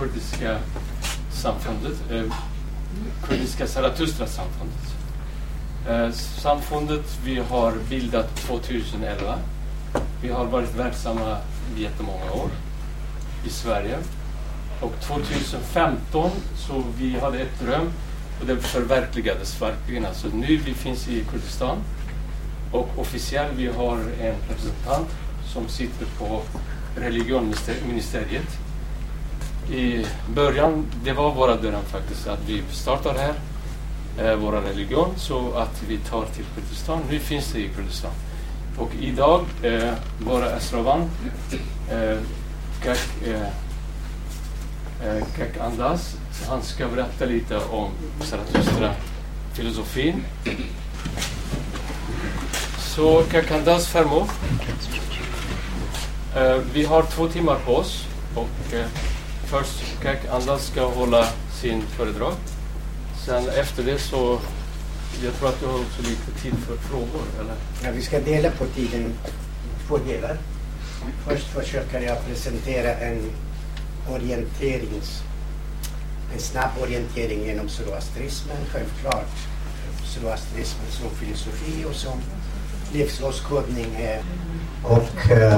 kurdiska samfundet, eh, kurdiska Zarathustra-samfundet. Eh, samfundet vi har bildat 2011. Vi har varit verksamma i jättemånga år i Sverige. Och 2015 så vi hade ett dröm och det förverkligades verkligen. Alltså nu vi finns i Kurdistan och officiellt vi har en representant som sitter på religionministeriet. I början, det var våra dröm faktiskt att vi startar här, eh, vår religion, så att vi tar till Kurdistan. Nu finns det i Kurdistan. Och idag, eh, våra Esravan, eh, Kak, eh, eh Kak Andas, han ska berätta lite om Zarathustra-filosofin. Så Kak Andas farmor Eh, vi har två timmar på oss och eh, först Kek Andas ska hålla sin föredrag. Sen efter det så, jag tror att du har också lite tid för frågor, eller? Ja, vi ska dela på tiden i två delar. Först försöker jag presentera en orienterings, en snabb orientering genom zoroastrismen, självklart. Zoroastrismen som filosofi och som livsåskådning. Eh, och eh,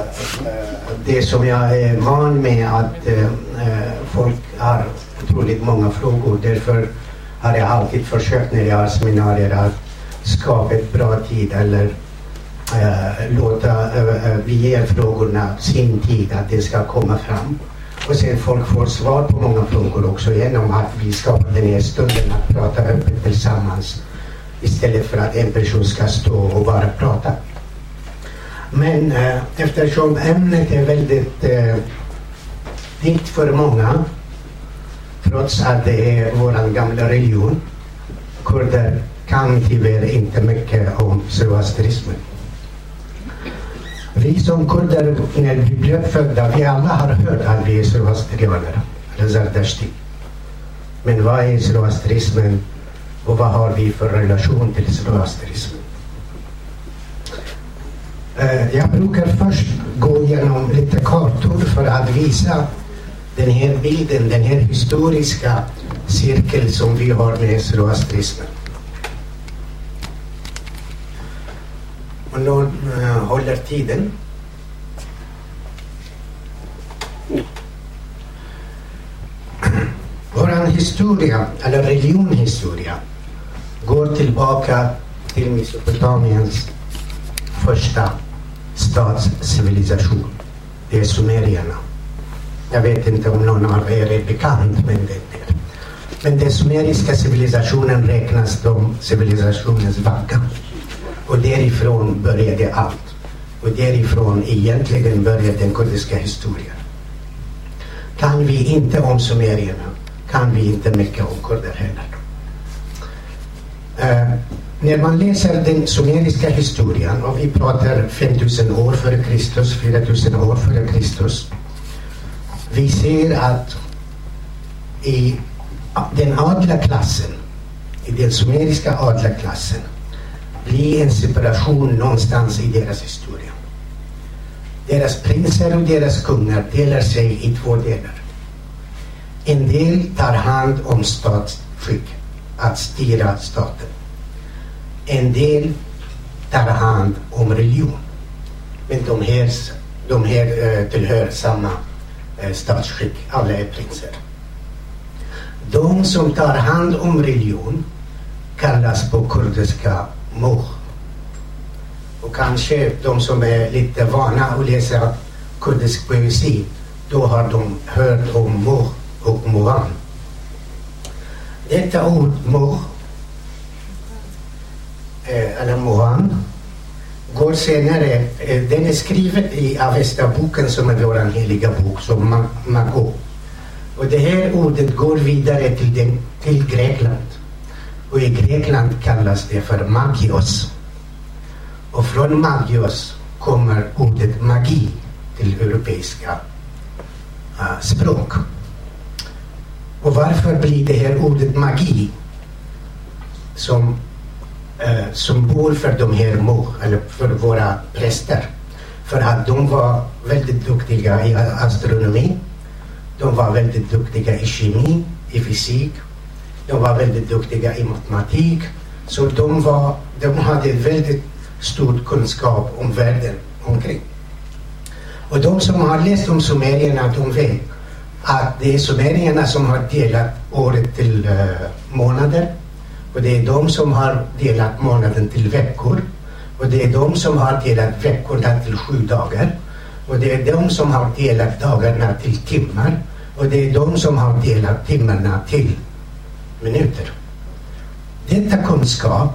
det som jag är van med att eh, eh, folk har otroligt många frågor. Därför har jag alltid försökt när jag har seminarier att skapa ett bra tid eller eh, låta eh, eh vi ger frågorna sin tid att det ska komma fram. Och sen folk får svar på många frågor också genom att vi skapar den här stunden att prata öppet tillsammans istället för att en person ska stå och bara prata. Men eh, eftersom ämnet är väldigt eh, viktigt för många trots att det är vår gamla religion. Kurder kan tyvärr inte mycket om zoroastrismen. Vi som kurder, när vi blev födda, vi alla har hört att vi är zoroastrianer, eller zardashti. Men vad är zoroastrismen och vad har vi för relation till zoroastrismen? Eh, jag brukar först gå igenom lite kartor för att visa den här bilden, den här historiska cirkel som vi har med zoroastrismen. Och någon uh, eh, håller tiden. Vår historia, eller religionhistoria, går tillbaka till Mesopotamiens första stadscivilisation. Det är sumerierna. Jag vet inte om någon av er är bekant med det. Men den sumeriska civilisationen räknas som civilisationens vagga. Och därifrån började allt. Och därifrån egentligen började den kurdiska historien. Kan vi inte om sumerierna kan vi inte mycket om kurder heller. Uh, när man läser den sumeriska historien och vi pratar 5000 år före Kristus, 4000 år före Kristus. Vi ser att i den adliga klassen, i den sumeriska adlarklassen klassen, blir en separation någonstans i deras historia. Deras prinser och deras kungar delar sig i två delar. En del tar hand om statsskick, att styra staten. En del tar hand om religion. Men de här, de här eh, tillhör samma eh, statsskick, alla är prinser. De som tar hand om religion kallas på kurdiska moh. Och kanske de som är lite vana att läsa kurdisk poesi, då har de hört om moh och mohan. Detta ord moh, eh, Alain mohan, går senare, eh, den är skriven i Avesta-boken som är vår heliga bok, som Mago. Och det här ordet går vidare till, den, till Grekland. Och i Grekland kallas det för magios. Och från magios kommer ordet magi till europeiska uh, språk. Och varför blir det här ordet magi som uh, symbol för de här mo, eller för våra präster? För att de var väldigt duktiga i astronomi De var väldigt duktiga i kemi, i fysik. De var väldigt duktiga i matematik. Så de, var, de hade väldigt stor kunskap om världen omkring. Och de som har läst om sumerierna, de vet att det är sumerierna som har delat året till uh, månader. Och det är de som har delat månaden till veckor. Och det är de som har delat veckorna till sju dagar. Och det är de som har delat dagarna till timmar. Och det är de som har delat timmarna till minuter. Detta kunskap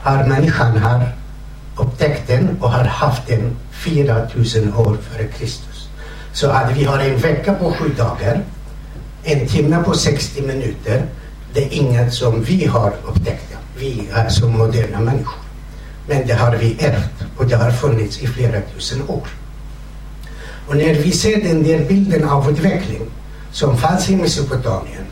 har människan har upptäckt den och har haft den 4000 år före Kristus. Så att vi har en vecka på sju dagar, en timme på 60 minuter. Det är inget som vi har upptäckt. Vi är som moderna människor. Men det har vi ärvt och det har funnits i flera tusen år. Och när vi ser den där bilden av utveckling som fanns i Mesopotamien,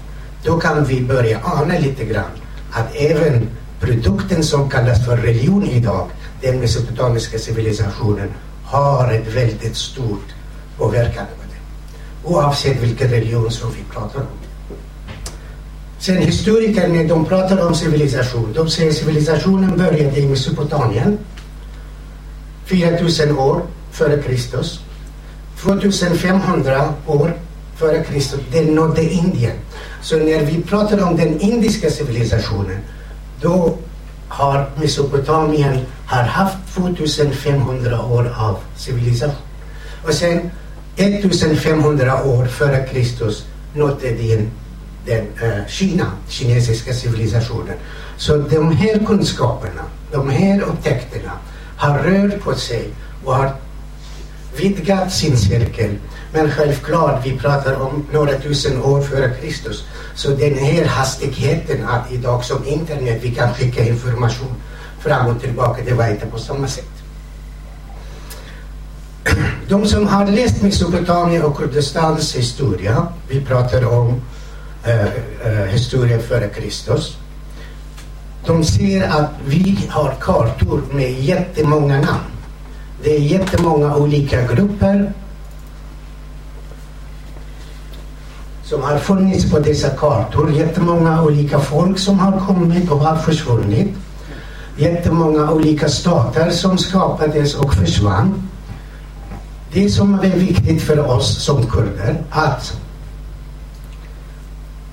då kan vi börja ana lite grann att även produkten som kallas för religion idag, den mesopotamiska civilisationen, har ett väldigt stort påverkan på det. Oavsett vilken religion som vi pratar om. Sen historiker när de pratar om civilisation, de säger civilisationen började i Mesopotamien 4000 år före Kristus. 2500 år före Kristus, den nådde Indien. Så när vi pratar om den indiska civilisationen, då har Mesopotamien har haft 2500 år av civilisation. Och sen 1500 år före Kristus nådde den, den eh, Kina, kinesiska civilisationen. Så de här kunskaperna, de här upptäckterna har rört på sig och har vidgat sin cirkel. Men självklart, vi pratar om några tusen år före Kristus. Så den här hastigheten att idag som internet vi kan skicka information fram och tillbaka, det var inte på samma sätt. De som har läst Mesopotamien och Kurdistans historia, vi pratar om Eh, eh, historien före Kristus. De ser att vi har kartor med jättemånga namn. Det är jättemånga olika grupper som har funnits på dessa kartor. Jättemånga olika folk som har kommit och har försvunnit. Jättemånga olika stater som skapades och försvann. Det som är viktigt för oss som kurder att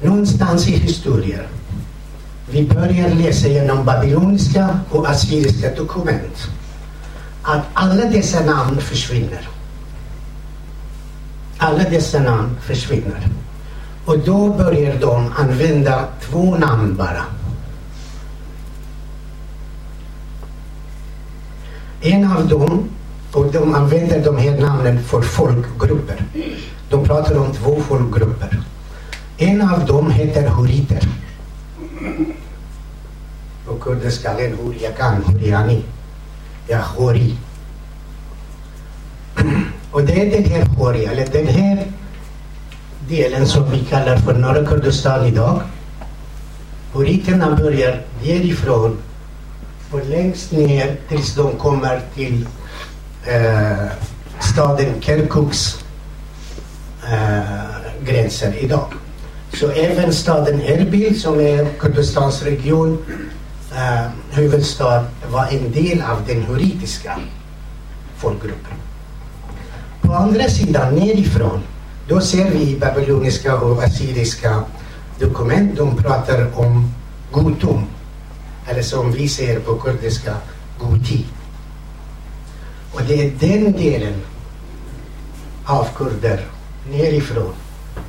någonstans i historien vi börjar läsa genom babyloniska och assyriska dokument att alla dessa namn försvinner. Alla dessa namn försvinner. Och då börjar de använda två namn bara. En av dem, och de använder de här namnen för folkgrupper. De pratar om två folkgrupper. En av dem heter huriter. På kurdiska är huriakan, huriani. Ja, hori. Och det är den här hori, eller den här delen som vi kallar för norra Kurdistan idag. Huriterna börjar därifrån och längst ner tills de kommer till eh, staden Kirkuks eh, gränser idag. Så även staden Erbil som är Kurdistans region, eh, huvudstad, var en del av den horitiska folkgruppen. På andra sidan, nerifrån, då ser vi babyloniska och assyriska dokument, de pratar om Gutum, eller som vi ser på kurdiska, Guti. Och det är den delen av kurder nerifrån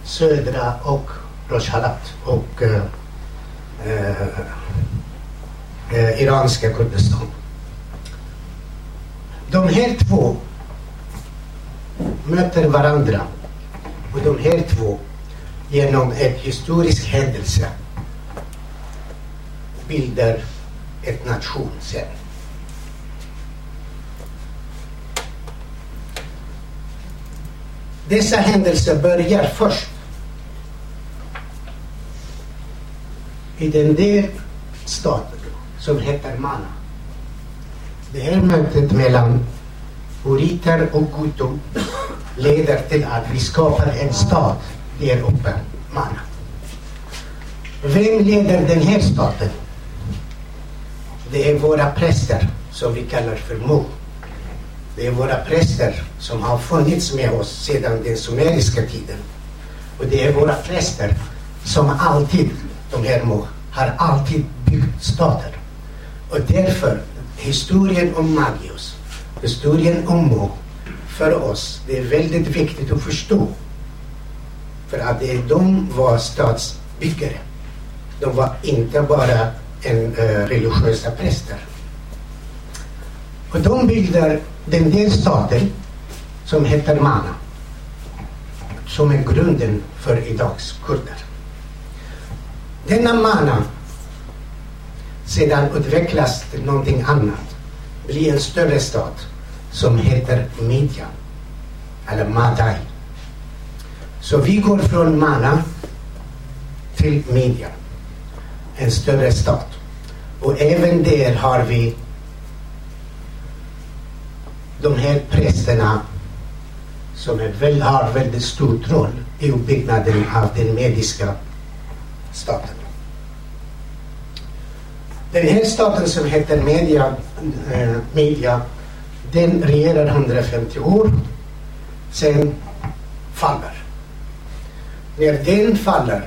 södra och Rojhalat och eh, eh, eh, iranska Kurdistan. De här två möter varandra och de här två genom en historisk händelse bildar ett nation sen. Dessa händelser börjar först i den där staten som heter Mana. Det här mötet mellan uriter och Gutum leder till att vi skapar en stat där uppe, Mana. Vem leder den här staten? Det är våra präster som vi kallar för Mo. Det är våra präster som har funnits med oss sedan den sumeriska tiden. Och det är våra präster som alltid, de här Mo, har alltid byggt stater. Och därför, historien om Magius, historien om Mo, för oss, det är väldigt viktigt att förstå. För att de var statsbyggare. De var inte bara en, uh, religiösa präster. Och de bildar den del staten som heter Mana. Som är grunden för idags kurder. Denna Mana sedan utvecklas till någonting annat. Blir en större stat som heter Midja. Eller Madai. Så vi går från Mana till Midja. En större stat. Och även där har vi de här prästerna som är väl, har väldigt stor roll i uppbyggnaden av den mediska staten. Den här staten som heter Media, eh, Media den regerar 150 år, sen faller. När den faller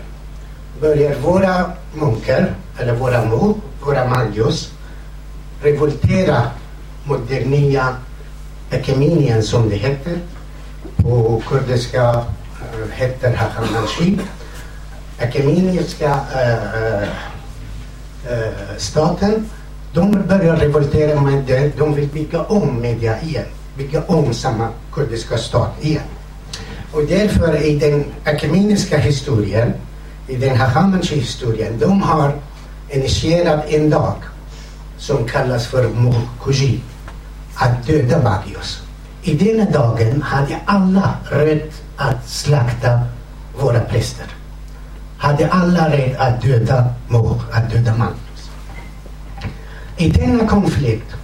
börjar våra munkar, eller våra mu, våra manjus, revoltera mot den nya Ekeminien som det heter. På kurdiska eh, heter Hachamanshi. Ekeminiska uh, eh, uh, eh, Eh, staten, de börjar revoltera med det. De vill bygga om media igen. Bygga om samma kurdiska stat igen. Och därför i den akademiska historien, i den Hachamanshi historien, de har initierat en dag som kallas för Mukuji att döda Bagios. I den dagen hade alla rätt att slakta våra präster. Hade alla rätt att döda Mor, att döda Magnus. I denna konflikt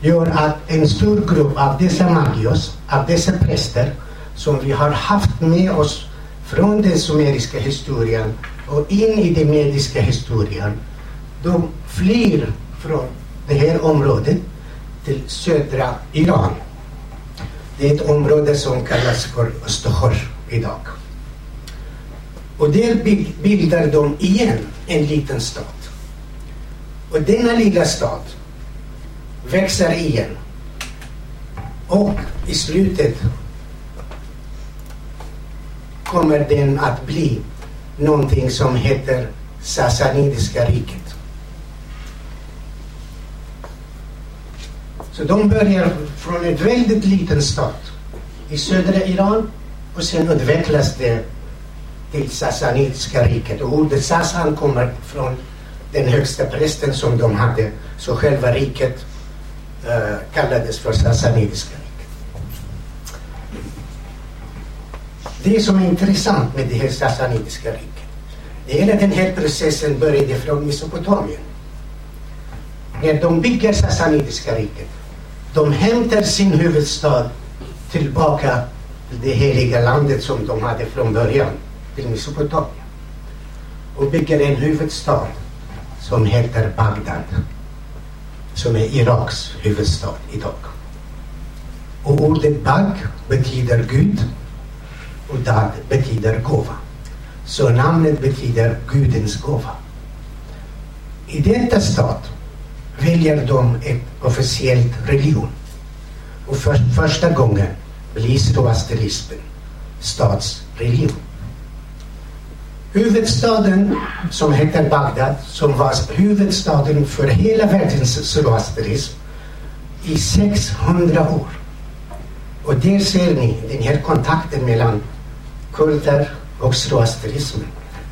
gör att en stor grupp av dessa Magios, av dessa präster, som vi har haft med oss från den sumeriska historien och in i den mediska historien, de flyr från det här området till södra Iran. Det är ett område som kallas för Österhör idag. Och där bildar de igen en liten stat. Och denna lilla stat växer igen. Och i slutet kommer den att bli någonting som heter Sassanidiska riket. Så de börjar från en väldigt liten stat i södra Iran och sen utvecklas det till sassanitiska riket. Och ordet Sassan kommer från den högsta prästen som de hade. Så själva riket uh, kallades för sassanitiska riket. Det som är intressant med det här sassanitiska riket, det är att den här processen började från Mesopotamien. När de bygger sassanitiska riket de hämtar sin huvudstad tillbaka till det heliga landet som de hade från början, till Mesopotamien. Och bygger en huvudstad som heter Bagdad. Som är Iraks huvudstad idag. Och ordet Bag betyder Gud och Dad betyder gåva. Så namnet betyder Gudens gåva. I detta stad väljer de ett officiellt religion. Och för första gången blir zoroastrismen statsreligion. Huvudstaden som heter Bagdad, som var huvudstaden för hela världens zoroastrism i 600 år. Och där ser ni den här kontakten mellan kurder och zoroastrismen.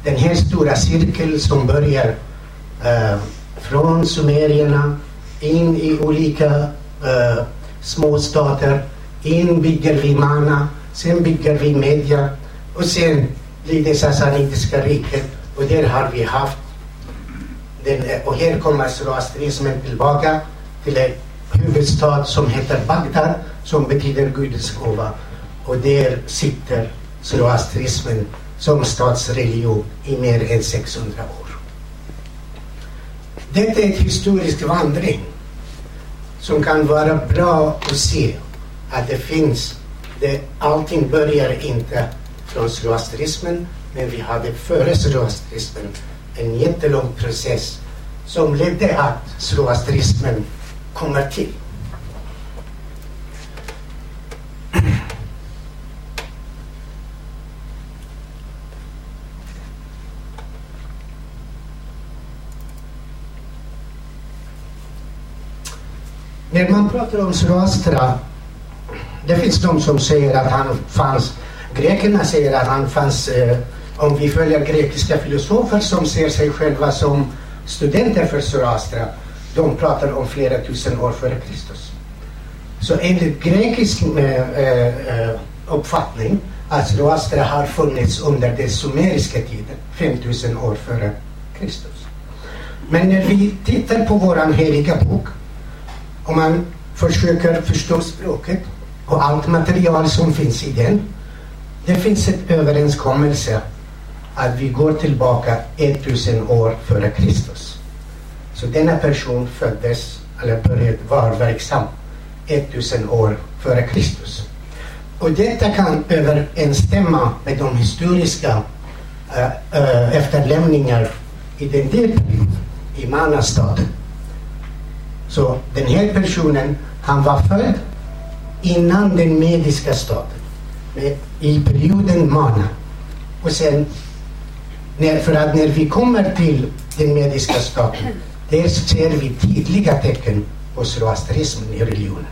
Den här stora cirkeln som börjar uh, från sumerierna in i olika eh, uh, småstater. In bygger vi Mana, sen bygger vi Media och sen blir det Sassanitiska riket och där har vi haft den, eh, och här kommer zoroastrismen tillbaka till en huvudstad som heter Bagdad som betyder Gudens gåva och där sitter zoroastrismen som statsreligion i mer än 600 år. Detta är en historisk vandring som kan vara bra att se att det finns, det, allting börjar inte från zoroastrismen men vi hade före zoroastrismen en jättelång process som ledde att zoroastrismen kommer till. När man pratar om Zoroastra, det finns de som säger att han fanns, grekerna säger att han fanns, eh, om vi följer grekiska filosofer som ser sig själva som studenter för Zoroastra, de pratar om flera tusen år före Kristus. Så enligt grekisk eh, eh, uppfattning att Zoroastra har funnits under den sumeriska tiden, 5000 år före Kristus. Men när vi tittar på våran heliga bok och man försöker förstå språket och allt material som finns i den. Det finns en överenskommelse att vi går tillbaka 1000 år före Kristus. Så denna person föddes, eller började vara verksam 1000 år före Kristus. Och detta kan överensstämma med de historiska äh, äh, efterlämningar i den del i Manastad så den här personen, han var född innan den mediska staten, i perioden Mana. Och sen, när, för att när vi kommer till den mediska staten, där ser vi tydliga tecken på zoroastrismen i religionen,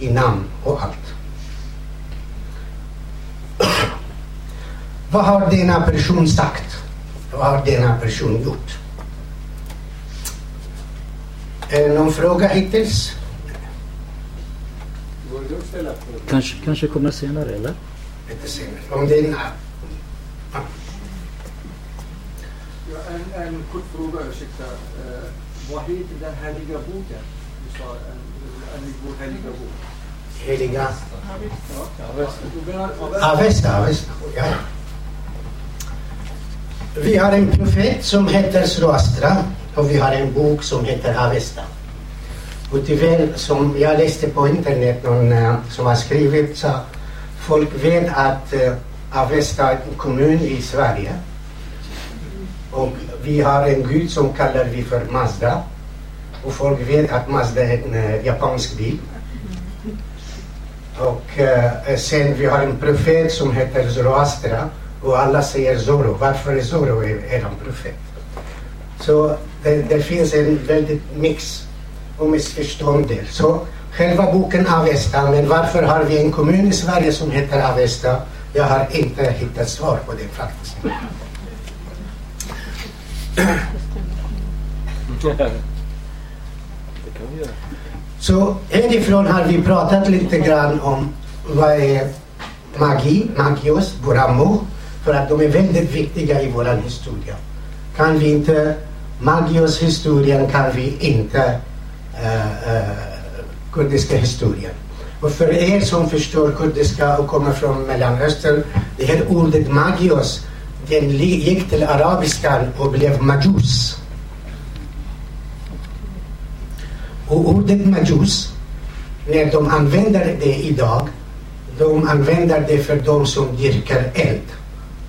i namn och allt. Vad har denna person sagt? Vad har denna person gjort? Någon fråga hittills? Kanske, kanske kommer senare, eller? Lite senare. Om det är en... Ja, en, en kort fråga, ursäkta. Eh, vad heter den heliga boken? Du sa en, en, heliga bok. Heliga... Ja. Avesta, Avesta. Ja. Vi har en profet som heter Zoroastra och vi har en bok som heter Avesta. Och tyvärr, som jag läste på internet, någon uh, som har skrivit, så folk vet att eh, Avesta är en kommun i Sverige. Och vi har en gud som kallar vi för Mazda. Och folk vet att Mazda är en eh, japansk bil. Och eh, eh, sen vi har en profet som heter Zoroastra och alla säger Zoro. Varför är Zoro er profet? Så det, det finns en väldigt mix och missförstånd där. Så själva boken Avesta, men varför har vi en kommun i Sverige som heter Avesta? Jag har inte hittat svar på det faktiskt. Så härifrån har vi pratat lite grann om vad är magi, magios, buramo, för att de är väldigt viktiga i vår historia. Kan vi inte Magios historien kan vi inte uh, uh, kurdiska historien. Och för er som förstår kurdiska och kommer från Mellanöstern, det här ordet magios, den gick till arabiskan och blev majus. Och ordet majus, när de använder det idag, de använder det för de som dyrkar eld,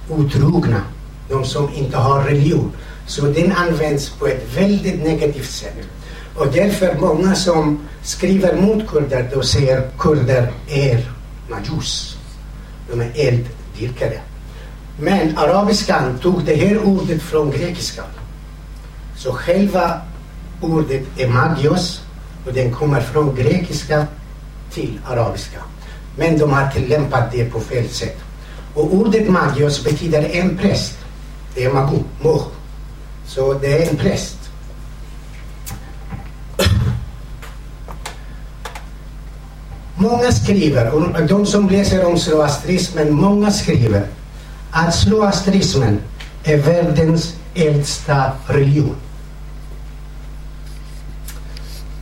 otrogna, de som inte har religion. Så den används på ett väldigt negativt sätt. Och därför många som skriver mot kurder, då säger kurder är majus. De är elddyrkare. Men arabiskan tog det här ordet från grekiskan. Så själva ordet är magios och den kommer från grekiska till arabiska. Men de har tillämpat det på fel sätt. Och ordet magios betyder en präst. Det är magu, moh. Så det är en präst. Många skriver, och de som läser om zoroastrismen, många skriver att zoroastrismen är världens äldsta religion.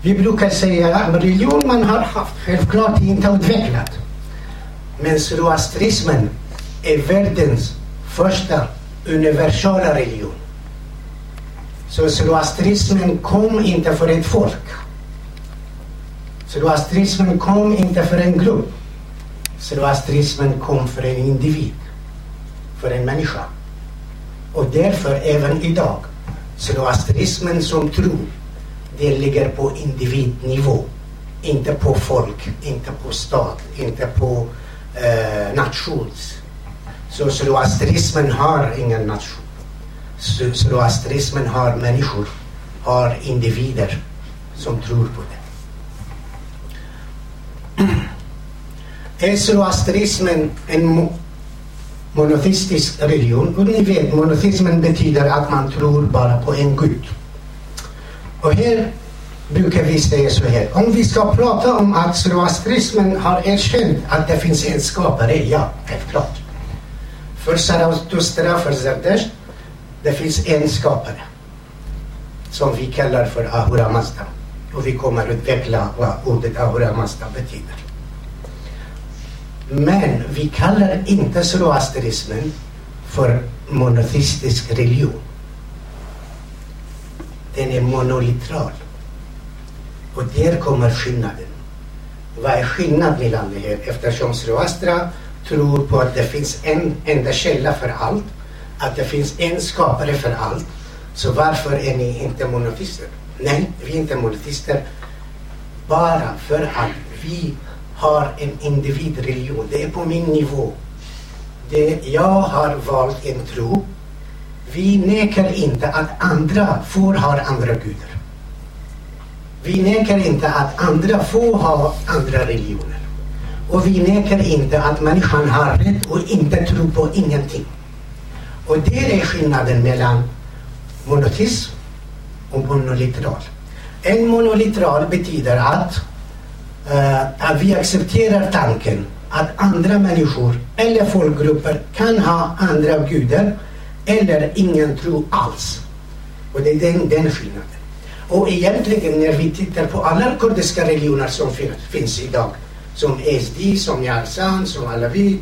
Vi brukar säga att religion man har haft, självklart inte utvecklat. Men zoroastrismen är världens första universala religion. Så zoroastrismen kom inte för ett folk. Zoroastrismen kom inte för en grupp. Zoroastrismen kom för en individ, för en människa. Och därför även idag, zoroastrismen som tro, det ligger på individnivå. Inte på folk, inte på stat, inte på eh, nations. Så zoroastrismen har ingen nation. Zoroastrismen har människor, har individer som tror på det. Är zoroastrismen en mo- monoteistisk religion? Och ni vet, monoteismen betyder att man tror bara på en gud. Och här brukar vi säga så här. Om vi ska prata om att zoroastrismen har erkänt att det finns en skapare, ja, självklart. För Zarathustra, för Zerdesht, det finns en skapare. Som vi kallar för Ahura Mazda. Och vi kommer utveckla vad ordet Ahura Mazda betyder. Men vi kallar inte zoroastrismen för monoteistisk religion. Den är monolitral. Och där kommer skillnaden. Vad är skillnaden mellan det här? Eftersom Zoroastra tror på att det finns en enda källa för allt, att det finns en skapare för allt. Så varför är ni inte monoteister? Nej, vi är inte monoteister bara för att vi har en individreligion. Det är på min nivå. Det, jag har valt en tro. Vi nekar inte att andra får ha andra gudar. Vi nekar inte att andra får ha andra religioner. Och vi nekar inte att människan har rätt och inte tro på ingenting. Och det är skillnaden mellan monoteism och monoliteral. En monoliteral betyder att, eh, att vi accepterar tanken att andra människor eller folkgrupper kan ha andra gudar eller ingen tro alls. Och det är den, den skillnaden. Och egentligen när vi tittar på alla kurdiska religioner som finns idag, som SD, som Yarsan, som Alavi,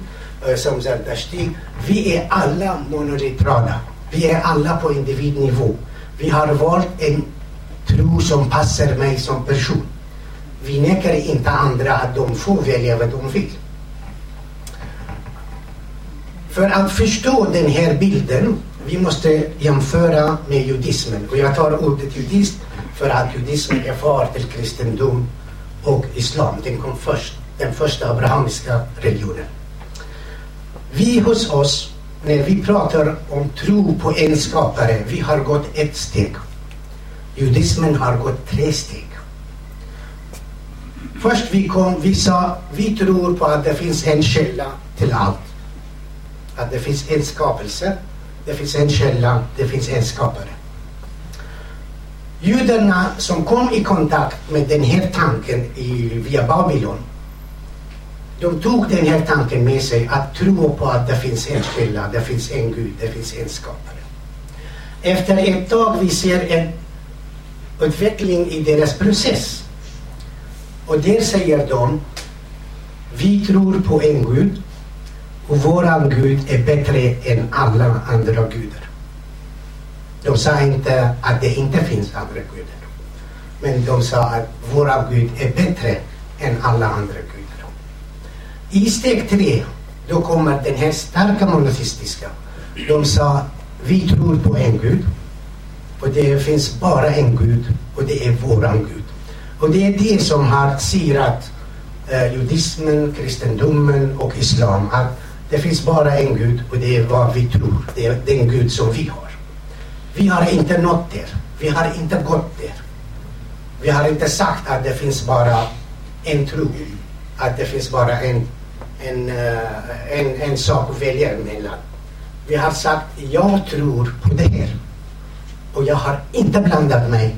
eh, som Zardashti, vi är alla monolitrala. Vi är alla på individnivå. Vi har valt en tro som passar mig som person. Vi nekar inte andra att de får välja vad de vill. För att förstå den här bilden, vi måste jämföra med judismen. Och jag tar ordet judism för att judismen är far till kristendom och islam. Den kom först, den första abrahamiska religionen. Vi hos oss, när vi pratar om tro på en skapare, vi har gått ett steg. Judismen har gått tre steg. Först vi kom, vi sa, vi tror på att det finns en källa till allt. Att det finns en skapelse, det finns en källa, det finns en skapare. Judarna som kom i kontakt med den här tanken i, via Babylon, de tog den här tanken med sig att tro på att det finns en källa, det finns en Gud, det finns en skapare. Efter ett tag vi ser en utveckling i deras process. Och där säger de, vi tror på en Gud och våran Gud är bättre än alla andra gudar. De sa inte att det inte finns andra gudar. Men de sa att våran Gud är bättre än alla andra gudar. I steg tre, då kommer den här starka monoteistiska. De sa, vi tror på en Gud. Och det finns bara en Gud och det är våran Gud. Och det är det som har sirat eh, judismen, kristendomen och islam. Att det finns bara en Gud och det är vad vi tror. Det är den Gud som vi har. Vi har inte nått där. Vi har inte gått där. Vi har inte sagt att det finns bara en tro. Att det finns bara en, en, eh, en, en sak att välja mellan. Vi har sagt, jag tror på det här. Och jag har inte blandat mig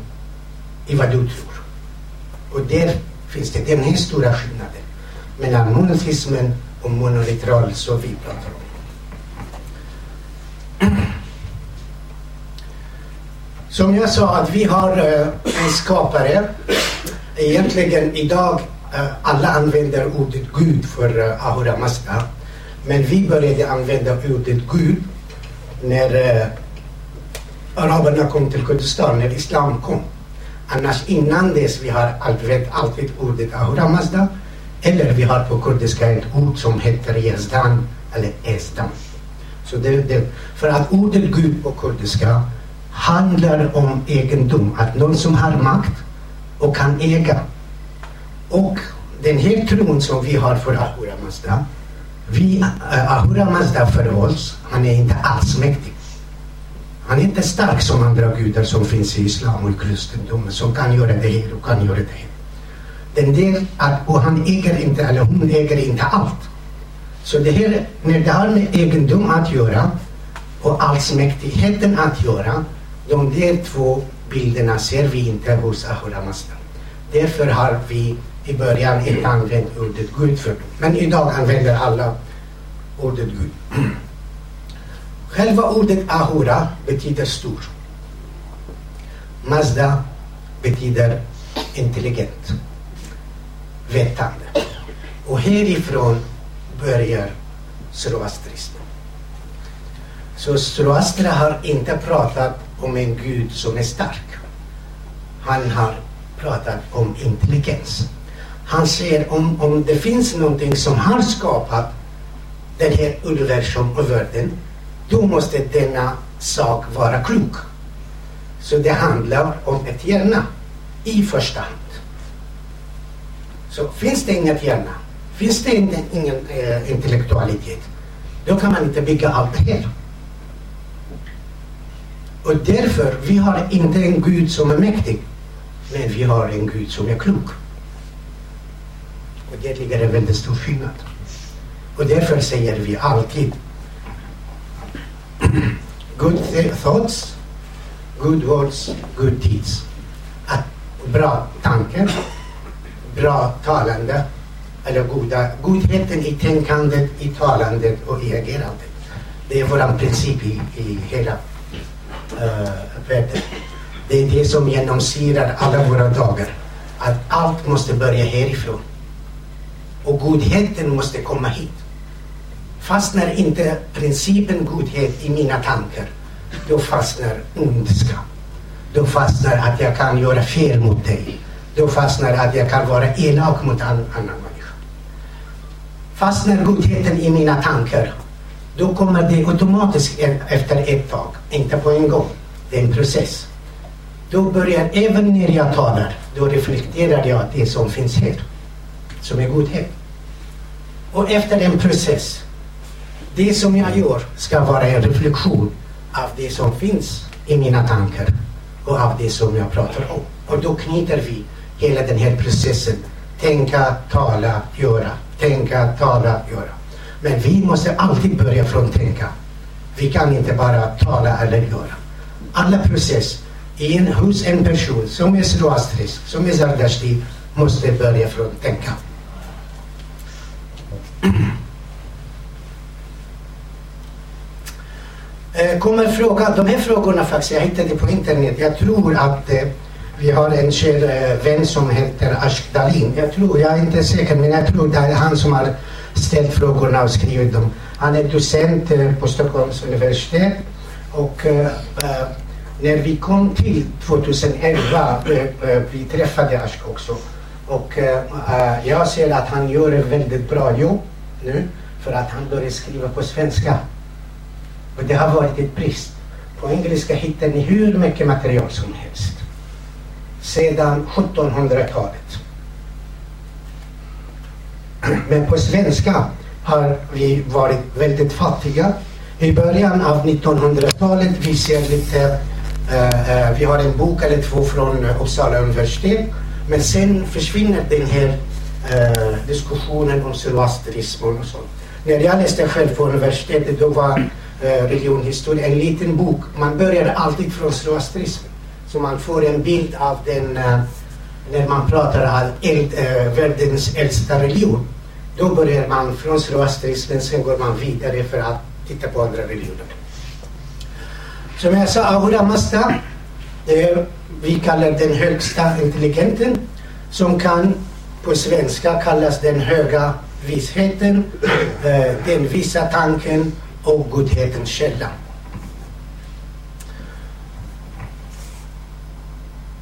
i vad du tror. Och där finns det den här stora skillnaden mellan monoteismen och monolitral som vi pratar om. Som jag sa att vi har eh, en skapare. Egentligen idag eh, alla använder ordet Gud för eh, Ahura Mazda. Men vi började använda ordet Gud när eh, araberna kom till Kurdistan, när islam kom. Annars innan dess vi har alltid, alltid ordet Ahura Mazda eller vi har på kurdiska ett ord som heter Yazdan eller Esdan. Så det, det, för att ordet Gud på kurdiska handlar om egendom, att någon som har makt och kan äga. Och den här tron som vi har för Ahura Mazda, vi, eh, Ahura Mazda för oss, han är inte alls mäktig. Han är inte stark som andra gudar som finns i islam och i kristendomen som kan göra det här och kan göra det här. Den del att, och han äger inte, eller hon äger inte allt. Så det här, när det har med egendom att göra och allsmäktigheten att göra, de där två bilderna ser vi inte hos Ahura Mazda. Därför har vi i början inte använt ordet Gud för dem. Men idag använder alla ordet Gud. Själva ordet Ahura betyder stor. Mazda betyder intelligent, vetande. Och härifrån börjar zoroastrismen. Så Zoroastra har inte pratat om en gud som är stark. Han har pratat om intelligens. Han säger om, om det finns någonting som har skapat den här universum och världen, då måste denna sak vara klok. Så det handlar om ett hjärna i första hand. Så finns det inget hjärna, finns det ingen, ingen eh, intellektualitet, då kan man inte bygga allt det här. Och därför, vi har inte en Gud som är mäktig, men vi har en Gud som är klok. Och det ligger en väldigt stor skillnad. Och därför säger vi alltid good thoughts, good words, good deeds. Att bra tankar, bra talande, eller goda, godheten i tänkandet, i talandet och i agerandet. Det är vår princip i, i hela uh, världen. Det är det som genomsyrar alla våra dagar. Att allt måste börja härifrån. Och godheten måste komma hit. Fastnar inte principen godhet i mina tankar, då fastnar ondska. Då fastnar att jag kan göra fel mot dig. Då fastnar att jag kan vara elak mot en annan människa. Fastnar godheten i mina tankar, då kommer det automatiskt e-, efter ett tag, inte på en gång. Det är en process. Då börjar, även när jag talar, då reflekterar jag det som finns här, som är godhet. Och efter en process, det som jag gör ska vara en reflektion av det som finns i mina tankar och av det som jag pratar om. Och då knyter vi hela den här processen. Tänka, tala, göra. Tänka, tala, göra. Men vi måste alltid börja från tänka. Vi kan inte bara tala eller göra. Alla processer en, hos en person som är zoroastrisk, som är zardashti, måste börja från tänka. Eh, kommer fråga, de här frågorna faktiskt, jag hittade på internet. Jag tror att eh, vi har en kär eh, vän som heter Ashk Dalin. Jag tror, jag är inte säker, men jag tror det är han som har ställt frågorna och skrivit dem. Han är docent eh, på Stockholms universitet och eh, eh när vi kom till 2011, eh, vi träffade Ashk också. Och jag ser att han gör ett väldigt bra jobb nu för att han börjar skriva på svenska. Och det har varit ett brist. På engelska hittar ni hur mycket material som helst. Sedan 1700-talet. Men på svenska har vi varit väldigt fattiga. I början av 1900-talet, vi ser lite, uh, uh, vi har en bok eller två från eh, Uppsala universitet. Men sen försvinner den här uh, diskussionen om zoroastrismen och sånt. När jag läste själv på universitetet då var Eh, religionhistoria en liten bok. Man börjar alltid från zoroastrismen. Så man får en bild av den eh, när man pratar om eld, eh, världens äldsta religion. Då börjar man från zoroastrismen, sen går man vidare för att titta på andra religioner. Som jag sa, Ahura Mazda, vi kallar den högsta intelligenten, som kan på svenska kallas den höga visheten, den visa tanken och godhetens källa.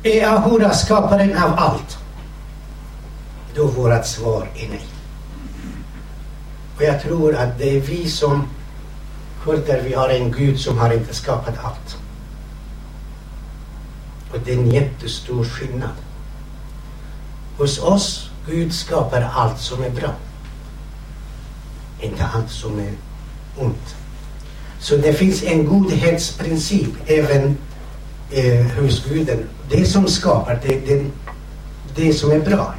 Är Ahura skaparen av allt? Då vårt svar är nej. Och jag tror att det är vi som kurder, vi har en Gud som har inte skapat allt. Och det är en jättestor skillnad. Hos oss, Gud skapar allt som är bra. Inte allt som är ont. Så det finns en godhetsprincip även eh, hos guden. Det som skapar, det, det, det som är bra.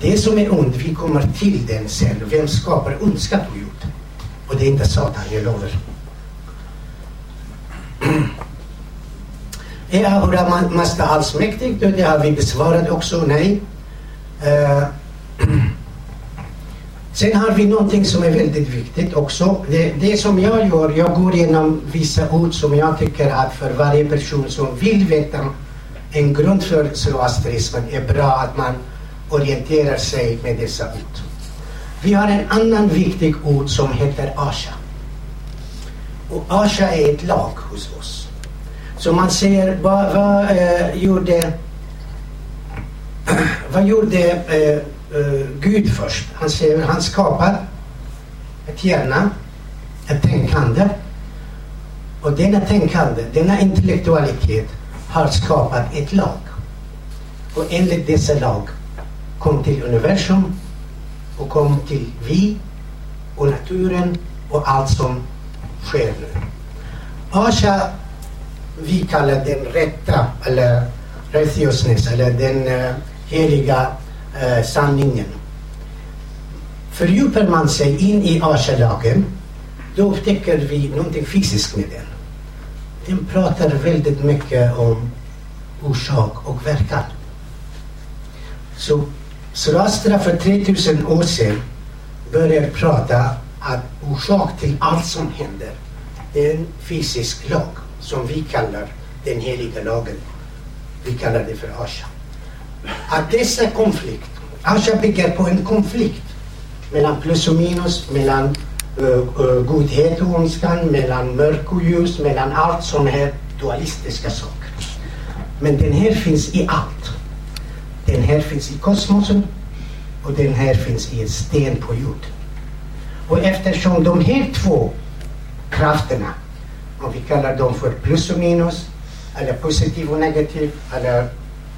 Det som är ont, vi kommer till den sen. Vem skapar ondska på jorden? Och det är inte Satan, jag lovar. Är Ahura Mazda allsmäktig? Det har vi besvarat också, nej. Uh, sen har vi någonting som är väldigt viktigt också. Det, det som jag gör, jag går igenom vissa ord som jag tycker att för varje person som vill veta en grund för zoroastrismen är bra att man orienterar sig med dessa ord. Vi har en annan viktig ord som heter Asha. Och Asha är ett lag hos oss. Så man ser, vad, vad eh, gjorde, vad gjorde eh, eh, Gud först? Han säger, han skapar ett hjärna, ett tänkande. Och denna tänkande, denna intellektualitet har skapat ett lag. Och enligt dessa lag kom till universum och kom till vi och naturen och allt som sker nu. Asha, vi kallar den rätta eller 'rethiosness' eller den uh, heliga eh, sanningen. Fördjupar man sig in i Asha-lagen då upptäcker vi någonting fysiskt med den. Den pratar väldigt mycket om orsak och verkan. Så Zoroastra för 3000 år sedan började prata att orsak till allt som händer är en fysisk lag som vi kallar den heliga lagen. Vi kallar det för Asha. Att dessa konflikt, Asha bygger på en konflikt mellan plus och minus, mellan uh, uh, godhet och ondskan, mellan mörk och ljus, mellan allt som är dualistiska saker. Men den här finns i allt. Den här finns i kosmosen och den här finns i en sten på jorden. Och eftersom de här två krafterna, om vi kallar dem för plus och minus, eller positiv och negativ, eller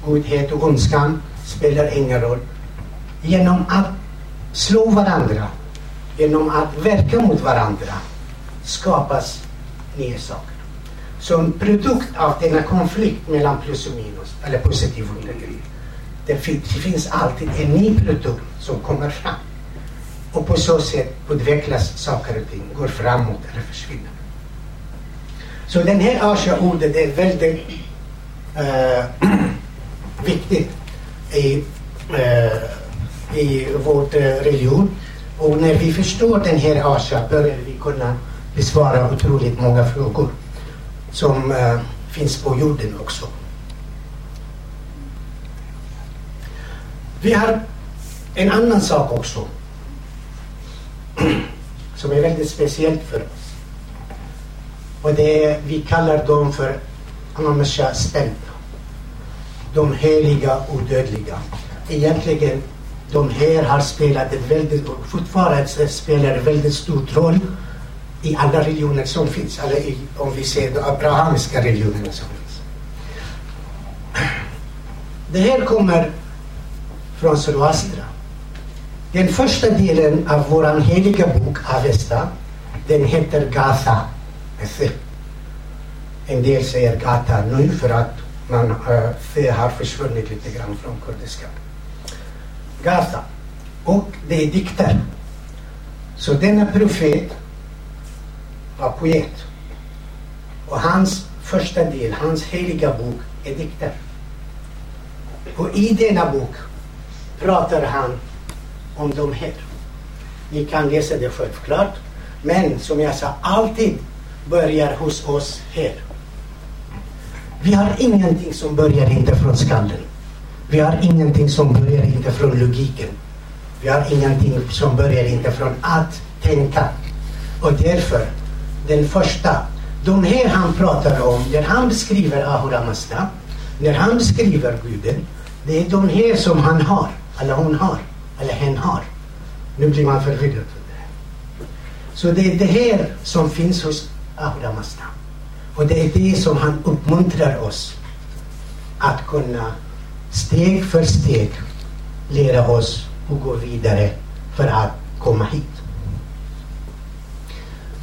godhet och ondskan, spelar ingen roll. Genom att slå varandra, genom att verka mot varandra, skapas nya saker. Så en produkt av denna konflikt mellan plus och minus, eller positiv och negativ, det, finns, alltid en ny produkt som kommer fram. Och på så sätt utvecklas saker och ting, går framåt eller försvinner. Så den här Asha-ordet är väldigt uh, viktigt i, eh, i vår eh, religion. Och när vi förstår den här Asha börjar vi kunna besvara otroligt många frågor som eh, finns på jorden också. Vi har en annan sak också som är väldigt speciellt för oss. Och det är, vi kallar dem för Amamasha spända. De heliga och dödliga. Egentligen, de här har spelat en väldigt, fortfarande spelar en väldigt stor roll i alla religioner som finns. Eller i, om vi ser de abrahamiska religionerna som finns. Det här kommer från Zoroastra. Den första delen av vår heliga bok Avesta, den heter Gatha. En del säger Gata nu för att man eh, det har försvunnit lite grann från kurdiska. Gaza. Och det är dikter. Så denna profet var poet. Och hans första del, hans heliga bok, är dikter. Och i denna bok pratar han om de här. Ni kan läsa det självklart. Men som jag sa, alltid börjar hos oss här. Vi har ingenting som börjar inte från skallen. Vi har ingenting som börjar inte från logiken. Vi har ingenting som börjar inte från att tänka. Och därför, den första, de här han pratar om, när han beskriver Ahura Mazda, När han beskriver guden, det är de här som han har, eller hon har, eller hen har. Nu blir man förvirrad. Så det är det här som finns hos Ahura Mazda. Och det är det som han uppmuntrar oss att kunna steg för steg lära oss och gå vidare för att komma hit.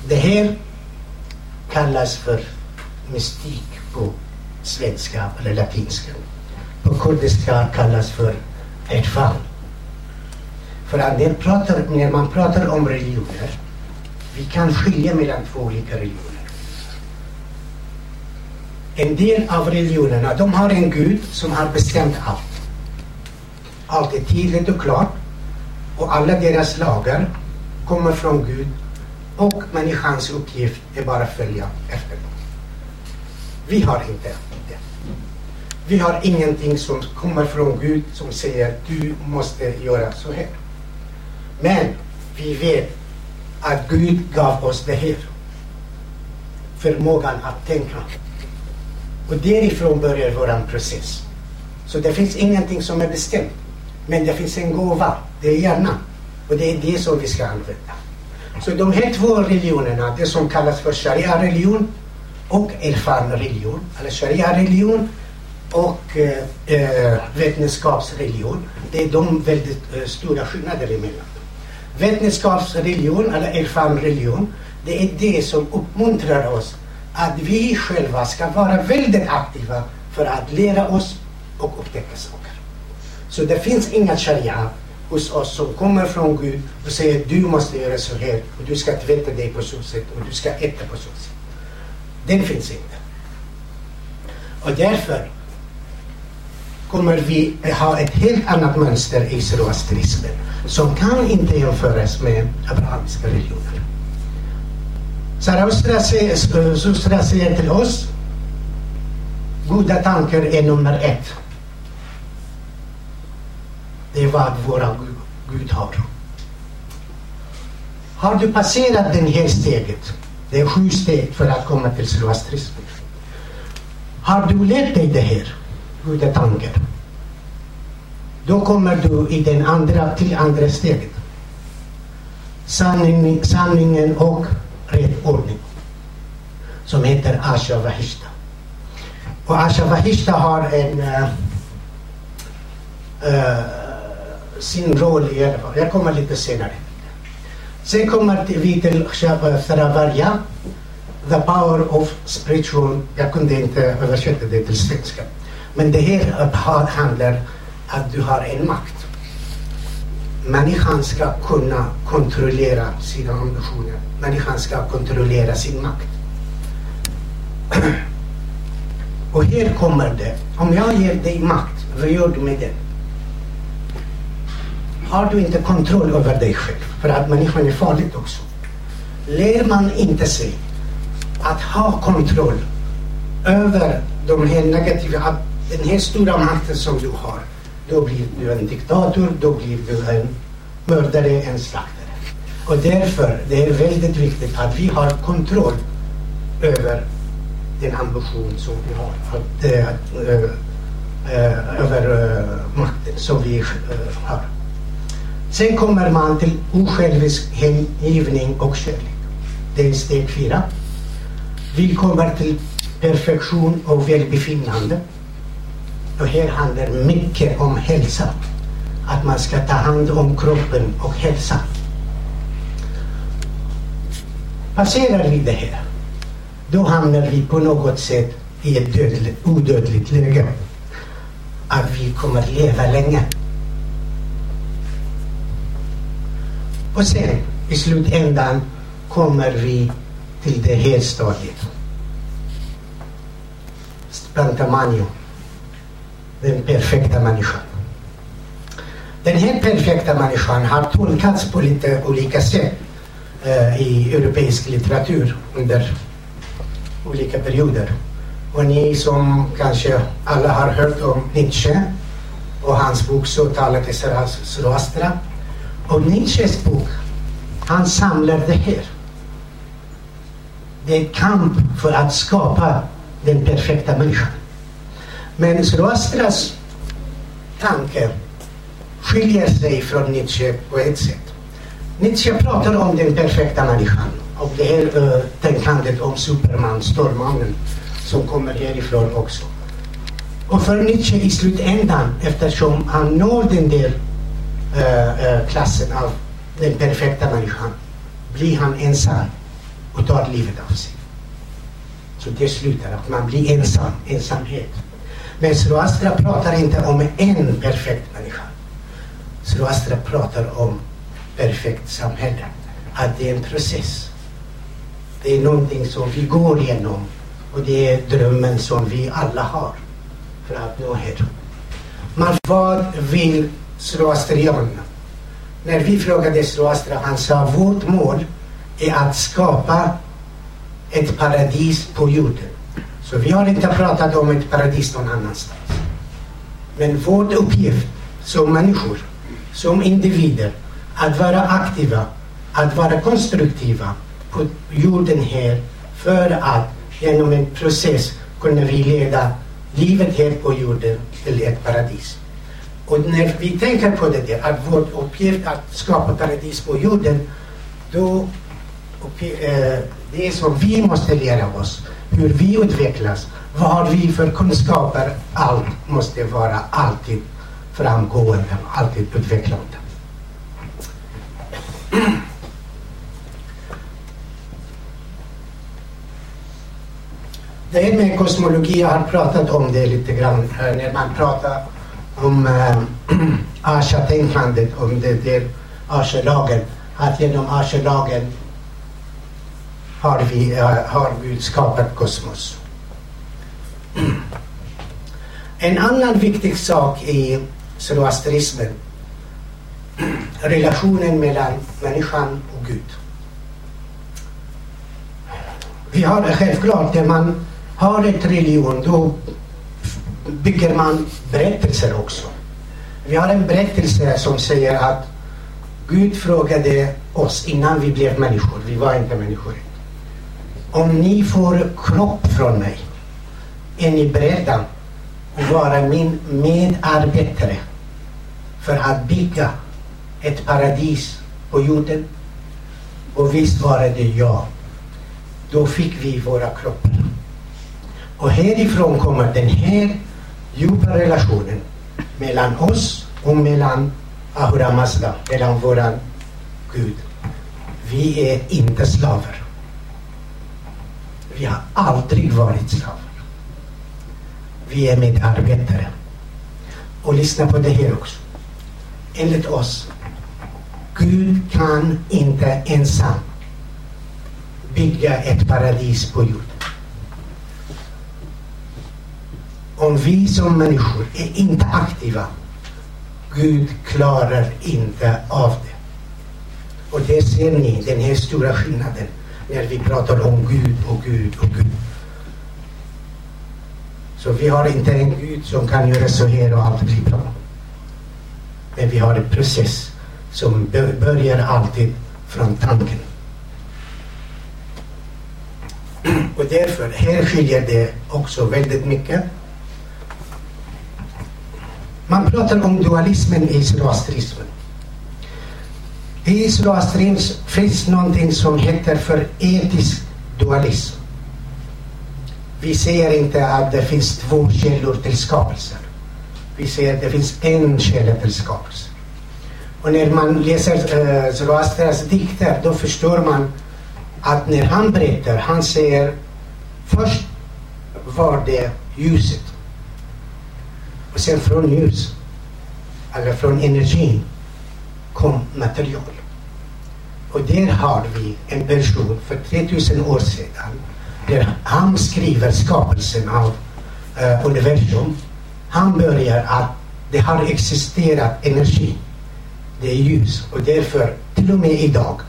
Det här kallas för mystik på svenska eller latinska. På kurdiska kallas för erfan. För att när, pratar, när man pratar om religioner, vi kan skilja mellan två olika religioner. En del av religionerna, de har en gud som har bestämt allt. Allt är tydligt och klart och alla deras lagar kommer från Gud och människans uppgift är bara att följa efter dem. Vi har inte det. Vi har ingenting som kommer från Gud som säger du måste göra så här. Men vi vet att Gud gav oss det här. Förmågan att tänka. Och därifrån börjar vår process. Så det finns ingenting som är bestämt. Men det finns en gåva. Det är hjärnan. Och det är det som vi ska använda. Så de här två religionerna, det som kallas för sharia-religion och erfaren-religion, eller sharia-religion och eh, eh, vetenskapsreligion, det är de väldigt eh, stora skillnader emellan. Vetenskapsreligion eller erfaren religion, det är det som uppmuntrar oss att vi själva ska vara väldigt aktiva för att lära oss och upptäcka saker. Så det finns inga sharia hos oss som kommer från Gud och säger du måste göra så här och du ska tvätta dig på så sätt och du ska äta på så sätt. Den finns inte. Och därför kommer vi ha ett helt annat mönster i zoroastrismen som kan inte jämföras med abrahamiska religioner. Zarathustra säger, säger till oss goda tankar är nummer ett. Det är vad våra Gud har. Har du passerat det här steget, det är sju steg för att komma till zoroastrismen. Har du lärt dig det här, goda tankar, då kommer du i den andra, till andra steget. Sanning, sanningen och rätt ordning. Som heter Asha Vahishta. Och Asha Vahishta har en eh, eh, uh, uh, sin roll i alla fall. Jag kommer lite senare. Sen kommer vi till Tharavarya, The Power of Spiritual. Jag kunde inte översätta det till svenska. Men det här handlar att du har en makt. Människan ska kunna kontrollera sina ambitioner. Människan ska kontrollera sin makt. Och här kommer det. Om jag ger dig makt, vad gör du med den? har du inte kontroll över dig själv. För att människan är farligt också. Lär man inte sig att ha kontroll över de här negativa, den här stora makten som du har. Då blir du en diktator, då blir du en mördare, en slaktare. Och därför det är väldigt viktigt att vi har kontroll över den ambition som vi har. Att, äh, äh, över äh, makten som vi har. Sen kommer man till osjälvisk hängivning och kärlek. Det är steg fyra. Vi kommer till perfektion och välbefinnande. Och här handlar mycket om hälsa. Att man ska ta hand om kroppen och hälsa. Passerar vi det här, då hamnar vi på något sätt i ett dödligt, odödligt läge. Att vi kommer leva länge. Och sen i slutändan kommer vi till det här stadiet. Spantamanio. Den perfekta människan. Den här perfekta människan har tolkats på lite olika sätt eh, i europeisk litteratur under olika perioder. Och ni som kanske alla har hört om Nietzsche och hans bok Så talar till alltså Zoroastra och Nietzsches bok, han samlar det här. Det är kamp för att skapa den perfekta människan. Men Zoroastras tanke skiljer sig från Nietzsche på ett sätt. Nietzsche pratar om den perfekta människan. Och det här uh, tänkandet om Superman, stormannen som kommer härifrån också. Och för Nietzsche i slutändan, eftersom han når den där uh, uh, klassen av den perfekta människan, blir han ensam och tar livet av sig. Så det slutar att man blir ensam, ensamhet. Men Zoroastra pratar inte om en perfekt människa. Zoroastra pratar om perfekt samhälle. Att det är en process. Det är någonting som vi går igenom och det är drömmen som vi alla har för att nå här. Men vad vill Zoroastrianerna? När vi frågade Zoroastra, han sa vårt mål är att skapa ett paradis på jorden. Så vi har inte pratat om ett paradis någon annanstans. Men vår uppgift som människor, som individer, att vara aktiva, att vara konstruktiva på jorden här för att genom en process kunna vi leda livet här på jorden till ett paradis. Och när vi tänker på det där, att vår uppgift att skapa paradis på jorden, då eh, Det är som vi måste lära oss, hur vi utvecklas, vad har vi för kunskaper, allt måste vara alltid framgående, alltid utvecklande. Det här med kosmologi, jag har pratat om det lite grann eh, när man pratar om äh, Asha-tänkandet, om det där Asha-lagen, att genom Asha-lagen har, vi, eh, har Gud skapat kosmos. En annan viktig sak i zoroastrismen, relationen mellan människan och Gud. Vi har självklart, när man har ett religion, då bygger man berättelser också. Vi har en berättelse som säger att Gud frågade oss innan vi blev människor, vi var inte människor. Om ni får kropp från mig, är ni beredda att vara min medarbetare för att bygga ett paradis på jorden? Och visst var det ja. Då fick vi våra kroppar. Och härifrån kommer den här djupa relationen mellan oss och mellan Ahura Mazda, mellan våran Gud. Vi är inte slavar. Vi har aldrig varit slavar. Vi är medarbetare. Och lyssna på det här också. Enligt oss, Gud kan inte ensam bygga ett paradis på jorden. Om vi som människor är inte aktiva, Gud klarar inte av det. Och det ser ni, den här stora skillnaden när vi pratar om Gud och Gud och Gud. Så vi har inte en Gud som kan göra så här och allt blir bra. Men vi har en process som börjar alltid från tanken. Och därför, här skiljer det också väldigt mycket. Man pratar om dualismen i zoroastrismen. I zoroastrism finns någonting som heter för etisk dualism. Vi säger inte att det finns två källor till skapelsen. Vi säger att det finns en källa till skapelsen. Och när man läser eh, uh, Zoroastras dikter då förstår man att när han berättar, han säger först var det ljuset. Och sen från ljus, eller från energin, kom material. Och där har vi en person för 3000 år sedan där han skriver skapelsen av eh, universum. Han börjar att det har existerat energi. Det är ljus och därför till och med idag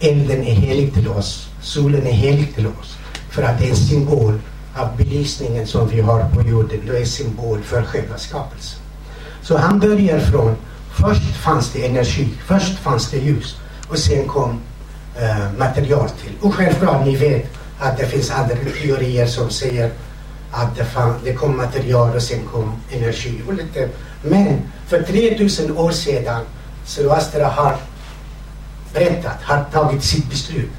elden är helig till oss, solen är helig till oss. För att det är en symbol av belysningen som vi har på jorden. Det är en symbol för själva skapelsen. Så han börjar från, först fanns det energi, först fanns det ljus och sen kom eh, material till. Och självklart, ni vet att det finns andra teorier som säger att det, fann, det kom material och sen kom energi. Och lite. Men för 3000 år sedan Zoroastra har berättat, har tagit sitt beslut.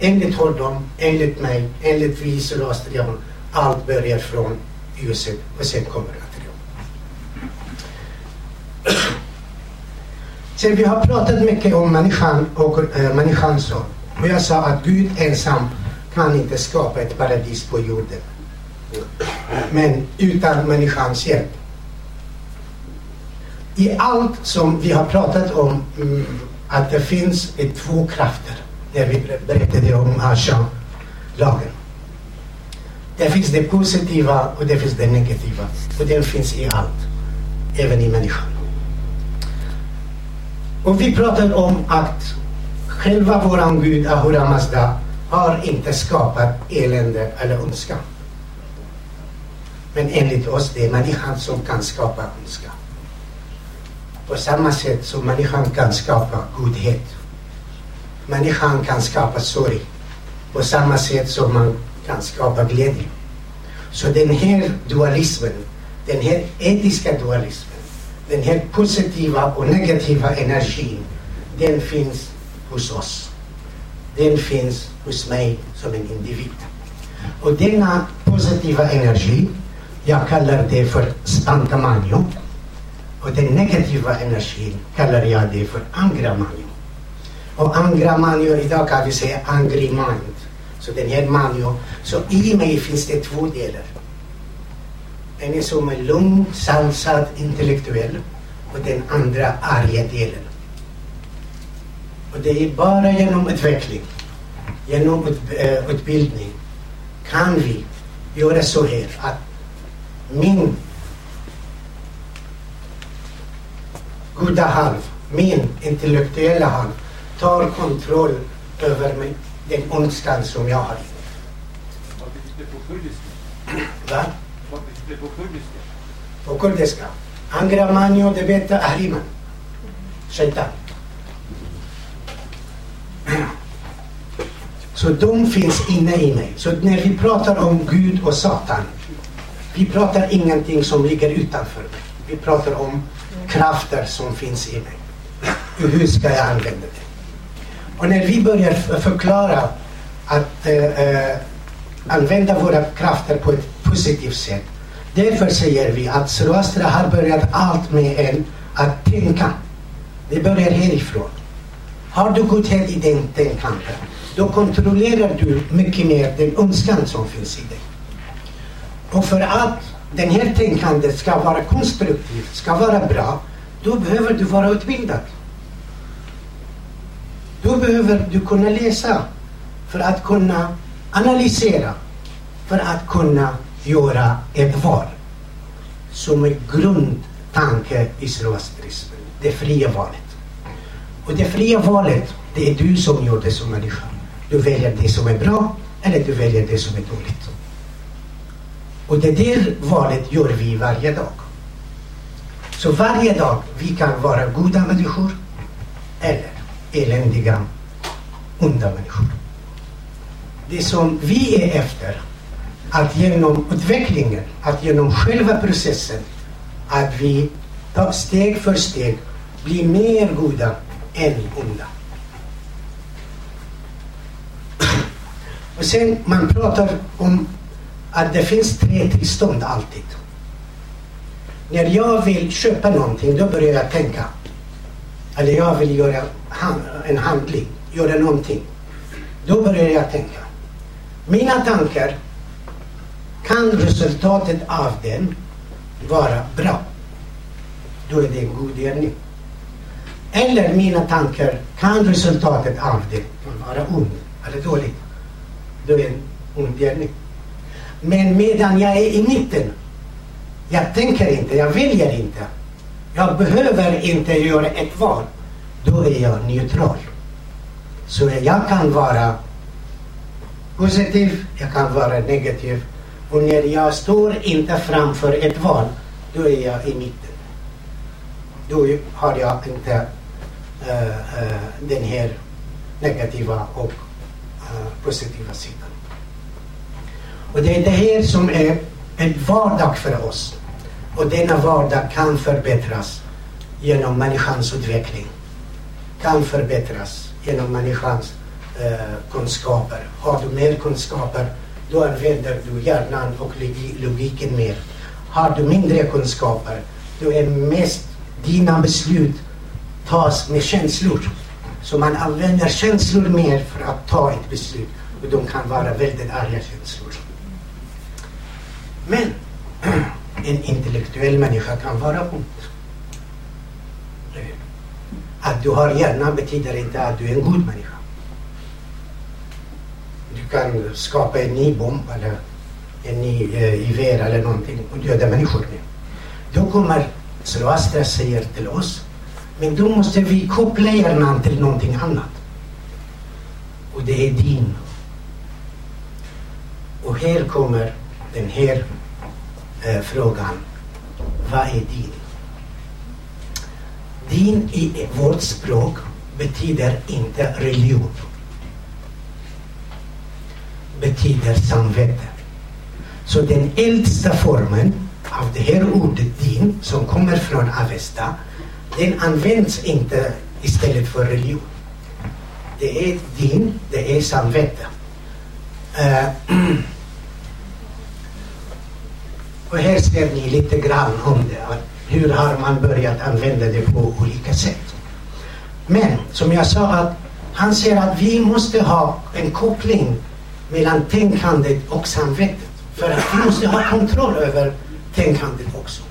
Enligt honom, enligt mig, enligt vi zoroastrianer, allt börjar från ljuset och sen kommer det. Sen vi har pratat mycket om människan och eh, äh, människans så. Och jag sa att Gud ensam kan inte skapa ett paradis på jorden. Men utan människans hjälp. I allt som vi har pratat om mm, att det finns två krafter. När vi berättade om Asha-lagen. Det finns det positiva och det finns det negativa. Och det finns i allt. Även i människan. Och vi pratar om att själva våran Gud Ahura Mazda har inte skapat elände eller ondska. Men enligt oss det är människan som kan skapa ondska. På samma sätt som människan kan skapa godhet. Människan kan skapa sorg. På samma sätt som man kan skapa glädje. Så den här dualismen, den här etiska dualismen, den här positiva och negativa energin, den finns hos oss. Den finns hos mig som en individ. Och denna positiva energi, jag kallar det för spantamanio. Och den negativa energin kallar jag det för angramanio. Och angramanio, idag kan vi säga angry mind. Så den här manio, så i mig finns det två delar. En är som är lugn, sansad, intellektuell och den andra arga delen. Och det är bara genom utveckling, genom ut, äh, utbildning kan vi göra så här att min goda halv, min intellektuella halv, tar kontroll över mig, den ondskan som jag har. Vad betyder det på kurdiska? Va? Det på kurdiska? På kurdiska. Angramanio de beta ahriman. Shaitan. Så de finns inne i mig. Så när vi pratar om Gud och Satan, vi pratar ingenting som ligger utanför mig. Vi pratar om krafter som finns i mig. Och hur ska jag använda det? Och när vi börjar förklara att eh, eh, använda våra krafter på ett positivt sätt. Därför säger vi att Zoroastra har börjat allt med en att tänka. Det börjar härifrån. Har du godhet i den tänkandet, då kontrollerar du mycket mer den önskan som finns i dig. Och för att den här tänkandet ska vara konstruktivt, ska vara bra, då behöver du vara utbildad. Då behöver du kunna läsa för att kunna analysera, för att kunna göra ett val som är grundtanke i zoroastrismen, det fria valet. Och det fria valet, det är du som gör det som människa. Du väljer det som är bra eller du väljer det som är dåligt. Och det där valet gör vi varje dag. Så varje dag vi kan vara goda människor eller eländiga, onda människor. Det som vi är efter, att genom utvecklingen, att genom själva processen, att vi tar steg för steg blir mer goda än onda. Och sen man pratar om att det finns tre tillstånd alltid. När jag vill köpa någonting då börjar jag tänka. Eller jag vill göra en handling, göra någonting. Då börjar jag tänka. Mina tankar, kan resultatet av den vara bra? Då är det en god gärning. Eller mina tankar, kan resultatet av det vara ond eller dålig, Då är det en ond gärning. Men medan jag är i mitten, jag tänker inte, jag väljer inte. Jag behöver inte göra ett val. Då är jag neutral. Så jag kan vara positiv, jag kan vara negativ. Och när jag står inte framför ett val, då är jag i mitten. Då har jag inte uh, uh, den här negativa och uh, positiva sidan. Och det är det här som är en vardag för oss. Och denna vardag kan förbättras genom människans utveckling. Kan förbättras genom människans kunskaper. Har du mer kunskaper, då använder du hjärnan och logiken mer. Har du mindre kunskaper, då är mest dina beslut tas med känslor. Så man använder känslor mer för att ta ett beslut. Och de kan vara väldigt arga känslor. Men en intellektuell människa kan vara ond. Att du har hjärna betyder inte att du är en god människa. Du kan skapa en ny bomb eller en ny eh, gevär eller någonting och döda människor med. Då kommer Zoroastra säger till oss, men då måste vi koppla hjärnan till någonting annat. Och det är din. Och här kommer den här eh, frågan. Vad är din? Din i vårt språk betyder inte religion. Betyder samvete. Så den äldsta formen av det här ordet din som kommer från Avesta, den används inte istället för religion. Det är din, det är samvete. Uh, och här ser ni lite grann om det. Hur har man börjat använda det på olika sätt. Men som jag sa, att han säger att vi måste ha en koppling mellan tänkandet och samvetet. För att vi måste ha kontroll över tänkandet också.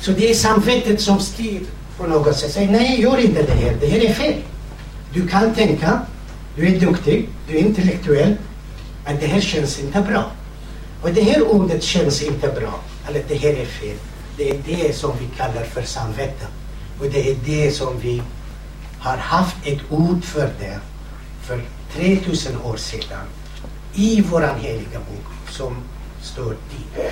Så det är samvetet som styr på något sätt. Säger nej, gör inte det här. Det här är fel. Du kan tänka, du är duktig, du är intellektuell, men det här känns inte bra. Och det här ordet känns inte bra, eller det här är fel. Det är det som vi kallar för samvete. Och det är det som vi har haft ett ord för det för 3000 år sedan i våran heliga bok som står din.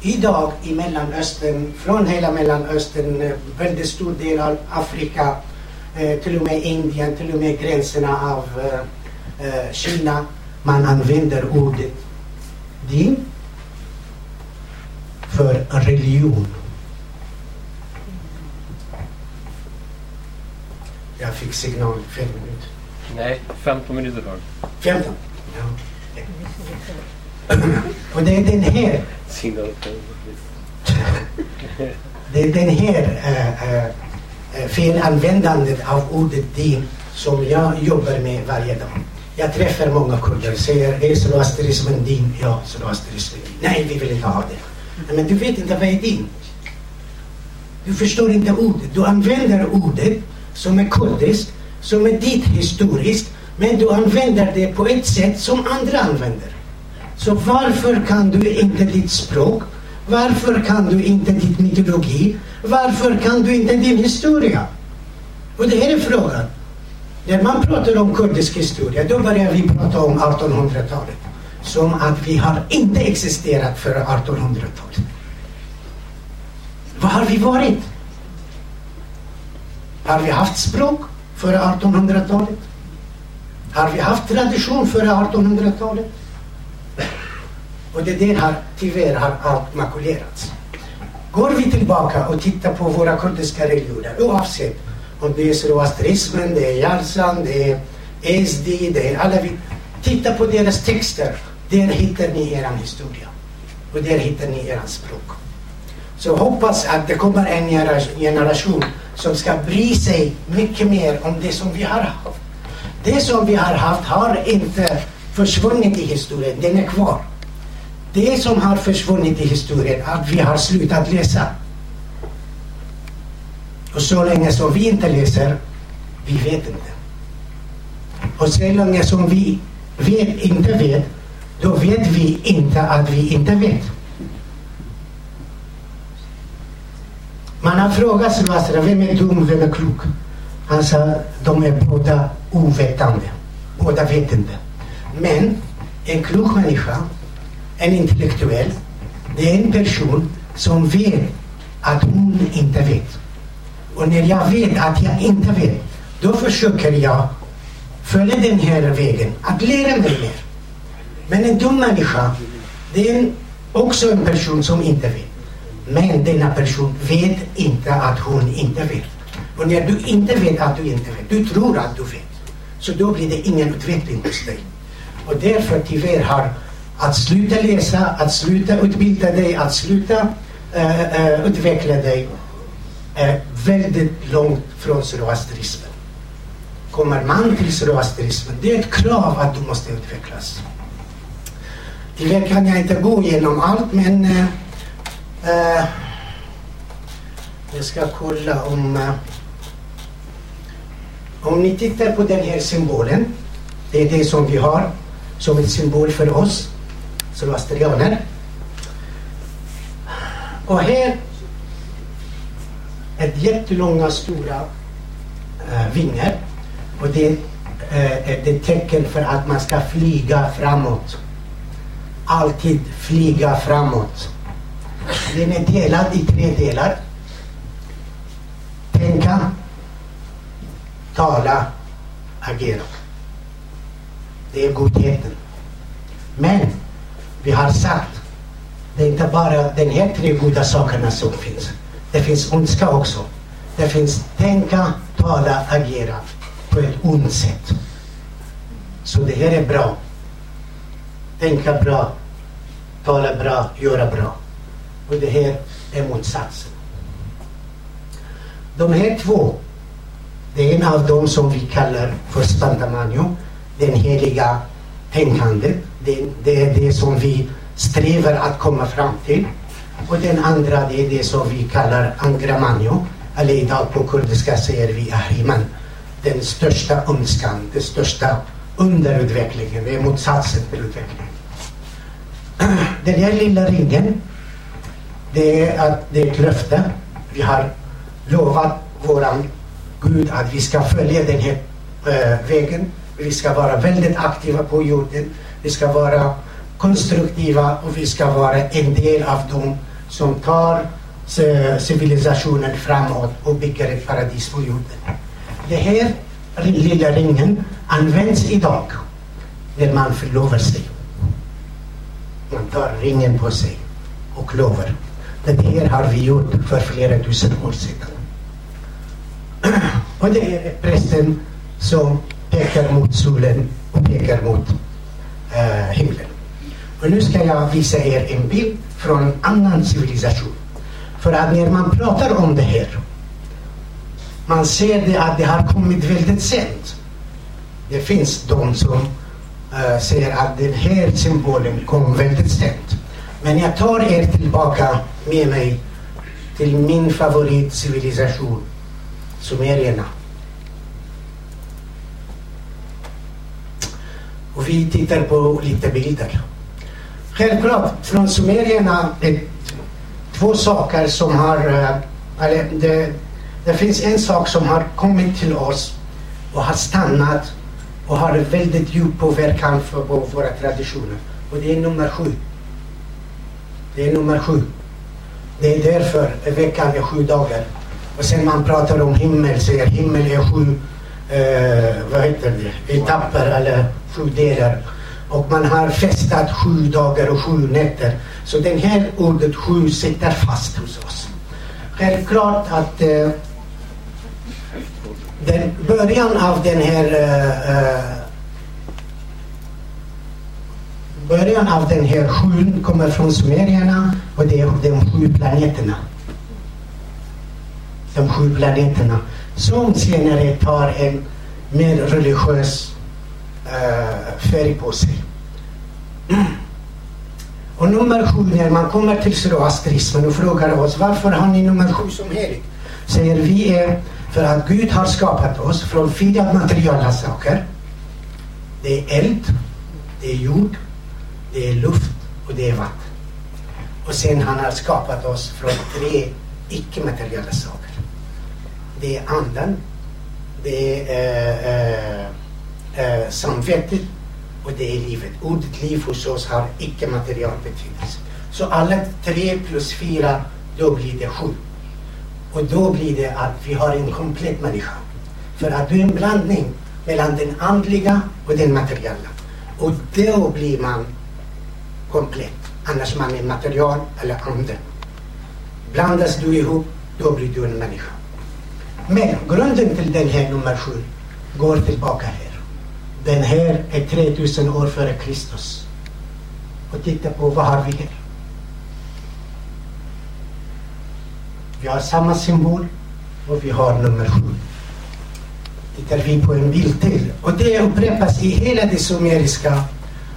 Idag i Mellanöstern, från hela Mellanöstern, eh, väldigt stor del av Afrika, eh, till och med Indien, till och med gränserna av eh, Kina, man använder ordet din för religion. Jag fick signal, fem minuter. Nej, 15 minuter du. 15? Och det är den här Det är den här äh, eh, äh, eh, eh, felanvändandet av ordet din som jag jobbar med varje dag. Jag träffar många kurder säger är zoroastrismen din? Ja, zoroastrismen din. Nej, vi vill inte ha det. Men du vet inte vad är din? Du förstår inte ordet. Du använder ordet som är kurdiskt, som är ditt historiskt, men du använder det på ett sätt som andra använder. Så varför kan du inte ditt språk? Varför kan du inte din mytologi? Varför kan du inte din historia? Och det här är frågan. När man pratar om kurdisk historia, då börjar vi prata om 1800-talet. Som att vi har inte existerat före 1800-talet. Vad har vi varit? Har vi haft språk före 1800-talet? Har vi haft tradition före 1800-talet? Och det där har tyvärr har allt makulerats. Går vi tillbaka och tittar på våra kurdiska religioner, oavsett om det är zoroastrismen, det är Yarsan, det är Ezdi, det är alla vi. Titta på deras texter. Där hittar ni er historia. Och där hittar ni er språk. Så hoppas att det kommer en generation som ska bry sig mycket mer om det som vi har haft. Det som vi har haft har inte försvunnit i historien, den är kvar. Det som har försvunnit i historien är att vi har slutat läsa. Och så länge som vi inte läser, vi vet inte. Och så länge som vi vet, inte vet, då vet vi inte att vi inte vet. Man har frågat sig, vem är dum, vem är klok? Han sa, de är båda ovetande. Båda vet inte. Men en klok människa, en intellektuell, det är en person som vet att hon inte vet. Och när jag vet att jag inte vet, då försöker jag följa den här vägen, att lära mig mer. Men en dum människa, Det är också en person som inte vet. Men denna person vet inte att hon inte vet. Och när du inte vet att du inte vet, du tror att du vet. Så då blir det ingen utveckling hos dig. Och därför tyvärr har att sluta läsa, att sluta utbilda dig, att sluta uh, uh, utveckla dig är väldigt långt från zoroastrismen. Kommer man till zoroastrismen, det är ett krav att du måste utvecklas. Tyvärr kan jag inte gå igenom allt men uh, uh, jag ska kolla om uh, om ni tittar på den här symbolen, det är det som vi har som en symbol för oss zoroastrianer. Och här ett jättelånga stora eh, äh, vingar och det äh, är ett tecken för att man ska flyga framåt. Alltid flyga framåt. Den är delad i tre delar. Tänka, tala, agera. Det är godheten. Men vi har sagt, det är inte bara de här tre goda sakerna som finns. Det finns ondska också. Det finns tänka, tala, agera på ett ont sätt. Så det här är bra. Tänka bra, tala bra, göra bra. Och det här är motsatsen. De här två, det är en av dem som vi kallar för Spantamanio, den heliga tänkandet. Det, det är det som vi strävar att komma fram till. Och den andra det är det som vi kallar Angramanio, Eller idag på kurdiska säger vi ahriman. Den största önskan, den största underutvecklingen. Det är motsatsen till utveckling. Den här lilla ringen, det är, att det är ett löfte. Vi har lovat våran Gud att vi ska följa den här äh, vägen. Vi ska vara väldigt aktiva på jorden. Vi ska vara konstruktiva och vi ska vara en del av dem som tar eh, civilisationen framåt och bygger ett paradis på jorden. Den här lilla ringen används idag när man förlovar sig. Man tar ringen på sig och lovar. Det här har vi gjort för flera tusen år sedan. Och det är prästen som pekar mot solen och pekar mot uh, himlen. Och nu ska jag visa er en bild från en annan civilisation. För att när man pratar om det här, man ser det att det har kommit väldigt sent. Det finns de som eh, äh, säger att den här symbolen kom väldigt sent. Men jag tar er tillbaka med mig till min favoritcivilisation, sumerierna. Och vi tittar på lite bilder. Självklart, från sumerierna det två saker som har... Eh, eller det, det finns en sak som har kommit till oss och har stannat och har en väldigt djup påverkan för, på våra traditioner. Och det är nummer sju. Det är nummer sju. Det är därför veckan är sju dagar. Och sen man pratar om himmel, säger himmel är sju, eh, vad heter det, etapper eller sju delar och man har festat sju dagar och sju nätter. Så det här ordet sju sitter fast hos oss. Självklart att eh, den början av den här eh, eh början av den här sjun kommer från sumerierna och det är de sju planeterna. De sju planeterna som senare tar en mer religiös uh, färg på sig. Och nummer sju, när man kommer till zoroastrismen och frågar oss varför har ni nummer sju som helig? Säger vi är för att Gud har skapat oss från fyra materiella saker. Det är eld, det är jord, det är luft och det är vatten. Och sen han har skapat oss från tre icke-materiella saker. Det är anden, det är eh, eh, eh samvetet och det är livet. Ordet liv hos oss har icke-material betydelse. Så alla tre plus fyra, då blir det sju. Och då blir det att vi har en komplett människa. För att du är en blandning mellan den andliga och den materiella. Och då blir man komplett. Annars man är material eller ande. Blandas du ihop, då blir du en människa. Men grunden till den här nummer sju går tillbaka här. Den här är 3000 år före Kristus. Och titta på vad har vi här? Vi har samma symbol och vi har nummer sju. Tittar vi på en bild till. Och det upprepas i hela den sumeriska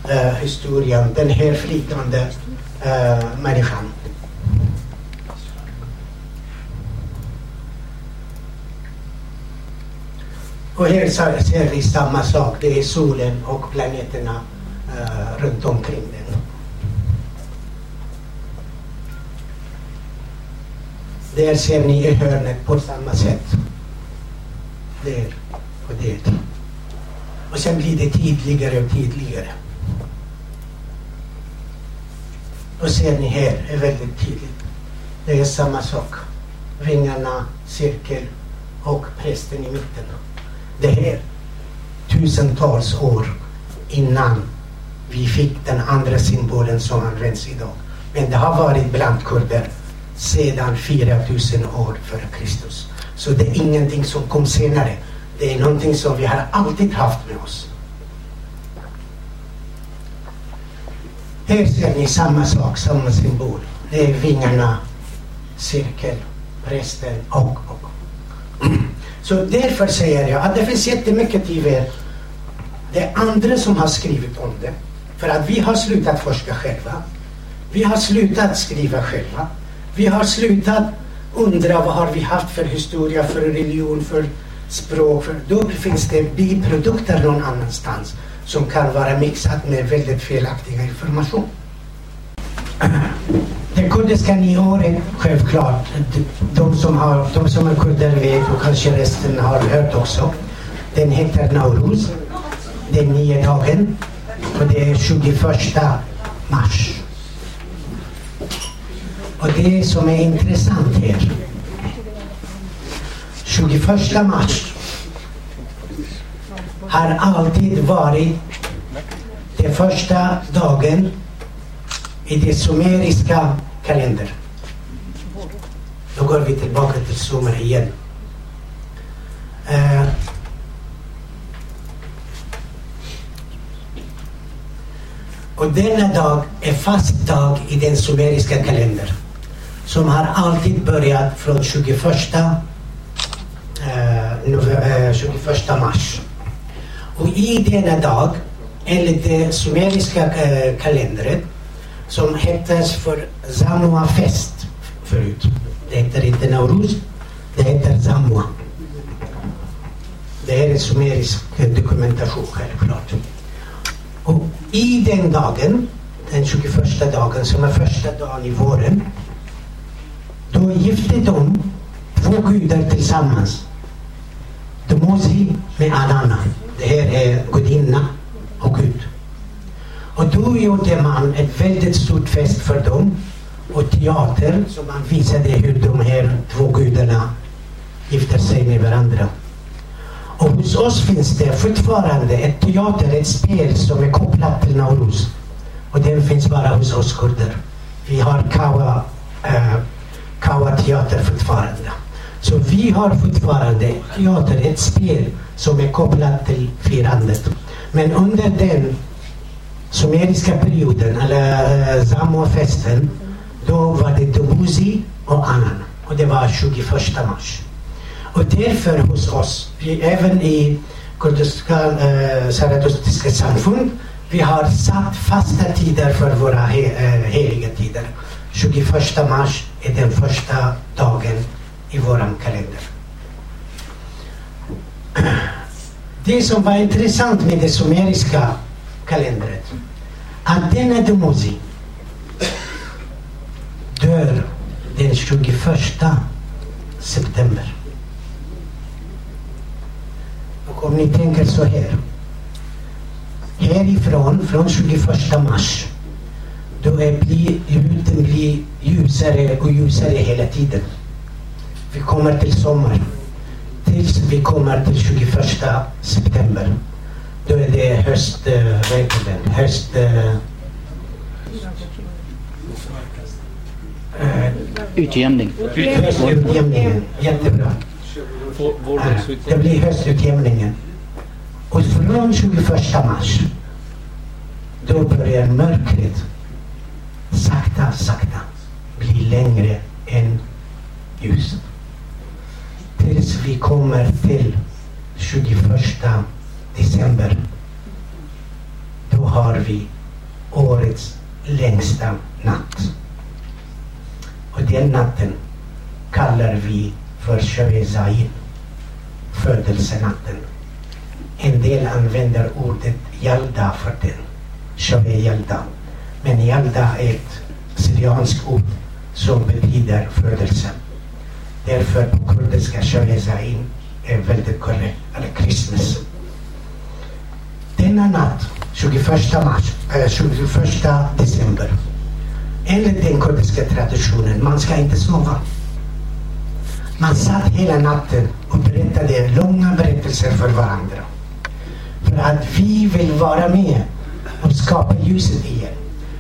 uh, historien, den här flytande uh, människan. Och här ser vi samma sak. Det är solen och planeterna uh, runt omkring den. Där ser ni i hörnet på samma sätt. Där och där. Och sen blir det tydligare och tydligare. Och ser ni här är väldigt tydligt. Det är samma sak. Vingarna, cirkel och prästen i mitten. Det här tusentals år innan vi fick den andra symbolen som används idag. Men det har varit bland kurder sedan 4000 år före Kristus. Så det är ingenting som kom senare. Det är någonting som vi har alltid haft med oss. Här ser ni samma sak, samma symbol. Det är vingarna, cirkel, prästen och, och. Så därför säger jag att det finns jättemycket i er. Det är andra som har skrivit om det. För att vi har slutat forska själva. Vi har slutat skriva själva. Vi har slutat undra vad har vi haft för historia, för religion, för språk. För då finns det biprodukter någon annanstans som kan vara mixat med väldigt felaktiga information. Det kurdiska nyåret, självklart, de som, har, de som är kurder vet och kanske resten har hört också. Den heter Nauruz. Den nio dagen och det är 21 mars. Och det som är intressant här. 21 mars har alltid varit den första dagen i det sumeriska kalender. Då går vi tillbaka till Sumer igen. Uh, och denna dag är fast dag i den sumeriska kalendern som har alltid börjat från 21, uh, 21 mars. Och i denna dag, enligt den sumeriska eh, kalendern, som hette för Zamua fest förut. Det heter inte Nauruz, det heter Zamua. Det är en sumerisk dokumentation självklart. Och i den dagen, den 21 dagen som är första dagen i våren, då gifte de två gudar tillsammans. Domosi med Anana. Det här är gudinna och Gud. Och då gjorde man ett väldigt stort fest för dem och teater så man visade hur de här två gudarna gifter sig med varandra. Och hos oss finns det fortfarande ett teater, ett spel som är kopplat till Nauruz. Och den finns bara hos oss kurder. Vi har Kawa äh, Kawa teater fortfarande. Så vi har fortfarande teater, ett spel som är kopplat till firandet. Men under den sumeriska perioden, eller uh, Zamua-festen, då var det Dobuzi och annan. Och det var 21 mars. Och därför hos oss, vi, även i kurdiska eh, zaratustiska samfund, vi har satt fasta tider för våra he, eh, heliga tider. 21 mars är den första dagen i vår kalender. Det som var intressant med det sumeriska kalendern, att denna dör den 21 september. Och om ni tänker så här. Härifrån, från 21 mars, då är bli, blir ljusare och ljusare hela tiden. Vi kommer till sommar. Tills vi kommer till 21 september. Då är det höst, vad heter den? Höst... Äh, Eh, Utjämning. höstutjämningen, jättebra. Eh, Det blir höstutjämningen. Och från 21 mars, då börjar mörkret sakta, sakta bli längre än ljuset. Tills vi kommer till 21 december. Då har vi årets längsta natt. Och den natten kallar vi för Shövezain, födelsenatten. En del använder ordet Jalda för den, Shöve Jalda. Men Jalda är ett syrianskt ord som betyder födelse. Därför på kurdiska Shövezain är väldigt korrekt, eller Christmas. Denna natt, 21 mars, eh, 21 december, enligt den kurdiska traditionen, man ska inte sova. Man satt hela natten och berättade långa berättelser för varandra. För att vi vill vara med och skapa ljuset igen.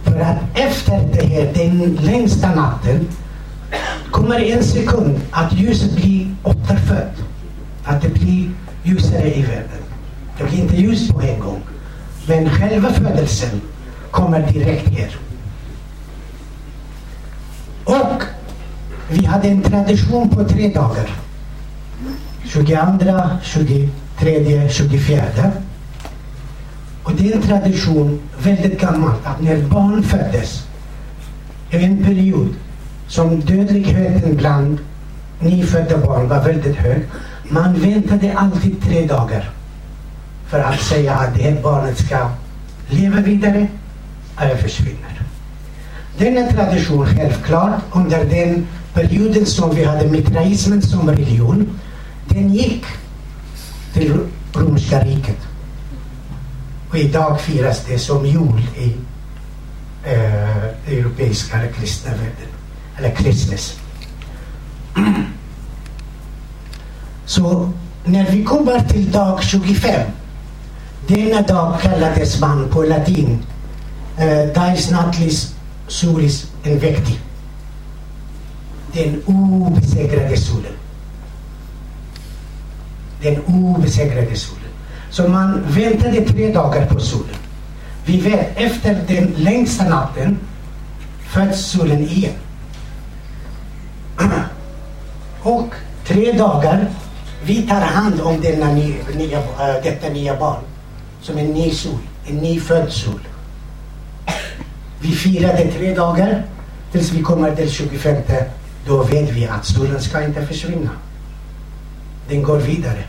För att efter det här, den längsta natten, kommer en sekund att ljuset blir återfött. Att det blir ljusare i världen. Det blir inte ljus på en gång. Men själva födelsen kommer direkt här. Och vi hade en tradition på tre dagar. 22, 23, 24. Och det är en tradition väldigt gammalt att när barn föddes, i en period som dödligheten bland nyfödda barn var väldigt hög. Man väntade alltid tre dagar för att säga att det här barnet ska leva vidare eller försvinner. Denna tradition självklart under den perioden som vi hade mitraismen som religion, den gick till romerska riket. Och idag firas det som jul i eh, europeiska eller kristna världen. Eller Christmas. Så när vi kommer till dag 25, denna dag kallades man på latin eh, Dies Natlis Solis Invecti. Den obesegrade solen. Den obesegrade solen. Så man väntade tre dagar på solen. Vi vet, efter den längsta natten föds solen igen. Och tre dagar, vi tar hand om denna nya, nya, eh, detta nya barn. Som en ny sol, en nyfödd sol. Vi firade tre dagar tills vi kommer till 25. Då vet vi att solen ska inte försvinna. Den går vidare.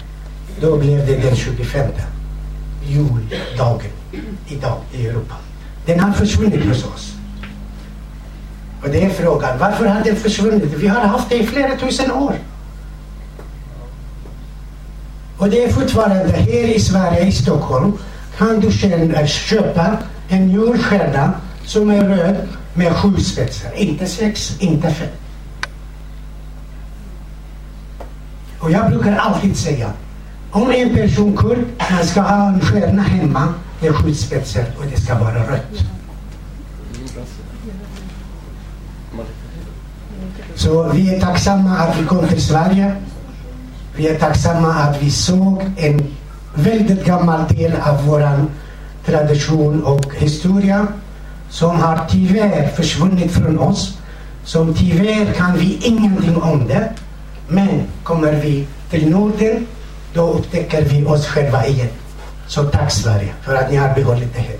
Då blev det den 25. Juldagen idag i Europa. Den har försvunnit hos oss. Och det är frågan, varför har den försvunnit? Vi har haft det i flera tusen år. Och det är fortfarande här i Sverige, i Stockholm, kan du eh, köpa en julstjärna som är röd med sju spetsar. Inte sex, inte fem. Och jag brukar alltid säga, om en person kurd, han ska ha en stjärna hemma med sju spetsar och det ska vara rött. Så vi är tacksamma att vi kom till Sverige. Vi är tacksamma att vi såg en väldigt gammal del av vår tradition och historia som har tyvärr försvunnit från oss. Som tyvärr kan vi ingenting om det. Men kommer vi till Norden, då upptäcker vi oss själva igen. Så tack Sverige för att ni har behållit det här.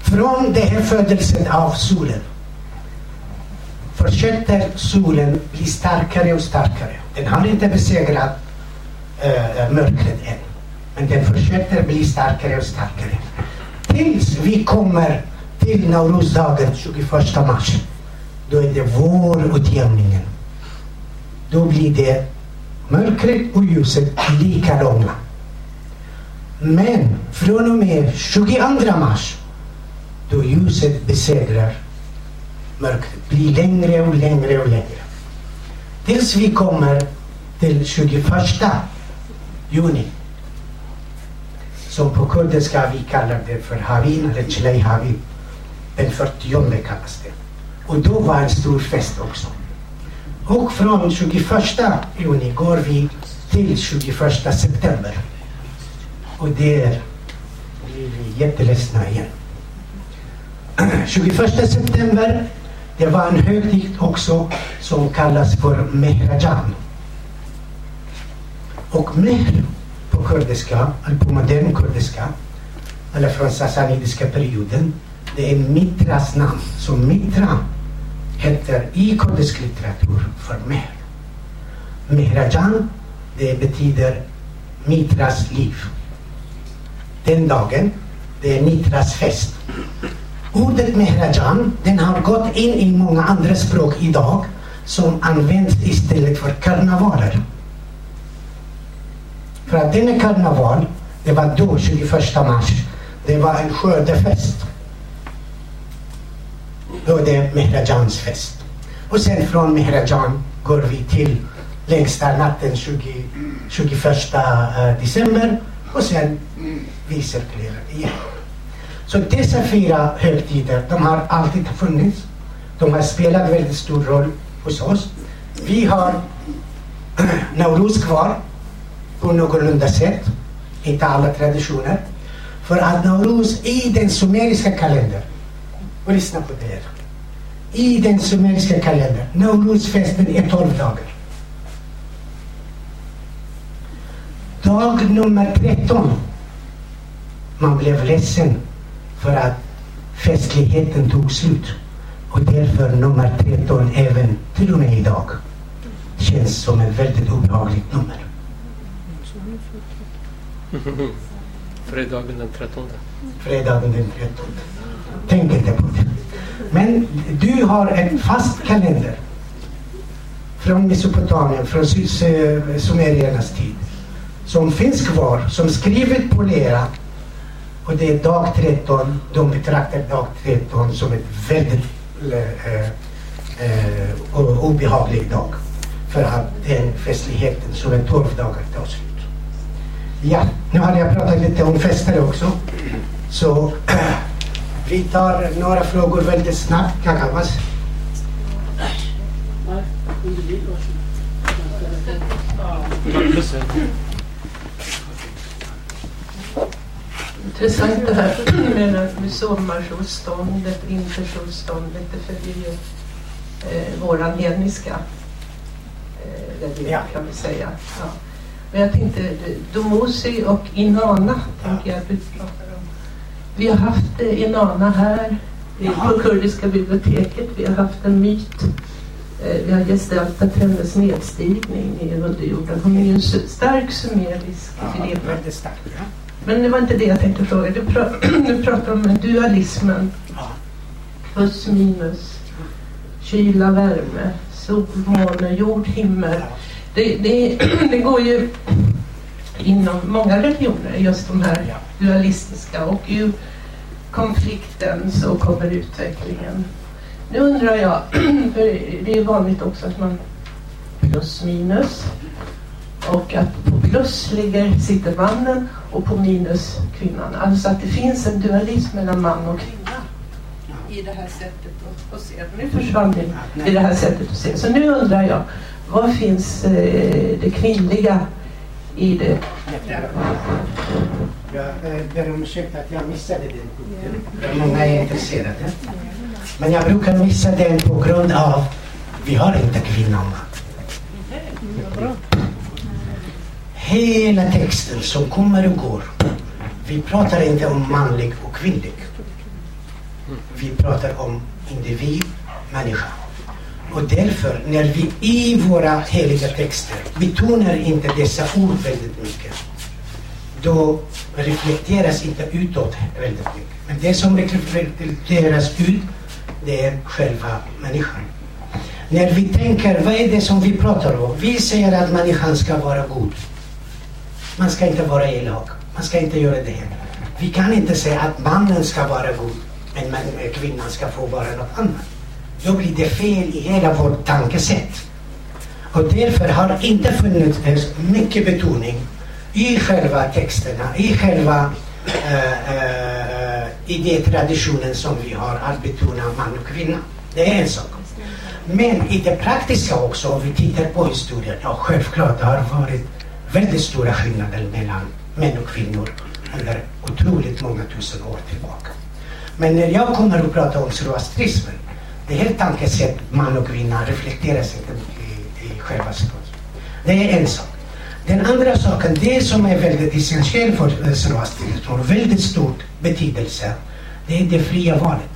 Från den här födelsen av solen fortsätter solen bli starkare och starkare. Den har inte besegrat äh, mörkret än. Men den fortsätter bli starkare och starkare. Tills vi kommer till Naurusdagen 21 mars. Då är det vårutjämningen. Då blir det mörkret och ljuset lika långa. Men från och med 22 mars då ljuset besegrar mörkret blir längre och längre och längre. Tills vi kommer till 21 juni. Som på kurdiska vi kallar det för Havin eller Chilei Havin. Den 40 kallas det. Och då var en stor fest också. Och från 21 juni går vi till 21 september. Och det blir vi jätteledsna igen. 21 september, det var en högtid också som kallas för Mehrajan. Och Mehr på kurdiska, eller på modern kurdiska, eller från sassanidiska perioden, det är Mitras namn. Så Mitra heter i kurdisk litteratur för Mehr. Mehrajan, det betyder Mitras liv. Den dagen, det är Mitras fest. Ordet Mehrajan, den har gått in i många andra språk idag som används istället för karnavaler. För att denna karneval, det var då 21 mars, det var en skördefest. Då är det Mehrajans fest. Och sen från Mehrajan går vi till längsta natten 20, 21 eh, december och sen vi cirkulerar igen. Så dessa fyra högtider, de har alltid funnits. De har spelat väldigt stor roll hos oss. Vi har Nauruz kvar på någorlunda sätt. Inte alla traditioner. För att Nauruz i den sumeriska kalendern, och lyssna på det här. I den sumeriska kalendern, Nauruzfesten är 12 dagar. Dag nummer 13. Man blev ledsen för att festligheten tog slut. Och därför nummer 13 även till och med idag känns som ett väldigt obehagligt nummer. Fredagen den 13. Fredagen den 13. Tänk inte på det. Men du har en fast kalender från Mesopotamien, från sumeriernas tid som finns kvar, som skrivet på lera och det är dag 13. De betraktar dag 13 som en väldigt eh, eh, eh, obehaglig dag. För att den festligheten som är 12 dagar tar slut. Ja, nu har jag pratat lite om fester också. Så vi tar några frågor väldigt snabbt, Kakamas. Intressant det här med, med sommarsolståndet, vintersolståndet. Det följer ju eh, våran hedniska eh, religion Ja. kan vi säga. Ja. Men jag tänkte, Domosi och Inanna tänker jag att du pratar om. Vi har haft eh, Inanna här på Kurdiska biblioteket. Vi har haft en myt. Eh, Vi har gestaltat hennes nedstigning i underjorden. Hon är ju en stark sumerisk Ja, väldigt starkt. Ja. Men det var inte det jag tänkte fråga. Du, pra- du pratar om dualismen. Ja. Plus minus. Kyla, värme. Sol, måne, jord, himmel. Det, det, det går ju inom många religioner, just de här dualistiska. Och ur konflikten så kommer utvecklingen. Nu undrar jag, för det är vanligt också att man plus minus och att plus ligger, sitter mannen och på minus kvinnan. Alltså att det finns en dualism mellan man och kvinna i det här sättet att, att se. Nu försvann det i det här sättet att se. Så nu undrar jag, vad finns eh, det kvinnliga i det? Jag eh, ber om ursäkt att jag missade den punkten. Många är intresserade. Men jag brukar missa den på grund av vi har inte kvinna och man. Hela texten som kommer och går. Vi pratar inte om manlig och kvinnlig. Vi pratar om individ, människa. Och därför, när vi i våra heliga texter betonar inte dessa ord väldigt mycket, då reflekteras inte utåt väldigt mycket. Men det som reflekteras ut, det är själva människan. När vi tänker, vad är det som vi pratar om? Vi säger att människan ska vara god. Man ska inte vara elak. Man ska inte göra det. Vi kan inte säga att mannen ska vara god, men kvinnan ska få vara något annat. Då blir det fel i hela vårt tankesätt. Och därför har inte funnits mycket betoning i själva texterna, i själva eh, eh, äh, äh, idétraditionen som vi har att betona man och kvinna. Det är en sak. Men i det praktiska också, om vi tittar på historien, ja självklart det har varit väldigt stora skillnader mellan män och kvinnor under otroligt många tusen år tillbaka. Men när jag kommer att prata om zoroastrismen, det här tankesätt man och kvinna reflekteras inte i, i själva situationen. Det är en sak. Den andra saken, det som är väldigt essentiellt för eh, zoroastrismen och väldigt stor betydelse, det är det fria valet.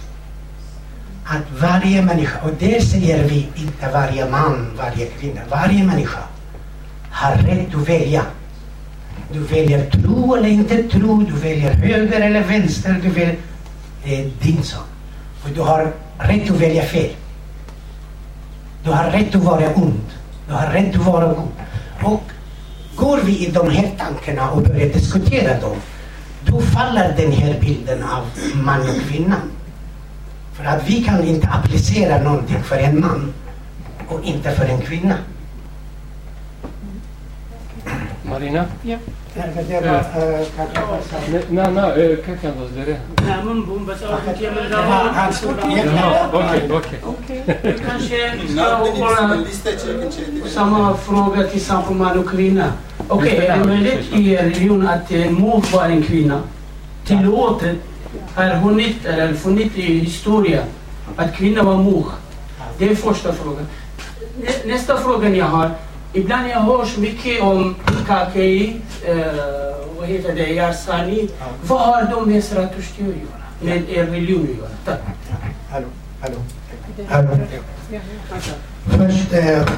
Att varje människa, och det säger vi inte varje man, varje kvinna, varje människa har rätt att välja. Du väljer tro eller inte tro, du väljer höger eller vänster, du väljer... Det är din sak. För du har rätt att välja fel. Du har rätt att vara ond. Du har rätt att vara god. Och går vi i de här tankarna och börjar diskutera dem, då faller den här bilden av man och kvinna. För att vi kan inte applicera någonting för en man och inte för en kvinna. Marina? Ja. Det var, eh, kanske bara så. Марина? На, на, как она вас дере? Nej, men bomba sa att jag vill ha... Okej, okej. Kanske ska samma fråga till Sampoman och kvinna. Okej, är det möjligt i er religion att mord var en kvinna? Tillåtet? Har hunnit eller funnit i historien att kvinnan var mor? Det är första frågan. Nästa frågan jag har. Ibland jag hör så mycket om KKI, eh, vad heter det, Yarsani. Vad har de med Zarathustra att göra? Med er religion att göra? Tack. Hallå, hallå. hallå. Först, eh,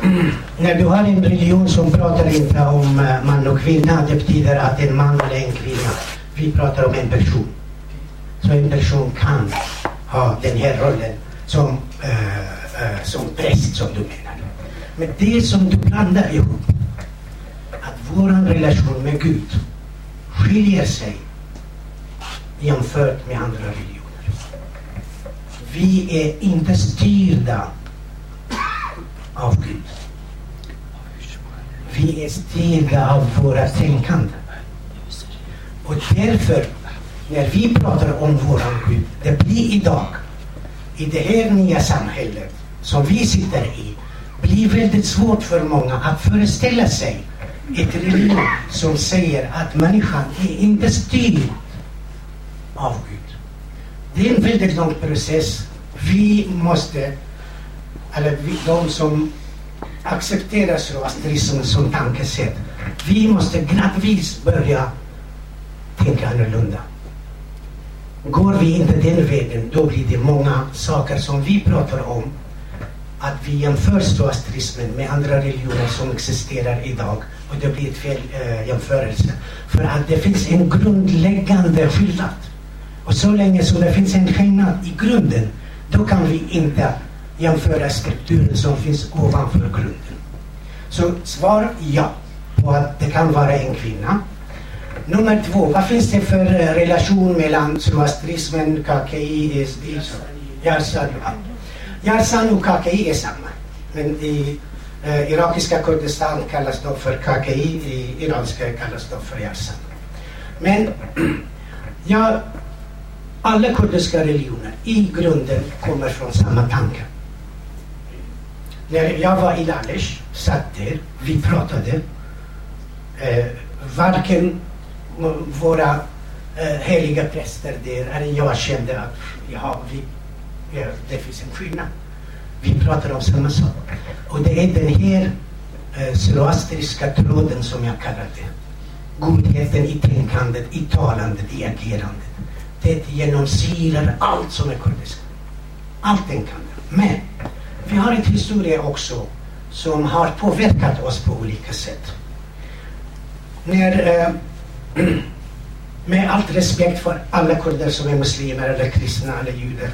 när du har en religion som pratar inte om eh, man och kvinna, det betyder att en man eller en kvinna. Vi pratar om en person. Så en person kan ha den här rollen som, eh, eh, som präst, som du menar. Men det som du blandar ihop, att vår relation med Gud skiljer sig jämfört med andra religioner. Vi är inte styrda av Gud. Vi är styrda av våra tänkande. Och därför, när vi pratar om våran Gud, det blir idag, i det här nya samhället som vi sitter i, blir väldigt svårt för många att föreställa sig ett religion som säger att människan är inte styrd av Gud. Det är en väldigt lång process. Vi måste, eller vi, de som accepterar zoroastrismen som tankesätt, vi måste gradvis börja tänka annorlunda. Går vi inte den vägen, då blir det många saker som vi pratar om, att vi jämför zoroastrismen med andra religioner som existerar idag och det blir ett fel eh, jämförelse. För att det finns en grundläggande skillnad. Och så länge som det finns en skillnad i grunden, då kan vi inte jämföra strukturen som finns ovanför grunden. Så svar ja på att det kan vara en kvinna. Nummer två, vad finns det för eh, relation mellan zoroastrismen, KKI, SD? Ja. Yarsan och KKI är samma. Men i eh, irakiska Kurdistan kallas de för KKI, i iranska kallas de för Yarsan. Men ja, alla kurdiska religioner i grunden kommer från samma tanke. När jag var i Lalesh, satt där, vi pratade. Eh, varken våra eh, heliga präster där, eller jag kände att ja, vi, ja, det finns en skillnad. Vi pratar om samma sak. Och det är den här eh, zoroastriska tråden som jag kallar det. Godheten i tänkandet, i talandet, i agerandet. Det genomsyrar allt som är kurdiskt. Allt tänkande. Men vi har en historia också som har påverkat oss på olika sätt. När, eh, med allt respekt för alla kurder som är muslimer eller kristna eller judar.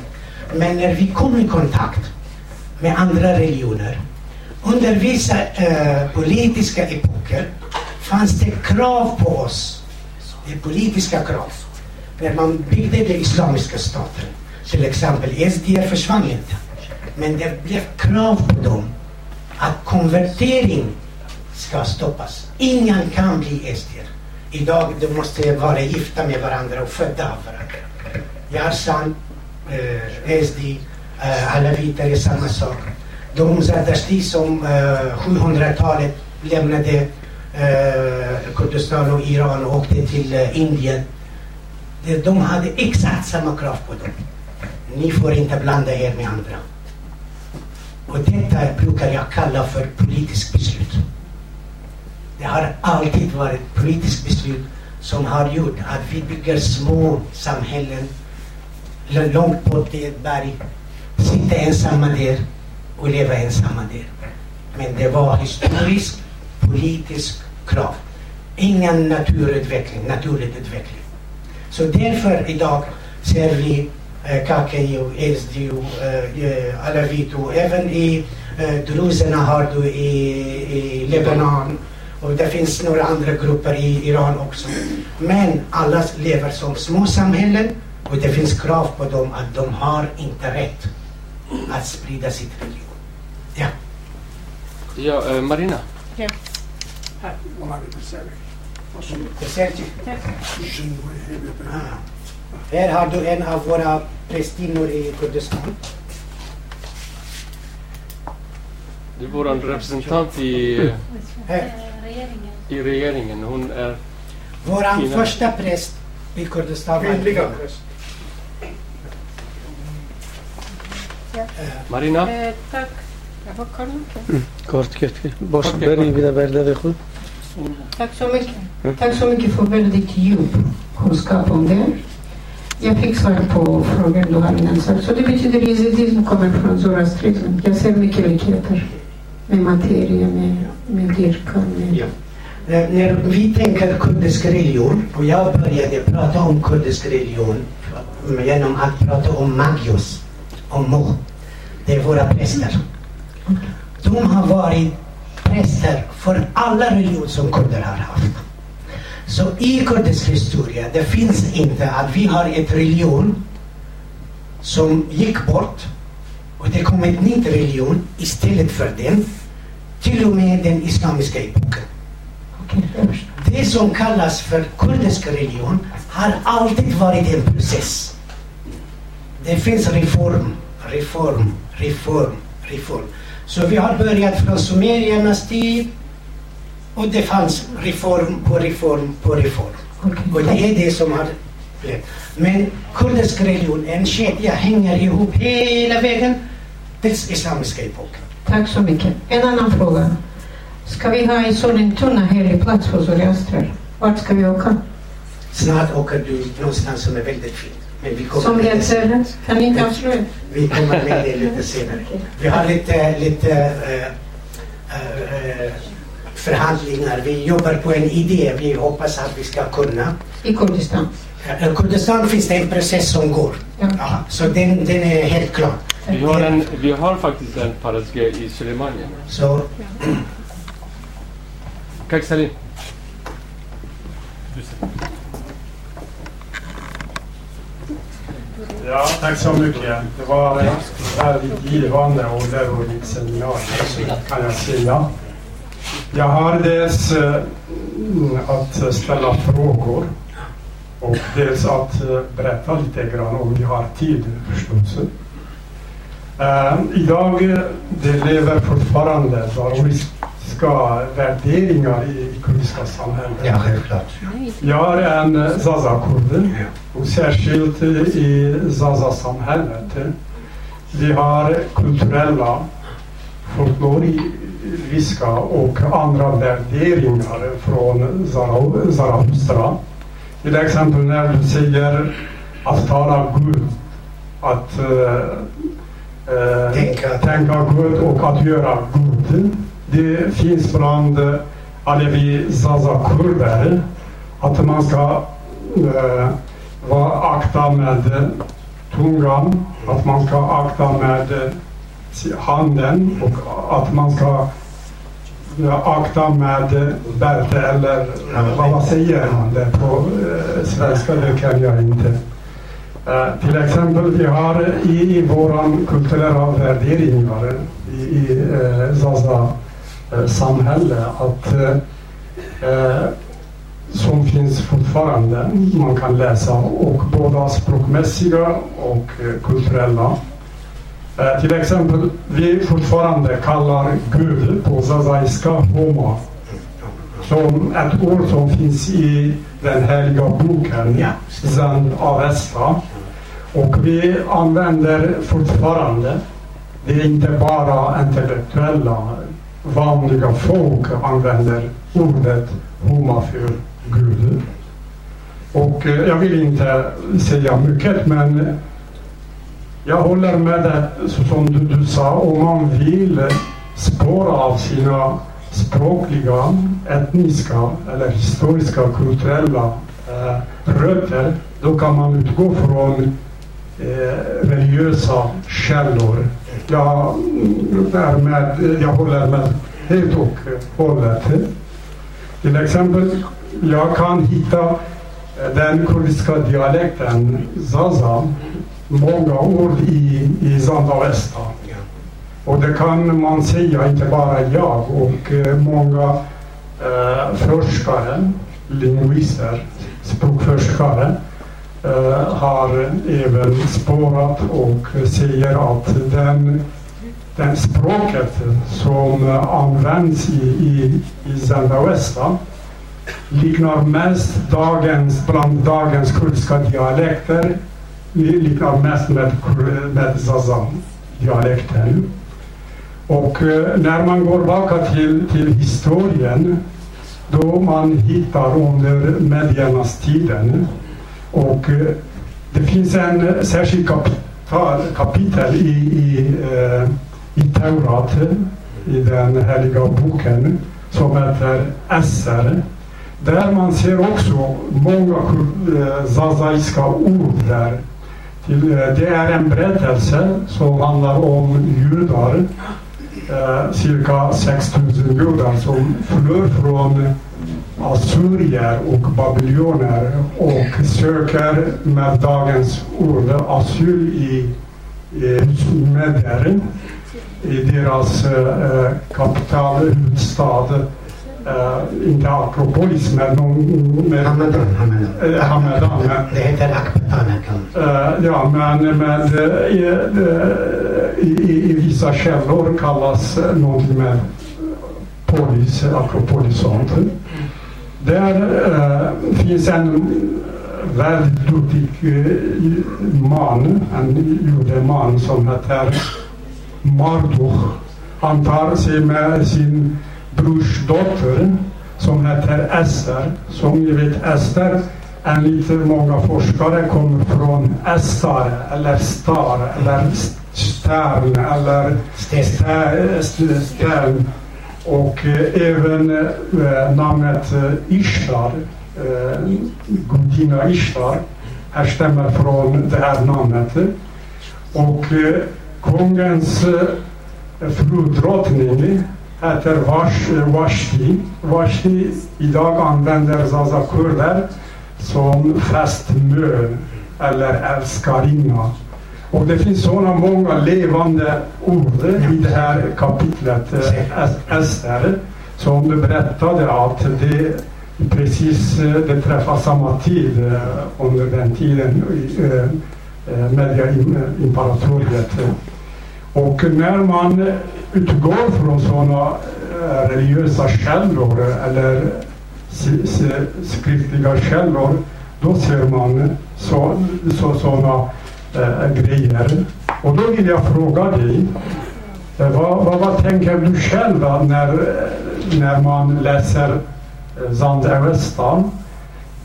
Men när vi kom i kontakt med andra religioner under vissa eh, politiska epoker fanns det krav på oss. Det politiska krav. När man byggde den islamiska staten, till exempel SDR försvann inte. Men det blev krav på dem att konvertering ska stoppas. Ingen kan bli SDR. Idag de måste vara gifta med varandra och födda av varandra. Yarsan, eh, SD, eh, alaviter är samma sak. De Zardashti som eh, 700-talet lämnade eh, Kurdistan och Iran och åkte till eh, Indien. De, de hade exakt samma krav på dem. Ni får inte blanda er med andra. Och detta brukar jag kalla för politiskt beslut. Det har alltid varit politiskt beslut som har gjort att vi bygger små samhällen långt bort i ett berg, sitta ensamma där och leva ensamma där. Men det var historiskt, politiskt krav. Ingen naturutveckling, naturlig utveckling. Så därför idag ser vi eh, Kakei eh, eh, och och eh, Alavit även i eh, druserna har du i, i Lebanon och det finns några andra grupper i Iran också. Men alla lever som små samhällen och det finns krav på dem att de har inte rätt att sprida sitt religion. Ja. Ja, eh, Marina. Sergio. Ah. Här har du en av våra prästinnor i Kurdistan. Du är vår representant i, Här. i regeringen. Hon är... Vår första präst i Kurdistan Kvinnliga kvinna. Marina? Eh, tack. Jag får kolla. Mm. Sju. Tack så mycket. Tack så mycket för väldigt djup kunskap om det. Jag fick svar på frågan du har innan. Så det betyder jezidism kommer från zoroastrism. Jag ser mycket likheter med materia, med, med dyrkan. Med... Ja. Eh, när e, vi tänker kurdisk religion, och jag började prata om kurdisk religion genom att prata om Magios om Mo. Det är våra präster. De har varit präster för alla religioner som kurder har haft. Så i kurdisk historia, det finns inte att vi har ett religion som gick bort och det kom ett nytt religion istället för den. Till och med den islamiska epoken. Det som kallas för kurdisk religion har alltid varit en process. Det finns reform, reform, reform, reform. Så vi har börjat från sumeriernas tid och det fanns reform på reform på reform. Och det är det som har blivit. Men kurdisk religion, en kedja, hänger ihop hela vägen tills islamiska epoken. Tack så mycket. En annan fråga. Ska vi ha i Sollentuna helig plats för zoroastrer? Vart ska vi åka? Snart åker du någonstans som är väldigt fint. Som är Kan ni inte avslöja? Vi kommer med det lite senare. Vi har lite, lite eh, eh, förhandlingar. Vi jobbar på en idé. Vi hoppas att vi ska kunna. I Kurdistan? I Kurdistan finns det en process som går. Ja. Ja, så den, den är helt klar. Vi har, en, vi har faktiskt en paradisgö i Suleimanien. Så Kak Salim. Ja, tack så mycket. Det var väldigt givande och lärorikt seminarium kan jag säga. Jag har dels mm, att ställa frågor och dels att eh, berätta lite grann om vi har tid förstås. Eh, idag eh, det lever fortfarande daoriska värderingar i, i samhället. ja, självklart. Jag är en Zaza-kurd och särskilt i Zaza-samhället. Vi har kulturella, folkloriska och andra värderingar från Zara- Zarathustra. Till exempel när du säger att tala Gud, att eh, eh, Tänka. tänka Gud och att göra Gud. Det finns bland eh, Alevi Zaza-kurder att man ska eh, vara akta med eh, tungan, att man ska akta med eh, handen och att man ska akta med bälte eller vad, säger man det på eh, svenska, det kan jag inte. Eh, till exempel vi har i, i våran kulturella värderingar i, i eh, Zaza samhälle att eh, eh, som finns fortfarande. Man kan läsa och både språkmässiga och eh, kulturella. Eh, till exempel, vi fortfarande kallar Gud på zazaiska Homa. Som ett ord som finns i den heliga boken Ja. Zand Avesta. Och vi använder fortfarande, det är inte bara intellektuella, vanliga folk använder ordet Homa för Gud. Och eh, jag vill inte säga mycket men jag håller med det så som du, du sa, om man vill spåra av sina språkliga, etniska eller historiska, kulturella eh, rötter, då kan man utgå från eh, religiösa källor. Jag, mm, därmed, jag håller med helt och hållet. Till exempel, jag kan hitta eh, den kurdiska dialekten Zaza, många ord i, i Zandavesta. Och det kan man säga, inte bara jag och eh, många eh, forskare, lingvister, språkforskare eh, har även spårat och säger att den, den språket som används i, i, i Zandavesta liknar mest dagens, bland dagens kurdiska dialekter liknar mest med, med Zazan-dialekten. Och eh, när man går tillbaka till, till historien då man hittar under mediernas tiden och eh, det finns en eh, särskild kapital, kapitel i, i, eh, i Taurat, i den heliga boken som heter Esser där man ser också många zazaiska ord där. Det är en berättelse som handlar om judar, cirka 6000 judar som flyr från assyrier och babylonier och söker med dagens ord asyl i, i Medier, i deras eh, kapital, huvudstad Uh, inte Akropolis, men någon... Med, Hamadan, Hamadan. Eh, Hamadan. Det heter Akbatanan. Eh, ja, men, men eh, i, i, i vissa källor kallas någonting med polis, Akropolis sånt. Där äh, finns en väldigt duktig eh, man, en judeman som heter Marduch. Han tar sig med sin brorsdotter som heter Ester. Som ni vet, Ester enligt många forskare kommer från Estar eller Star eller Stern eller st- Stern. Och eh, även eh, namnet eh, Ishtar, gudinna Ishtar, härstammar från det här namnet. Och kungens eh, frudrottning heter Vash, Vashti. Vashti idag använder Zaza kurder som fästmö eller älskarinna. Och det finns sådana många levande ord i det här kapitlet, eh, Ester, som du berättade att det precis eh, det träffar samma tid eh, under den tiden i eh, mediaimperatoriet. Och när man utgår från sådana religiösa källor eller skriftliga källor, då ser man så, så, sådana eh, grejer. Och då vill jag fråga dig, eh, vad, vad, vad tänker du själv när, eh, när man läser eh, Zand Avesta?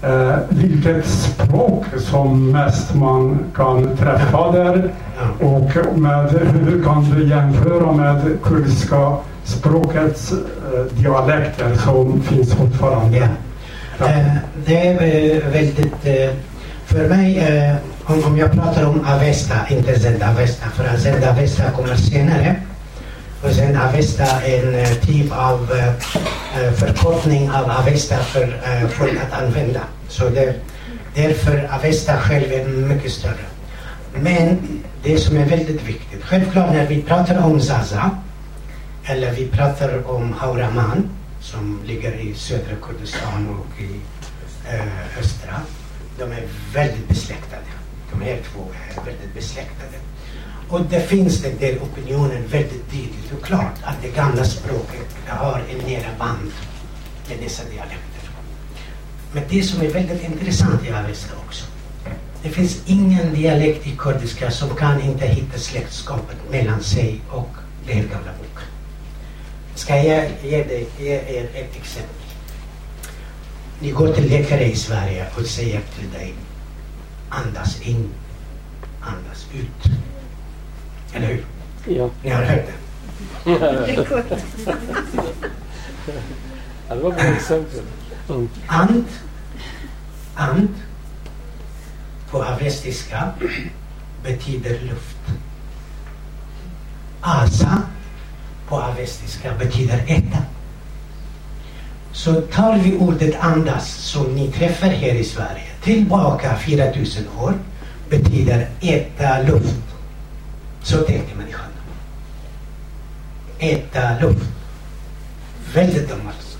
Eh, vilket språk som mest man kan träffa där och med, hur kan du jämföra med kurdiska språkets eh, dialekter som finns fortfarande? Ja. Eh, Det är väldigt... För mig, om om jag pratar om Avesta, inte Zenda Avesta, för att Zend Avesta kommer senare. Och sen Avesta är en eh, typ av eh, eh, förkortning av Avesta för eh, folk att använda. Så det, därför Avesta själv är mycket större. Men det som är väldigt viktigt, självklart när vi pratar om Zaza, eller vi pratar om Hauraman som ligger i södra Kurdistan och i eh, östra. De är väldigt besläktade. De här två är väldigt besläktade. Och det finns den där opinionen väldigt tydligt och klart att det gamla språket har en nära band med dessa dialekter. Men det som är väldigt intressant i Avesta också, det finns ingen dialekt i kurdiska som kan inte hitta släktskapet mellan sig och den gamla boken. Ska jag ge, dig, ge er ett exempel? Ni går till läkare i Sverige och säger till dig andas in, andas ut. Eller hur? Ja. Ni har hört det? Ja, det var bra exempel. And, and på avestiska betyder luft. Asa på avestiska betyder äta. Så tar vi ordet andas som ni träffar här i Sverige tillbaka 4000 år betyder äta luft. Så tänkte människan. Äta luft. Väldigt gammalt.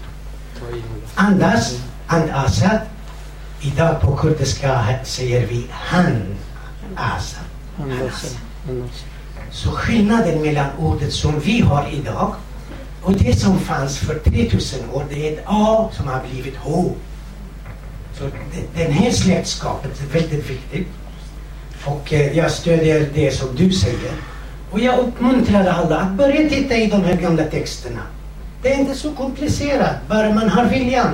Andas, Andasat. Idag på kurdiska säger vi han asa. Så skillnaden mellan ordet som vi har idag och det som fanns för 3000 år, det är ett A som har blivit H. Så den här släktskapet är väldigt viktigt. Och eh, jag stödjer det som du säger. Och jag uppmuntrar alla att börja titta i de här gamla texterna. Det är inte så komplicerat, bara man har viljan.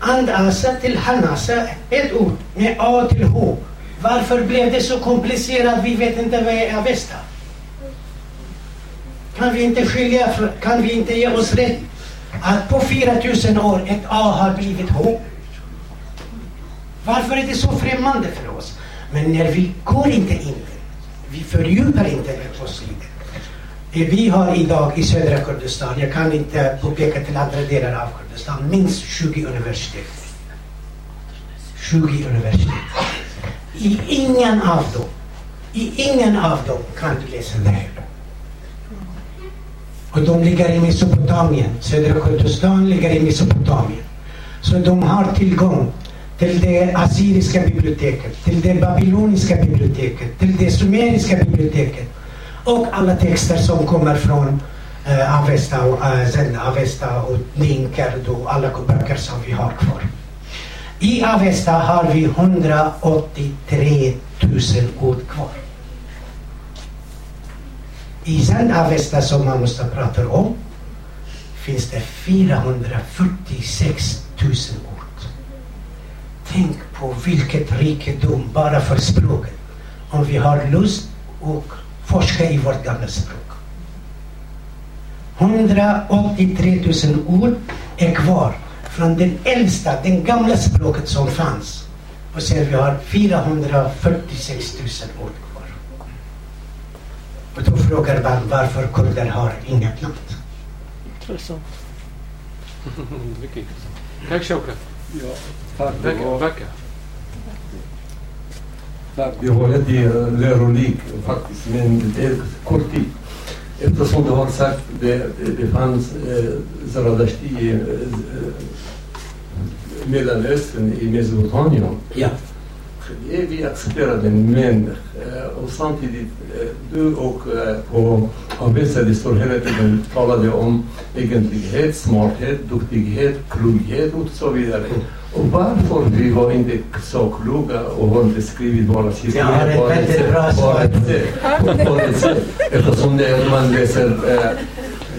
Andasa till hanasa, ett ord med A till H. Varför blev det så komplicerat? Vi vet inte vad är Avesta. Kan vi inte skilja, kan vi inte ge oss rätt att på 4000 år ett A har blivit H? Varför är det så främmande för oss? Men när vi går inte in, vi fördjupar inte oss i det. Vi har idag i södra Kurdistan, jag kan inte påpeka till andra delar av Kurdistan, minst 20 universitet. 20 universitet. I ingen av dem, i ingen av dem kan du läsa det här. Och de ligger i Mesopotamien. Södra Kurdistan ligger i Mesopotamien. Så de har tillgång till det assyriska biblioteket, till det babyloniska biblioteket, till det sumeriska biblioteket och alla texter som kommer från eh, Avesta och eh, sen Avesta och Ninkerd och alla böcker som vi har kvar. I Avesta har vi 183 000 ord kvar. I sen Avesta som man måste prata om finns det 446 000 ord. Tänk på vilket rikedom bara för språket. Om vi har lust och forska i vårt gamla språk. 183 000 ord är kvar från det äldsta, det gamla språket som fanns. Och sen vi har 446 000 ord kvar. Och då frågar man varför kurder har inget land. Intressant. Mycket intressant. Tack Shokrat. Tack. Det var lite lärorik faktiskt, men det är kort tid. Eftersom du har sagt det, det, det fanns eh, Zaradashti i eh, Mellanöstern, i Mesopotamien. Ja. Det vi accepterar den, men och samtidigt, du och på Avesta, det står hela tiden, talade om egentlighet, smarthet, duktighet, klokhet och så vidare. Och varför vi var inte så kloka och har inte skrivit våra bra svar. på ett sätt. Eftersom när man läser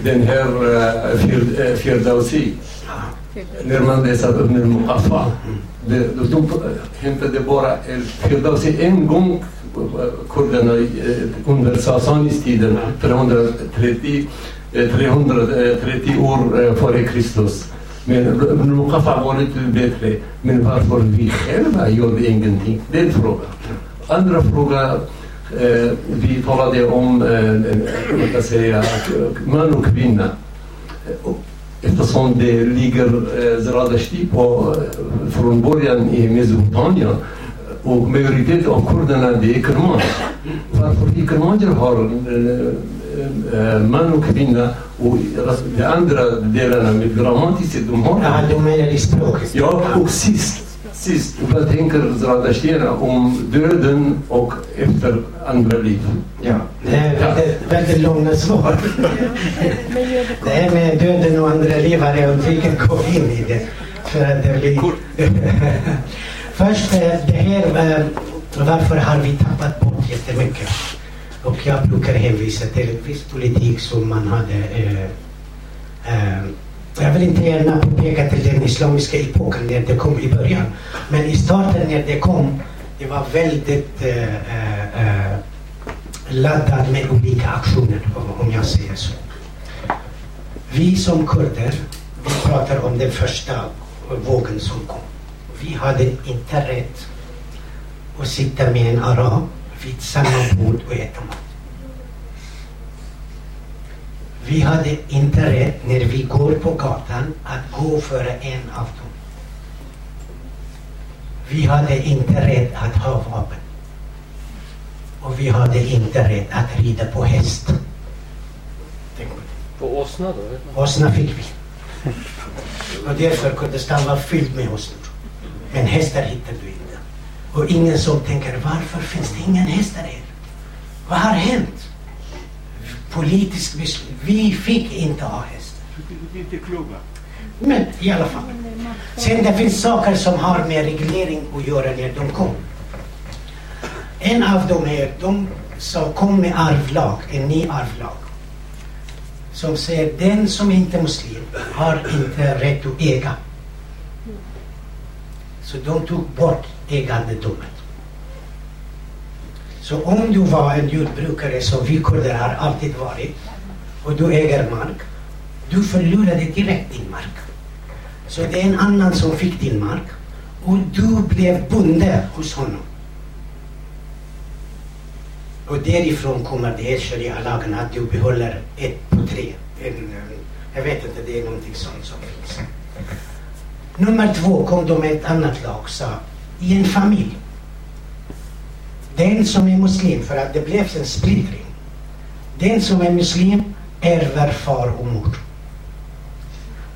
den här Fir- Firdausi, när man läser Ibn al-Muqaffa, då de hämtade bara El Firdausi en gång eh, kurderna eh, under Sasanis-tiden, 330, 330 eh, år före Kristus. Men Ibn Muqaffa var lite bättre. Men varför vi själva gjorde ingenting? Det är en fråga. Andra fråga, eh, vi talade om eh, säga, man och kvinna. Och اتصام به لیگر زرادشتی با فرونبوریان ای میزوپانیا و میوریتیت آن کردن به کرمان فرخوردی کرمان جر هار منو کبین نه و لاندرا دیرانا می درامانتی سی دومان آه یا اوکسیست sist, vad tänker Zratashtina om döden och efter andra liv? Ja, det är väldigt, väldigt långa svar. Det här med döden och andra liv har jag undvikit att gå in i det. För att det blir... Först, eh, det här, varför har vi tappat bort jättemycket? Och jag brukar hänvisa till en viss politik som man hade eh, eh, jag vill inte gärna peka till den islamiska epoken när det kom i början. Men i starten när det kom, det var väldigt eh, eh, eh laddat med olika aktioner, om jag säger så. Vi som kurder, vi pratar om den första vågen som kom. Vi hade inte rätt att sitta med en arab vid samma bord och äta mat. Vi hade inte rätt när vi går på gatan att gå före en av dem. Vi hade inte rätt att ha vapen. Och vi hade inte rätt att rida på häst. På åsna då? Åsna fick vi. Och därför Kurdistan var fyllt med åsnor. Men hästar hittade du inte. Och ingen som tänker varför finns det ingen hästar här? Vad har hänt? Politiskt beslut. Vi fick inte ha hästar. Inte kloka. Men i alla fall. Sen det finns saker som har med reglering att göra när de kom. En av dem är, de som kom med arvlag, en ny arvlag. Som säger den som inte är muslim har inte rätt att äga. Så de tog bort ägandedomen. Så om du var en jordbrukare som vi kurder har alltid varit och du äger mark, du förlorade direkt din mark. Så det är en annan som fick din mark och du blev bonde hos honom. Och därifrån kommer det här sharia-lagen att du behåller ett på tre. En, jag vet inte, det är någonting sånt som finns. Nummer två kom de med ett annat lag, sa i en familj. Den som är muslim, för att det blev en splittring. Den som är muslim ärver far och mor.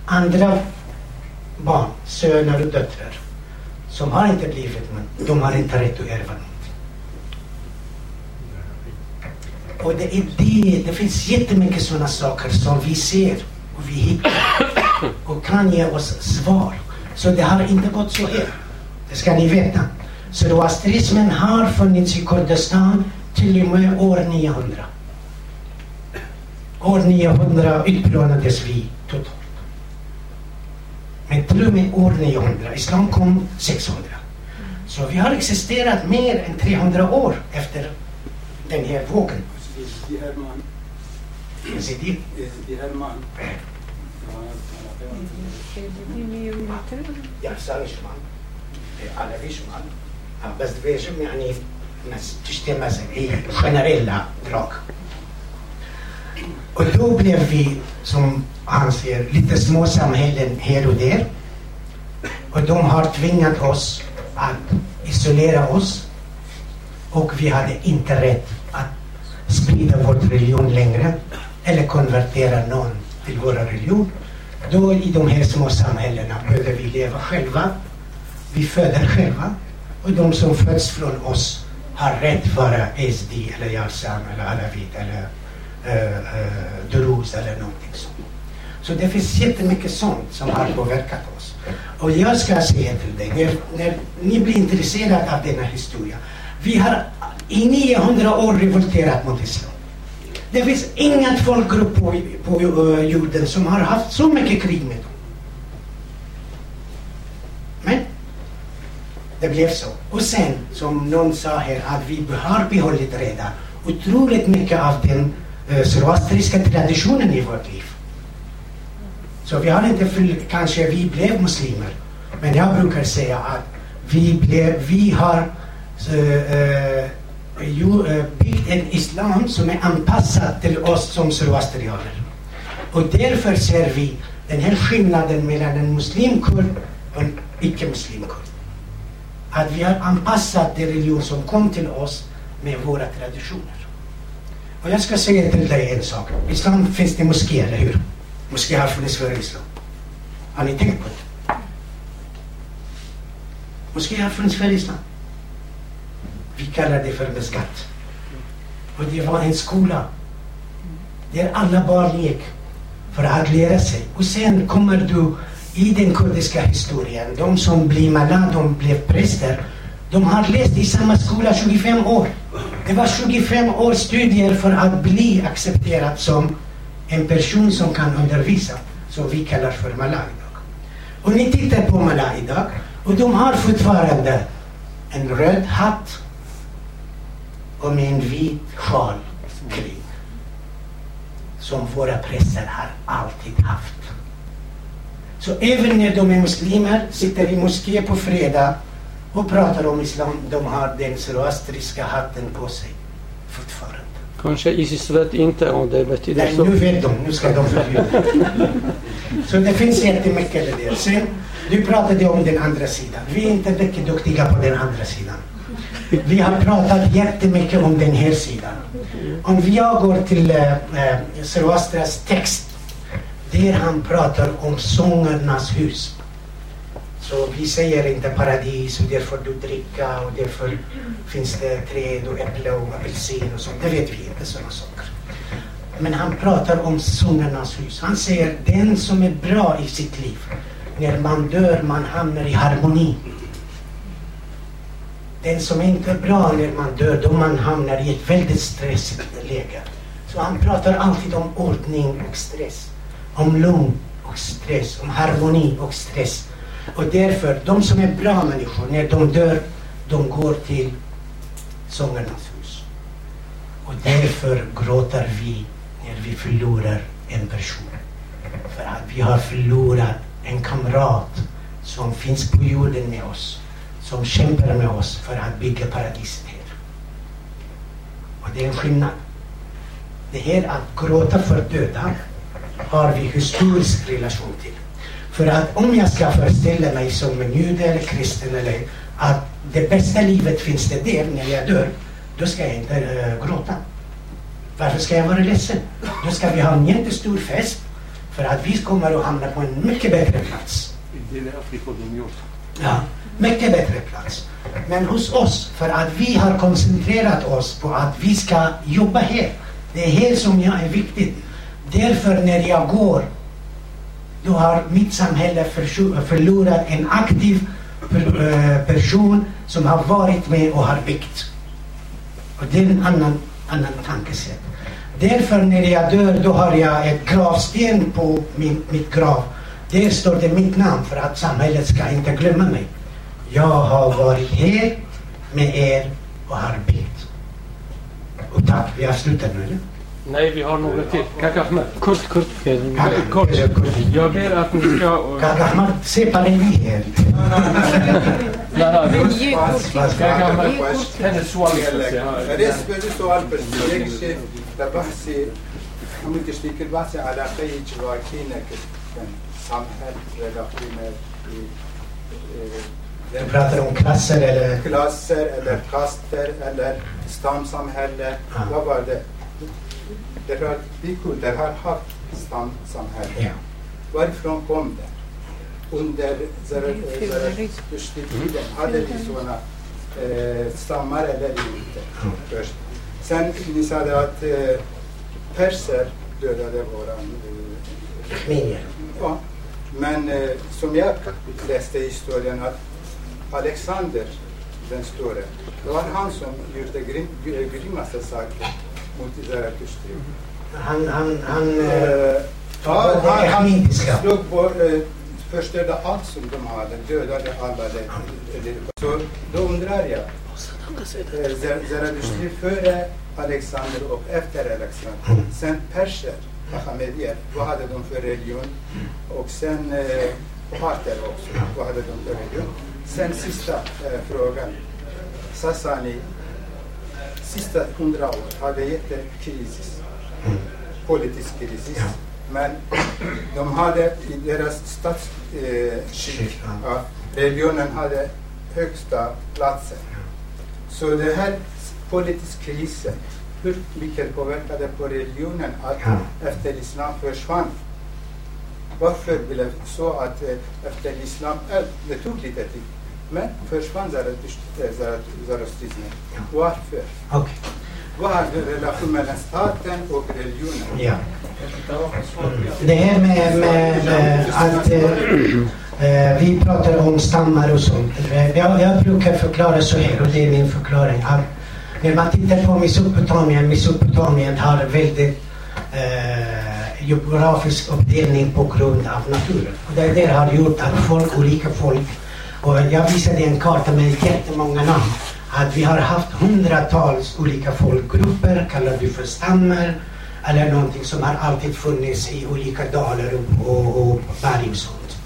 Andra barn, söner och döttrar, som har inte blivit men de har inte rätt att ärva någonting. Och det är det, det finns jättemycket sådana saker som vi ser och vi hittar och kan ge oss svar. Så det har inte gått så här. Det ska ni veta. Zoroastrismen har funnits i Kurdistan till och med år 900. År 900 utplånades vi totalt. Men till och med år 900, islam kom 600. Så vi har existerat mer än 300 år efter den här vågen. Yazidi? Yazidi Herman. Ja, Sari Shman. Alavi بس بيجم يعني تشتي مثلا i generella drag. Och då blev vi, som han säger, lite små samhällen här och där. Och de har tvingat oss att isolera oss. Och vi hade inte rätt att sprida vår religion längre. Eller konvertera någon till vår religion. Då i de här små samhällena behövde vi leva själva vi föder själva och de som föds från oss har rätt att vara SD eller Yarsam eller Alavit eller eh, eh, uh, uh, Duruz eller någonting sånt. Så det finns jättemycket sånt som har påverkat oss. Och jag ska säga till dig, när, när ni blir intresserade av denna historia. Vi har i 900 år revolterat mot islam. Det finns inget folkgrupp på, på uh, jorden som har haft så mycket krig med dem. Det blev så. Och sen, som någon sa här, att vi har behållit redan otroligt mycket av den eh, zoroastriska traditionen i vårt liv. Så vi har inte fyllt, kanske vi blev muslimer, men jag brukar säga att vi, blev, vi har eh, eh, ju, eh byggt en islam som är anpassad till oss som zoroastrianer. Och därför ser vi den här skillnaden mellan en muslimkurd och en icke-muslimkurd att vi har anpassat den religion som kom till oss med våra traditioner. Och jag ska säga till dig en sak. I islam finns det moské, eller hur? Moské har funnits före islam. Har ni tänkt på det? Moskéer har funnits före islam. Vi kallar det för beskatt. Och det var en skola där alla barn gick för att lära sig. Och sen kommer du i den kurdiska historien, de som blir mallah, de blev präster. De har läst i samma skola 25 år. Det var 25 års studier för att bli accepterad som en person som kan undervisa. Som vi kallar för mallah idag. Och ni tittar på mallah idag och de har fortfarande en röd hatt och med en vit sjal kring. Som våra präster har alltid haft. Så även när de är muslimer, sitter i moské på fredag och pratar om islam, de har den zoroastriska hatten på sig fortfarande. Kanske Isis vet inte om det betyder Nej, så. nu vet de, nu ska de förbjuda. Så det finns jättemycket det. Sen, du pratade om den andra sidan. Vi är inte mycket duktiga på den andra sidan. Vi har pratat jättemycket om den här sidan. Om jag går till äh, Zoroastras text där han pratar om sångernas hus. Så vi säger inte paradis och där får du dricka och därför finns det träd och äpple och apelsin och sånt. Det vet vi inte sådana saker. Men han pratar om sångernas hus. Han säger den som är bra i sitt liv. När man dör man hamnar i harmoni. Den som inte är bra när man dör då man hamnar i ett väldigt stressigt läge. Så han pratar alltid om ordning och stress. Om lugn och stress, om harmoni och stress. Och därför, de som är bra människor, när de dör, de går till sångarnas hus. Och därför gråter vi när vi förlorar en person. För att vi har förlorat en kamrat som finns på jorden med oss. Som kämpar med oss för att bygga paradiset här. Och det är en skillnad. Det här att gråta för döda har vi historisk relation till. För att om jag ska föreställa mig som en jude eller kristen eller att det bästa livet finns det där när jag dör, då ska jag inte äh, gråta. Varför ska jag vara ledsen? Då ska vi ha en jättestor fest för att vi kommer att hamna på en mycket bättre plats. Ja, mycket bättre plats. Men hos oss, för att vi har koncentrerat oss på att vi ska jobba här. Det är här som jag är viktigt. Därför när jag går, då har mitt samhälle förlorat en aktiv eh, person som har varit med och har byggt. Och det är en annan, annan tankesätt. Därför när jag dör, då har jag ett gravsten på min, mitt grav. Där står det mitt namn för att samhället ska inte glömma mig. Jag har varit här med er och har byggt. Och tack, vi har slutat nu eller? Nej, vi har några till. Kaka Ahmed. Kort, kort. Kort. Jag ber att ni ska... Kaka Ahmed, se Parevi här. Kaka Ahmed, hennes سؤال بالنسبة لسؤال بس بحثي هم تشتيك البحث على قي جواكينا كان samhäll, relationer Du pratar om klasser eller? Klasser eller kaster eller stamsamhälle. Ja. Vad var det? Därför att vi kurder har haft stamsamhälle. Ja. Varifrån kom det? Under Zarathustra-tiden hade vi sådana eh, stammar eller inte först. Sen ni sa det att eh, perser dödade våran eh. Ja, men eh, som jag läste i historien att Alexander den store, det var han som gjorde grym, gry- grymmaste saker mot Zarathustra. Han, han, han... Eh, eh, ja, det han, han slog bort, eh, förstörde allt som de hade, dödade alla. Det. Så då undrar jag, eh, Zar- Zarathustra före Alexander och efter Alexander, sen perser, Ahmedier, vad hade de för religion? Och sen eh, parter också, vad hade de för religion? Sen sista eh, frågan, Sassani, sista hundra år har det jättekris, politisk kris. Men de hade i deras statsskick, eh, ja, religionen hade högsta platsen. Så det här politiska krisen, hur mycket påverkade på religionen att Ja. efter islam försvann? Varför blev det så att eh, efter islam, eh, det tog lite tid, Men försvann Zaratust- Zarat- zoroastrismen. Varför? Okej. Vad har relation mellan staten och religionen? Ja. Det här med, med, med att vi pratar om stammar och sånt. Jag, jag brukar förklara så här och det är min förklaring. Att när man tittar på Mesopotamien, Mesopotamien har väldigt eh, geografisk uppdelning på grund av naturen. Och det där har gjort att folk, olika folk, och jag visade en karta med jättemånga namn. Att vi har haft hundratals olika folkgrupper, kallar du för stammar, eller någonting som har alltid funnits i olika dalar och, och, och berg och sånt.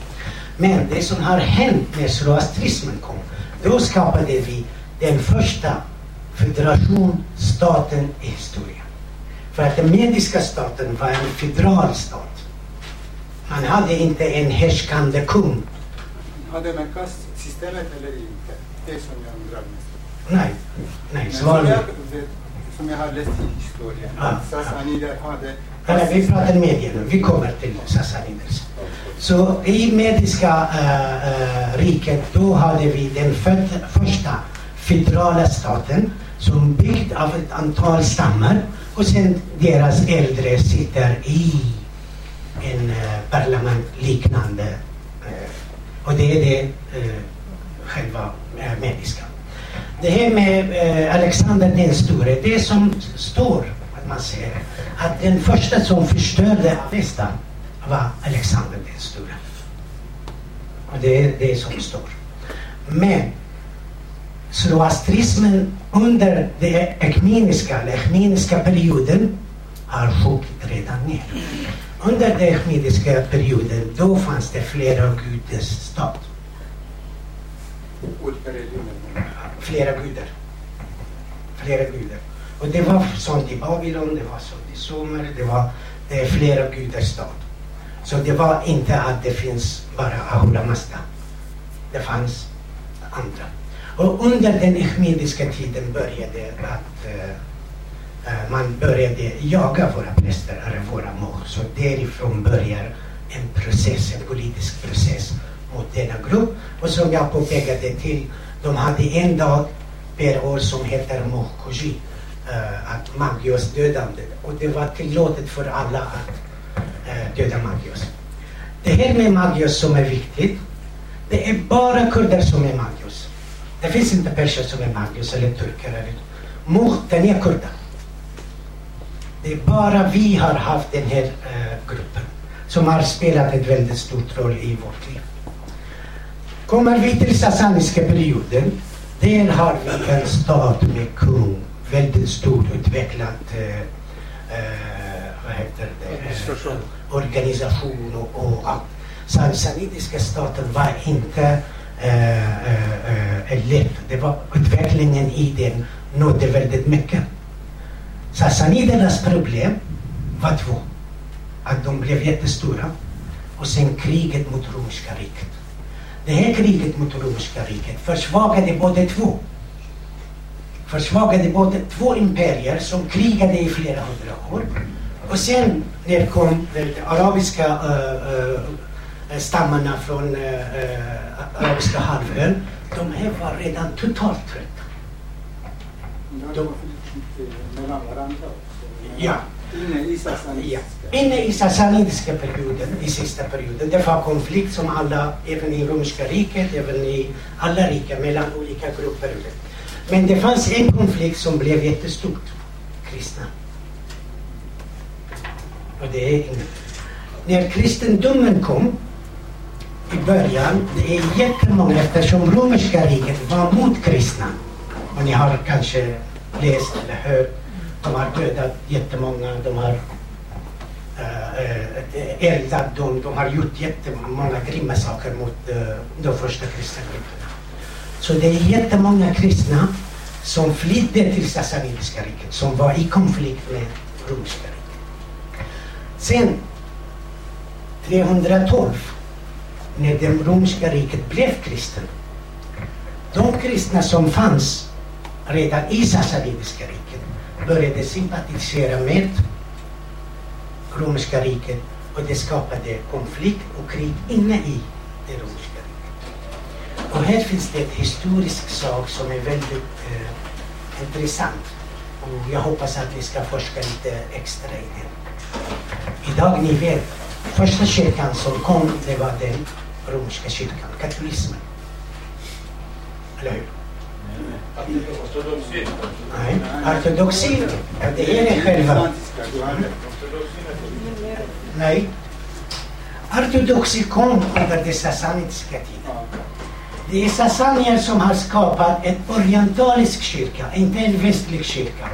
Men det som har hänt när zoroastrismen kom, då skapade vi den första federationsstaten i historien. För att den mediska staten var en federal stat. Man hade inte en härskande kung. Hade man kastsystemet eller inte? Det är som jag undrar mest. Nej, nej, Men svar som, jag, vet- som jag har läst i historien, Ah, att Sassanider hade Nej, vi pratar medier nu. Vi kommer till Sassanides. Så i mediska äh, äh, riket, då hade vi den för, första federala staten som byggd av ett antal stammar och sen deras äldre sitter i en äh, parlament liknande. äh, och det är det mediska. Det här med eh, Alexander den store, det som står att man ser, att den första som förstörde Avesta var Alexander den store. Och det är det som står. Men zoroastrismen under den ekumeniska, eller perioden har sjunkit redan ner. Under den ekumeniska perioden, då fanns det flera Gudens stat. Flera gudar. Flera gudar. Och det var sånt i Babylon, det var sånt i Sumer, det var eh, flera gudars stad. Så det var inte att det finns bara Ahura Mazda. Det fanns andra. Och under den ekumeniska tiden började att eh, eh, man började jaga våra präster, eller våra mor. Så därifrån börjar en process, en politisk process mot denna grupp. Och som jag påpekade till, de hade en dag per år som heter Mohkoji, eh, att Magios dödande. Och det var tillåtet för alla att eh, döda Magios. Det här med Magios som är viktigt, det är bara kurder som är Magios. Det finns inte perser som är Magios eller turkar. Eller... Muh, den är kurder. Det är bara vi har haft den här eh, gruppen som har spelat en väldigt stor roll i vårt liv. Kommer vi till Sassaniska perioden, där har vi en stat med kung, väldigt stort utvecklat eh, eh, vad heter det? Organisation och, och allt. Sassanidiska staten var inte eh, eh, eh, lätt. Det var utvecklingen i den nådde väldigt mycket. Sassanidernas problem var två. Att de blev jättestora och sen kriget mot romerska riket. Det här kriget mot romerska riket försvagade båda två. Försvagade både två imperier som krigade i flera hundra år. Och sen när kom de arabiska uh, uh, stammarna från uh, arabiska halvön. De här var redan totalt trötta. De. Ja. Inne i Sassanidiska. Perioden, i sista perioden, det var konflikt som alla, även i romerska riket, även i alla riken, mellan olika grupper. Men det fanns en konflikt som blev jättestort. Kristna. Och det är inget. När kristendomen kom i början, det är jättemånga, eftersom romerska riket var mot kristna. Och ni har kanske läst eller hört, de har dödat jättemånga, de har uh, eldat dem, de har gjort jättemånga grymma saker mot uh, de första kristna grupperna. Så det är jättemånga kristna som flydde till Sassanidiska riket, som var i konflikt med romerska riket. Sen 312, när det romerska riket blev kristen, de kristna som fanns redan i Sassanidiska riket började sympatisera med romerska riket och det skapade konflikt och krig inne i det romerska riket. Och här finns det en historisk sak som är väldigt eh, intressant. Och jag hoppas att vi ska forska lite extra i det. Idag, ni vet, första kyrkan som kom, det var den romerska kyrkan, katolismen. Eller hur? Nej, ortodoxi, det är det själva. Nej. Ortodoxi kom under den sassanitiska tiden. Det är sassanier som har skapat en orientalisk kyrka, inte en västlig kyrka.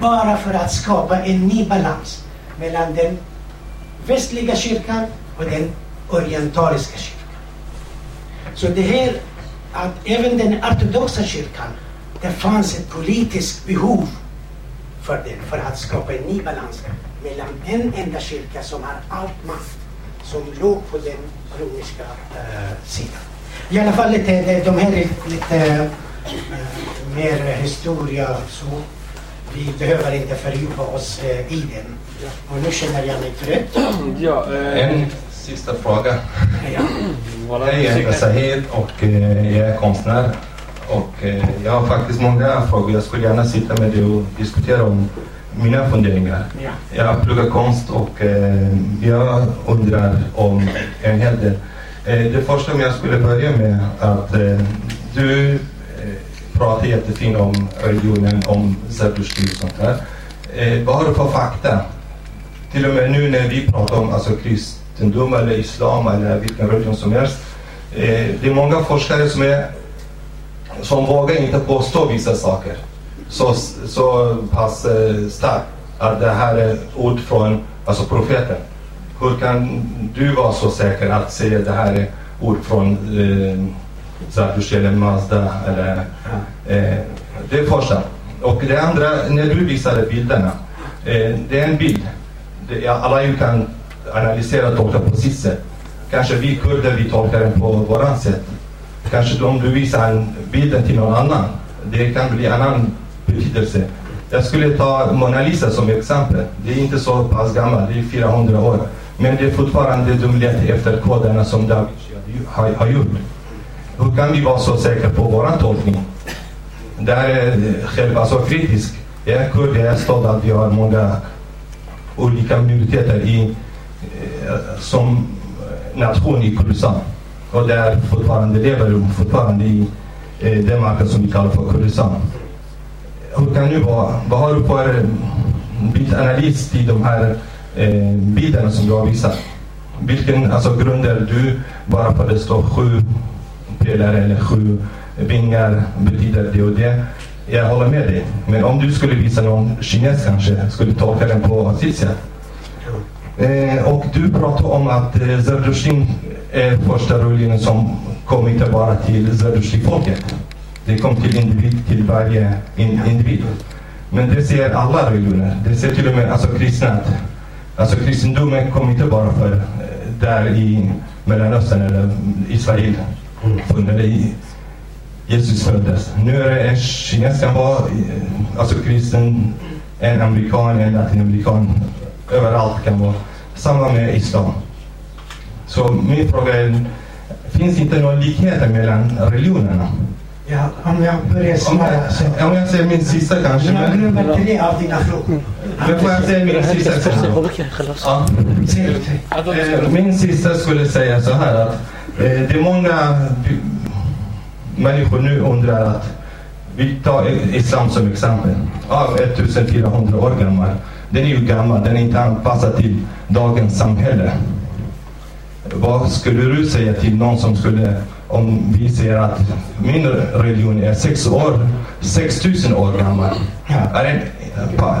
Bara för att skapa en ny balans mellan den västliga kyrkan och den orientaliska kyrkan. Så det här att även den ortodoxa kyrkan, det fanns ett politiskt behov för den, för att skapa en ny balans mellan en enda kyrka som har allt makt, som låg på den romerska uh, sidan. I alla fall lite, de här är lite uh, mer historia så vi behöver inte fördjupa oss uh, i den. Och nu känner jag mig trött. Ja, eh, sista fråga. Ja. Hej, jag heter Sahid och eh, jag är konstnär. Och eh, jag har faktiskt många frågor. Jag skulle gärna sitta med dig och diskutera om mina funderingar. Ja. Jag pluggar konst och eh, jag undrar om en hel del. Det första om jag skulle börja med att du pratar jättefint om religionen, om Zerdushtli och sånt där. Vad har du för fakta? Till och med nu när vi pratar om alltså, kristendom eller islam eller vilken religion som helst. Eh, det är många forskare som, är, som vågar inte påstå vissa saker så, så pass eh, starkt att det här är ord från alltså profeten. Hur kan du vara så säker att säga det här är ord från eh, Zardusht eller Mazda? Eller, eh, det är första. Och det andra, när du visade bilderna. Eh, det är en bild. Det, ja, alla kan analysera och tolka på sitt sätt. Kanske vi kurder, vi tolkar den på våran sätt. Kanske om du visar bilden till någon annan, det kan bli annan betydelse. Jag skulle ta Mona Lisa som exempel. Det är inte så pass gammal, det är 400 år. Men det är fortfarande de letar efter koderna som Da Vinci har, har gjort. Hur kan vi vara så säkra på vår tolkning? Där är eh, själv alltså kritisk. Jag är kurd, jag är stolt att vi har många olika minoriteter i, Eh, som eh, nation i Kurdistan. Och där fortfarande lever fortfarande i eh, den marken som vi kallar för Kurdistan. Hur kan du vara, vad har du för bildanalys till de här eh, bilderna som du har visat? Vilken alltså, grunder du bara för att det står sju pelare eller sju vingar betyder det och det. Jag håller med dig. Men om du skulle visa någon kines kanske, skulle tolka den på sitt. Eh, och du pratar om att eh, Zerdushin är första religionen som kom inte bara till Zerdushti-folket. Det kom till individ, till varje in, individ. Men det ser alla religioner. Det ser till och med alltså, kristna. Alltså kristendomen kom inte bara för eh, där i Mellanöstern eller Israel. När det, Jesus föddes. Nu är det en kines kan vara eh, alltså kristen, en amerikan, en latinamerikan. Överallt kan vara. Samma med islam. Så min fråga är, finns inte någon likheter mellan religionerna? Ja, om jag börjar Om svara så... jag, om jag säger min sista kanske. Jag Men, glömmer tre av dina frågor. men får jag säga min sista? Ja. Det. Eh, Min sista skulle säga så här att eh, det är många människor nu undrar att vi tar islam som exempel. Ja, 1400 år gammal. Den är ju gammal, den är inte anpassad till dagens samhälle. Vad skulle du säga till någon som skulle, om vi säger att min religion är sex år, 6000 år gammal. Är det, pa,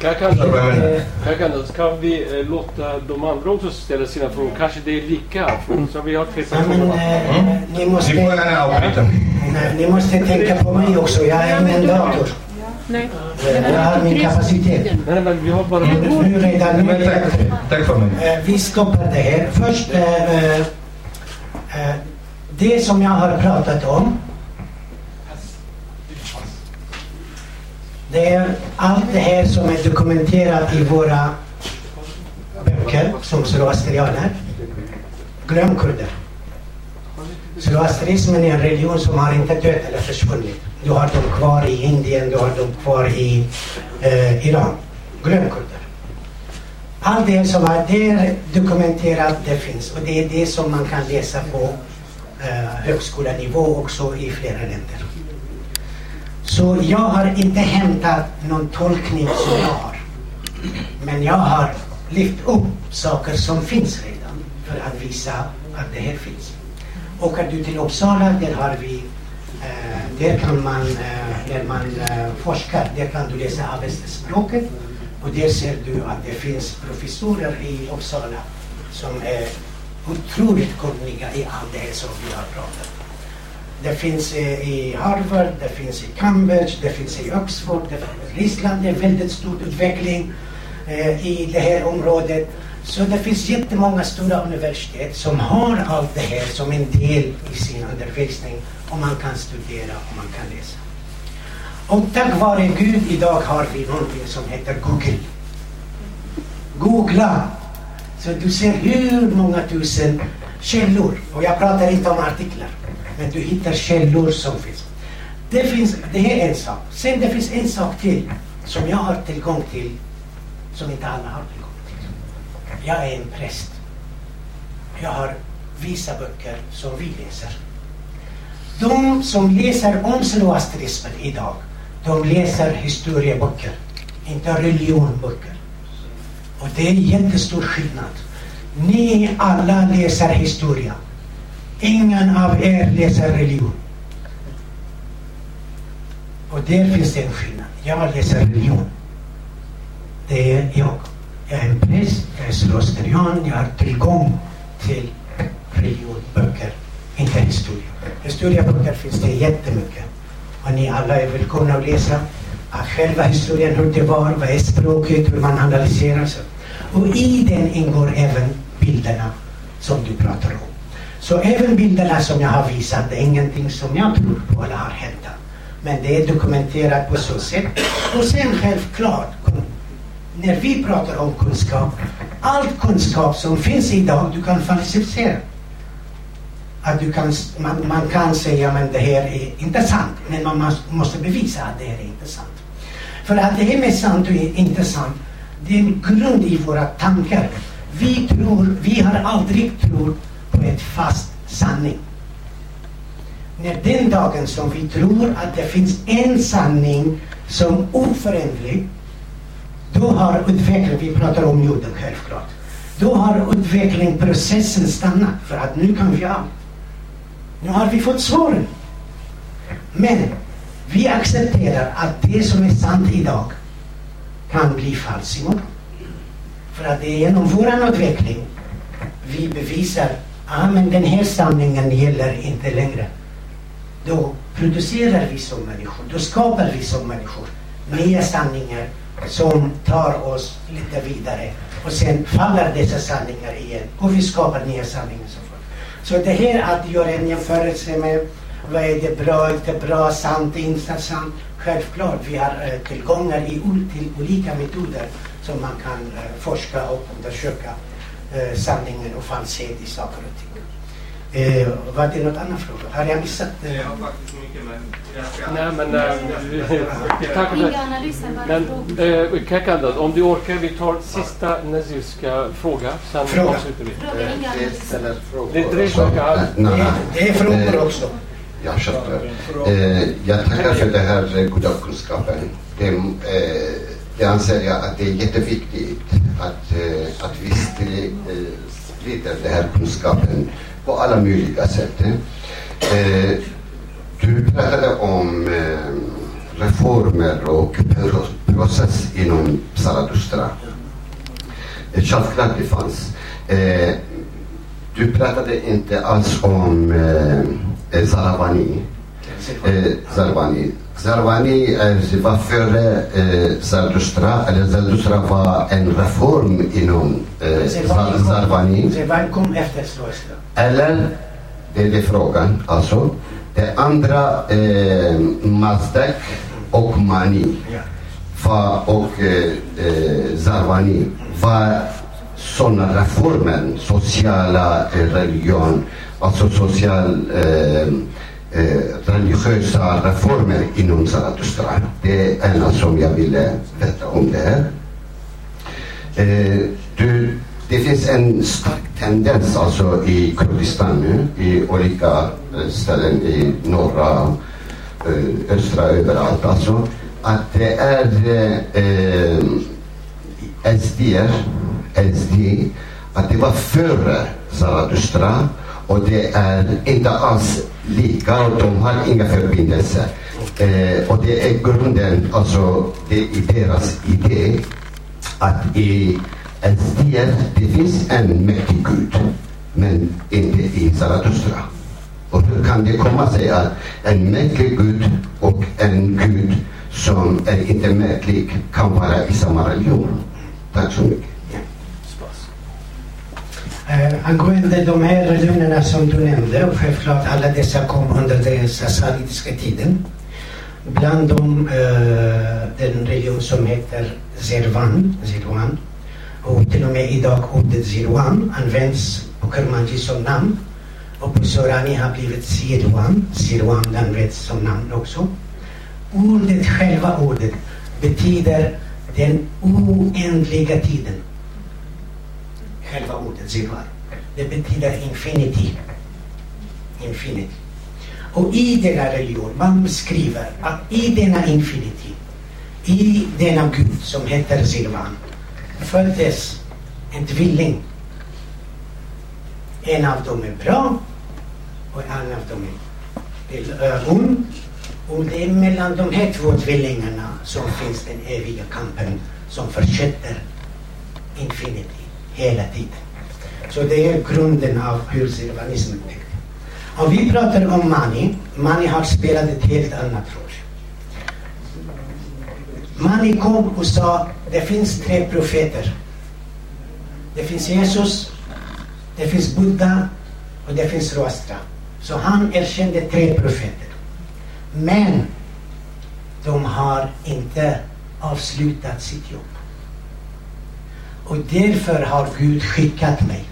Kan, kan, Förstår du vad jag menar? kan, kan, kan vi eh, låta de andra också ställa sina frågor? Kanske det är lika frågor, så vi har tre Ja, men, eh, ni måste... Ni ni måste tänka på mig också. Jag är ingen dator. Nej. Jag har min kapacitet. Nej, men vi har bara... Nu redan nu Men tack, tack för mig. Eh, Vi stoppar det här. Först, eh, eh, det som jag har pratat om. Det är allt det här som är dokumenterat i våra böcker som zoroastrianer. Glöm kurder. Zoroastrismen är en religion som har inte dött eller försvunnit. Du har dem kvar i Indien, du har dem kvar i eh, Iran. Glöm kurder. Allt det som är där dokumenterat, det finns. Och det är det som man kan läsa på eh, högskolenivå också i flera länder. Så jag har inte hämtat någon tolkning som jag har. Men jag har lyft upp saker som finns redan för att visa att det här finns. Åker du till Uppsala, där har vi eh, där kan man, eh, när man eh, forskar, där kan du läsa arbetsspråket och där ser du att det finns professorer i Uppsala som är otroligt kunniga i allt det här som vi har pratat om. Det finns eh, i Harvard, det finns i Cambridge, det finns i Oxford. Det, Ryssland är väldigt stor utveckling eh, i det här området. Så det finns jättemånga stora universitet som har allt det här som en del i sin undervisning och man kan studera och man kan läsa. Och tack vare Gud idag har vi någonting som heter Google. Googla! Så du ser hur många tusen källor, och jag pratar inte om artiklar, men du hittar källor som finns. Det, finns, det är en sak. Sen det finns en sak till som jag har tillgång till som inte alla har tillgång till. Jag är en präst. Jag har vissa böcker som vi läser. De som läser om zoroastrismen idag, de läser historieböcker, inte religionböcker. Och det är jättestor skillnad. Ni alla läser historia. Ingen av er läser religion. Och där finns det en skillnad. Jag läser religion. Det är jag. Jag är en präst, jag är zoroastrian, jag har tillgång till religionböcker, inte historia. Historieböcker finns det jättemycket. Och ni alla är välkomna att läsa att själva historien, hur det var, vad är språket, hur man analyserar. Så. Och i den ingår även bilderna som du pratar om. Så även bilderna som jag har visat, det är ingenting som jag tror på eller har hänt. Men det är dokumenterat på så sätt. Och sen självklart, när vi pratar om kunskap, all kunskap som finns idag, du kan falsificera. Att du kan, man, man kan säga men det här är inte sant, men man måste bevisa att det här är inte sant. För att det här med sant och inte sant, det är en grund i våra tankar. Vi tror, vi har aldrig trott på ett fast sanning. När den dagen som vi tror att det finns en sanning som oföränderlig, då har utvecklingen, vi pratar om jorden självklart, då har utvecklingsprocessen stannat för att nu kan vi allt. Nu har vi fått svaren. Men vi accepterar att det som är sant idag kan bli falskt imorgon. För att det är genom vår utveckling vi bevisar att ah, den här sanningen gäller inte längre. Då producerar vi som människor, då skapar vi som människor nya sanningar som tar oss lite vidare. Och sen faller dessa sanningar igen och vi skapar nya sanningar. Så, det här att göra en jämförelse med vad är det bra, inte bra, sant, inte sant. Självklart, vi har eh, tillgångar i, till olika metoder som man kan eh, forska och undersöka eh, sanningen och falskhet i saker och ting. Eh, var det något annat fråga? Har jag missat? Eh? Jag har faktiskt mycket men jag ska... Nej men... Äh, vi tackar för Men äh, Kekaldat, om du orkar, vi tar sista nazistiska fråga. Sen fråga. avslutar vi. Är tre frågor. Det är frågor också. Ja, självklart. Eh, jag tackar för den här goda kunskapen. Det, eh, det anser jag att det är jätteviktigt att, eh, att vi sprider den här kunskapen på alla möjliga sätt. Eh, du pratade om eh, reformer och process inom Zarathustra. Eh, självklart det fanns. Eh, du pratade inte alls om eh, Zaravani. Eh, Zaravani. Zarwani var före eh, Zarathustra, eller Zarathustra var en reform inom eh, Zarwani. Zarwani kom efter Zarathustra. Eller, det är frågan alltså. Det andra, eh, Mazdak och Mani var, och eh, eh Zarwani var sådana reformer, sociala, eh, religion alltså social eh, eh, religiösa reformer inom Zarathustra. Det är ena som jag ville veta om det här. Eh, du, det finns en stark tendens alltså i Kurdistan nu, i olika eh, ställen i norra, eh, östra, överallt alltså, att det är eh, eh SDR, SD, att det var före Zarathustra och det är inte alls lika och de har inga förbindelser. Eh, och det är grunden, alltså det är deras idé att i en SDR det finns en mäktig gud men inte i Zarathustra. Och hur kan det komma sig att en mäktig gud och en gud som är inte mäktig kan vara i samma religion? Tack så mycket. Eh, angående de här religionerna som du nämnde, och självklart alla dessa kom under den sassanitiska tiden. Bland dem eh, den religion som heter Zervan, Zirwan. Och till och med idag ordet Zirwan används på Kermanji som namn. Och på Sorani har blivit Zerwan. Zerwan används som namn också. Ordet, själva ordet, betyder den oändliga tiden själva ordet zirvar. Det betyder infinity. Infinity. Och i denna religion, man beskriver att i denna infinity, i denna gud som heter Zirvan, föddes en tvilling. En av dem är bra och en av dem är ond. Och det är mellan de här två tvillingarna som finns den eviga kampen som fortsätter infinity hela tiden. Så det är grunden av hur zirvanismen tänkte. Om vi pratar om Mani, Mani har spelat ett helt annat roll. Mani kom och sa, det finns tre profeter. Det finns Jesus, det finns Buddha och det finns Rostra. Så han erkände tre profeter. Men de har inte avslutat sitt jobb. Och därför har Gud skickat mig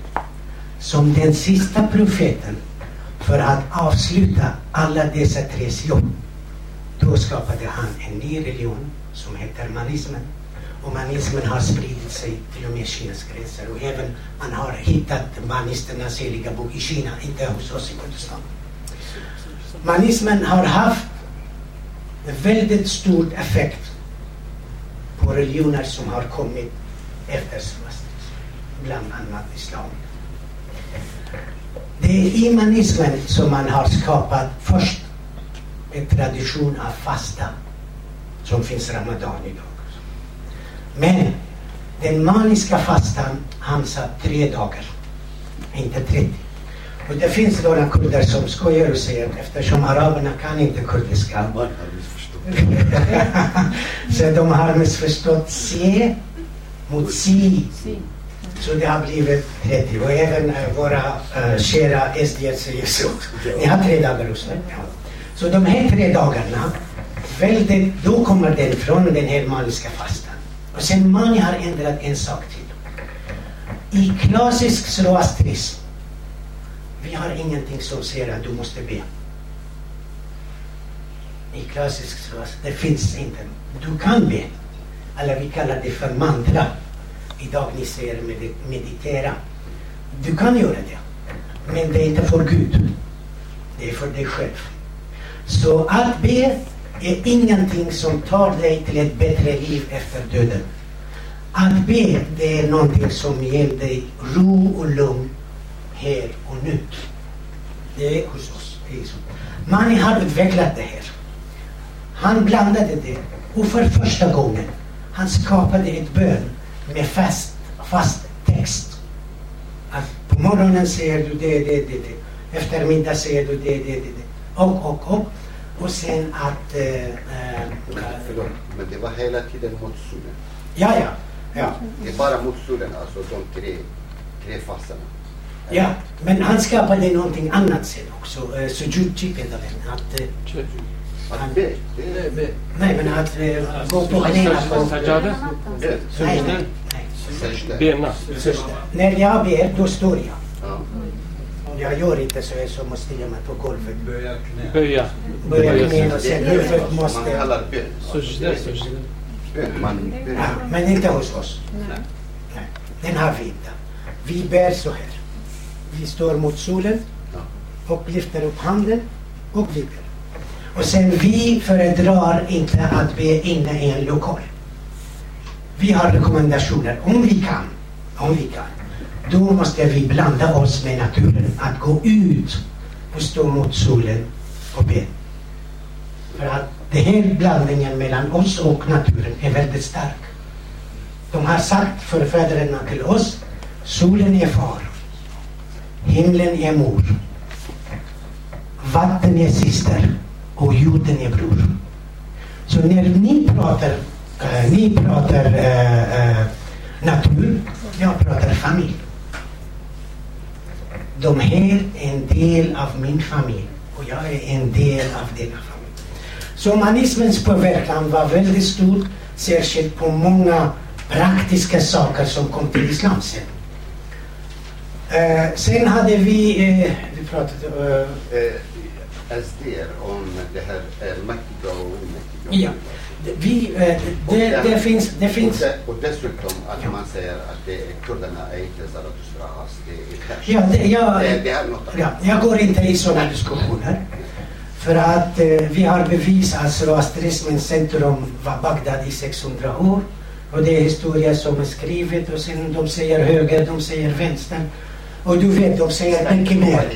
som den sista profeten för att avsluta alla dessa tres jobb. Då skapade han en ny religion som heter manismen. Och manismen har spridit sig till och med Kinas gränser. Och även man har hittat manisternas heliga bok i Kina, inte hos oss i Kurdistan. Manismen har haft en väldigt stor effekt på religioner som har kommit efter Zoroastrism, bland annat islam. Det är imanismen som man har skapat först en tradition av fasta som finns ramadan idag. Men den maniska fastan, han sa tre dagar, inte 30. Och det finns några kurder som skojar och säger eftersom araberna kan inte kurdiska. så de har missförstått se mot si. Så det har blivit 30 och även äh, våra äh, kära SDR säger så. Ni har tre dagar hos mig. Ja. Så de här tre dagarna, väldigt, då kommer den från den här maniska fastan. Och sen Mani har ändrat en sak till. I klassisk zoroastrism, vi har ingenting som säger att du måste be. I klassisk zoroastrism, det finns inte. Du kan be eller vi kallar det för mantra. Idag ni säger meditera. Du kan göra det. Men det är inte för Gud. Det är för dig själv. Så att be är ingenting som tar dig till ett bättre liv efter döden. Att be, det är någonting som ger dig ro och lugn här och nu. Det är hos oss. Mani har utvecklat det här. Han blandade det. Och för första gången han skapade ett bön med fast, fast text. Att på morgonen säger du det, det, det, det. Eftermiddag säger du det, det, det, det. Och, och, och. Och sen att... Äh, äh, Förlåt, men det var hela tiden mot solen. Ja, ja. ja. Det är bara mot solen, alltså de tre, tre fasarna. Ja, men han skapade någonting annat sen också. Sujud kallar den. Att, uh, att be? be. Nej, men att uh, gå på knäna. Sajada? Nej, nej. Bena? När jag ber, då står jag. jag gör inte så, så måste jag mig på golvet. Böja knä. Böja. Böja knä och sen huvudet Man måste... kallar bön. Sujda, sujda. Bön, man bön. Ja, men inte hos oss. Nej. Den har vi inte. Vi ber så här. Vi står mot solen och lyfter upp handen och vi ber. Och sen vi föredrar inte att vi är inne i en lokal. Vi har rekommendationer. Om vi kan, om vi kan, då måste vi blanda oss med naturen. Att gå ut och stå mot solen och be. För att den här blandningen mellan oss och naturen är väldigt stark. De har sagt, förfäderna till oss, solen är far, himlen är mor, vatten är syster och jorden är bror. Så när ni pratar, eh, ni pratar eh, eh, natur, jag pratar familj. De här är en del av min familj och jag är en del av denna familj. Så humanismens påverkan var väldigt stor, särskilt på många praktiska saker som kom till islam sen. Eh, sen hade vi, eh, vi pratade, eh, eh SDR om det här mäktiga och omäktiga. ja, det- vi, eh, Och det, där- det finns, det finns, Och, de- och dessutom att man säger att det kurderna är inte Zarathustra ras, det är ja, det, jag, det, det är något ja, jag går inte i sådana diskussioner. För att eh, vi har bevis att zoroastrismens centrum var Bagdad i 600 år. Och det är historia som är skrivet och sen de säger höger, de säger vänster. Och du vet, de säger mycket mer.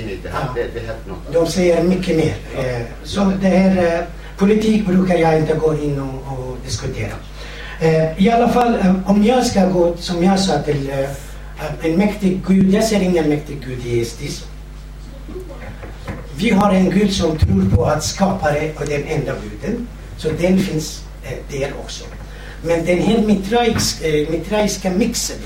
De säger mycket mer. Eh, Så det här, eh, politik brukar jag inte gå in och, och diskutera. Eh, I alla fall, om jag ska gå, som jag sa till en mäktig gud, jag ser ingen mäktig gud i istism. Vi har en gud som tror på att skapare och den enda guden. Så den finns där också. Men den här mitraisk, mitraiska mixen,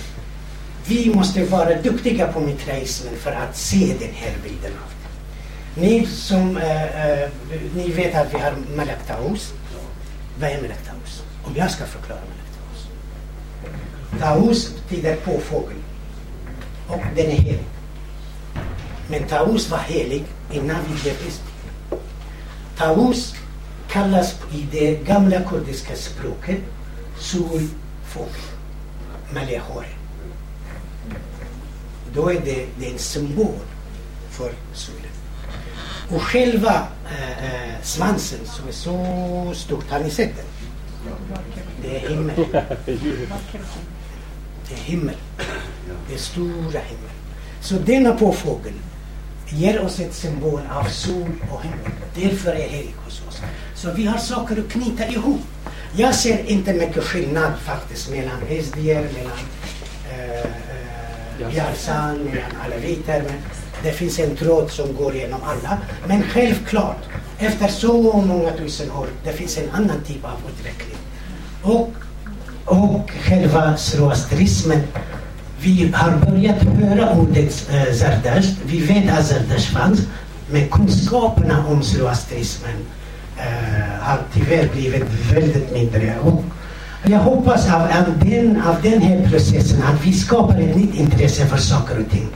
vi måste vara duktiga på mitraismen för att se den här bilden av det. Ni som, eh, eh, ni vet att vi har Malak Taus. Vad är Malak Taus? Om jag ska förklara Malak Taus. Taus betyder påfågel. Och den är helig. Men Taus var helig innan vi blev kristna. Taus kallas i det gamla kurdiska språket solfågel. Malehore. Då är det, det är en symbol för solen. Och själva eh, eh, svansen som är så stor, har ni sett den? Det är himmel. Det är himmel. Det är stora himmel. Så denna påfågel ger oss ett symbol av sol och himmel. Därför är helig hos oss. Så vi har saker att knyta ihop. Jag ser inte mycket skillnad faktiskt mellan SDR, mellan eh, eh eh, Yarsan, mellan aleviter. Men det finns en tråd som går genom alla. Men självklart, efter så många tusen år, det finns en annan typ av utveckling. Och, och själva zoroastrismen vi har börjat höra ordet eh, Zardasht. Vi vet att Zardasht fanns. Men kunskaperna om zoroastrismen eh, har tyvärr blivit väldigt mindre. Och jag hoppas av, av, den, av den här processen att vi skapar ett nytt intresse för saker och ting.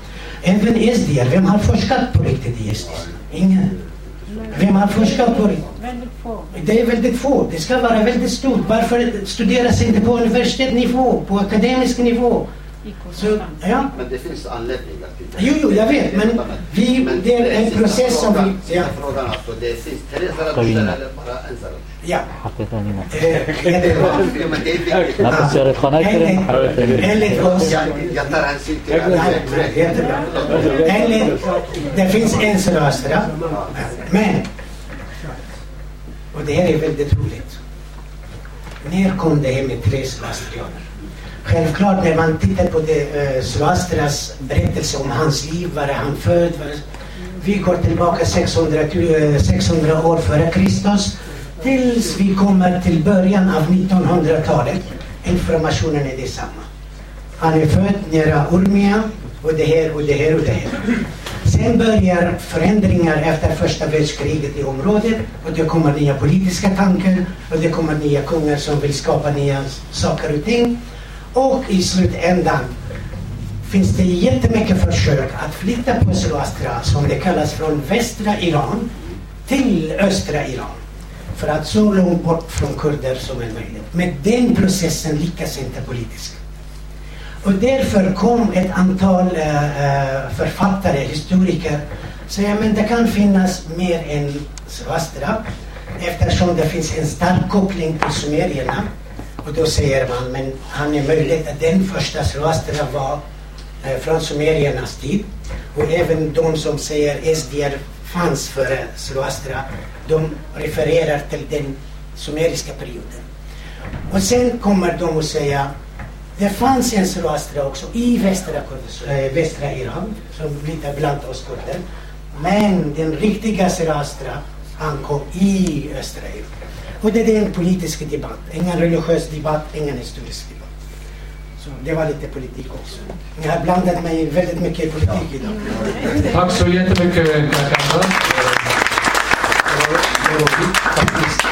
Även SDR, vem har forskat på riktigt i SDR? Ingen. Vem har forskat på riktigt? Väldigt få. Det är väldigt få. Det ska vara väldigt stort. Varför studeras inte på universitetsnivå, på akademisk nivå? Så, ja. Men det finns anledningar till det. Jo, jo, jag vet, men vi- Men det är en process som vi- ja. Frågan alltså, det finns tre eller bara en Zarathustra? Ja. Ja, men. Enligt- oss... Det. finns en Zoroastra. Men, och det här är väldigt roligt. När kom det här med tre Zoroastrianer? Självklart när man tittar på det, eh, Zoroastras berättelse om hans liv, var är han född? Var, vi går tillbaka 600, 600 eh, år före Kristus tills vi kommer till början av 1900-talet. Informationen är detsamma. Han är född nära Urmia och det här och det här och det här. Sen börjar förändringar efter första världskriget i området och det kommer nya politiska tankar och det kommer nya kungar som vill skapa nya saker och ting. Och i slutändan finns det jättemycket försök att flytta på Zoroastra, som det kallas, från västra Iran till östra Iran. För att så långt bort från kurder som är möjligt. Men den processen lyckas inte politiskt. Och därför kom ett antal äh, författare, historiker, säga men det kan finnas mer än Svastra eftersom det finns en stark koppling till sumerierna. Och då säger man, men han är möjligt att den första Svastra var äh, från sumeriernas tid. Och även de som säger SDR fanns före Zoroastra, de refererar till den sumeriska perioden. Och sen kommer de att säga det fanns en Zoroastra också i västra, äh, västra Iran, som lite bland oss kurder. Men den riktiga Zoroastra ankom i östra Iran. Och det är en politisk debatt, ingen religiös debatt, ingen historisk debatt. Så det var lite politik också. Jag har blandat mig väldigt mycket i politik idag. Tack så jättemycket, Kakanda. Det var roligt faktiskt.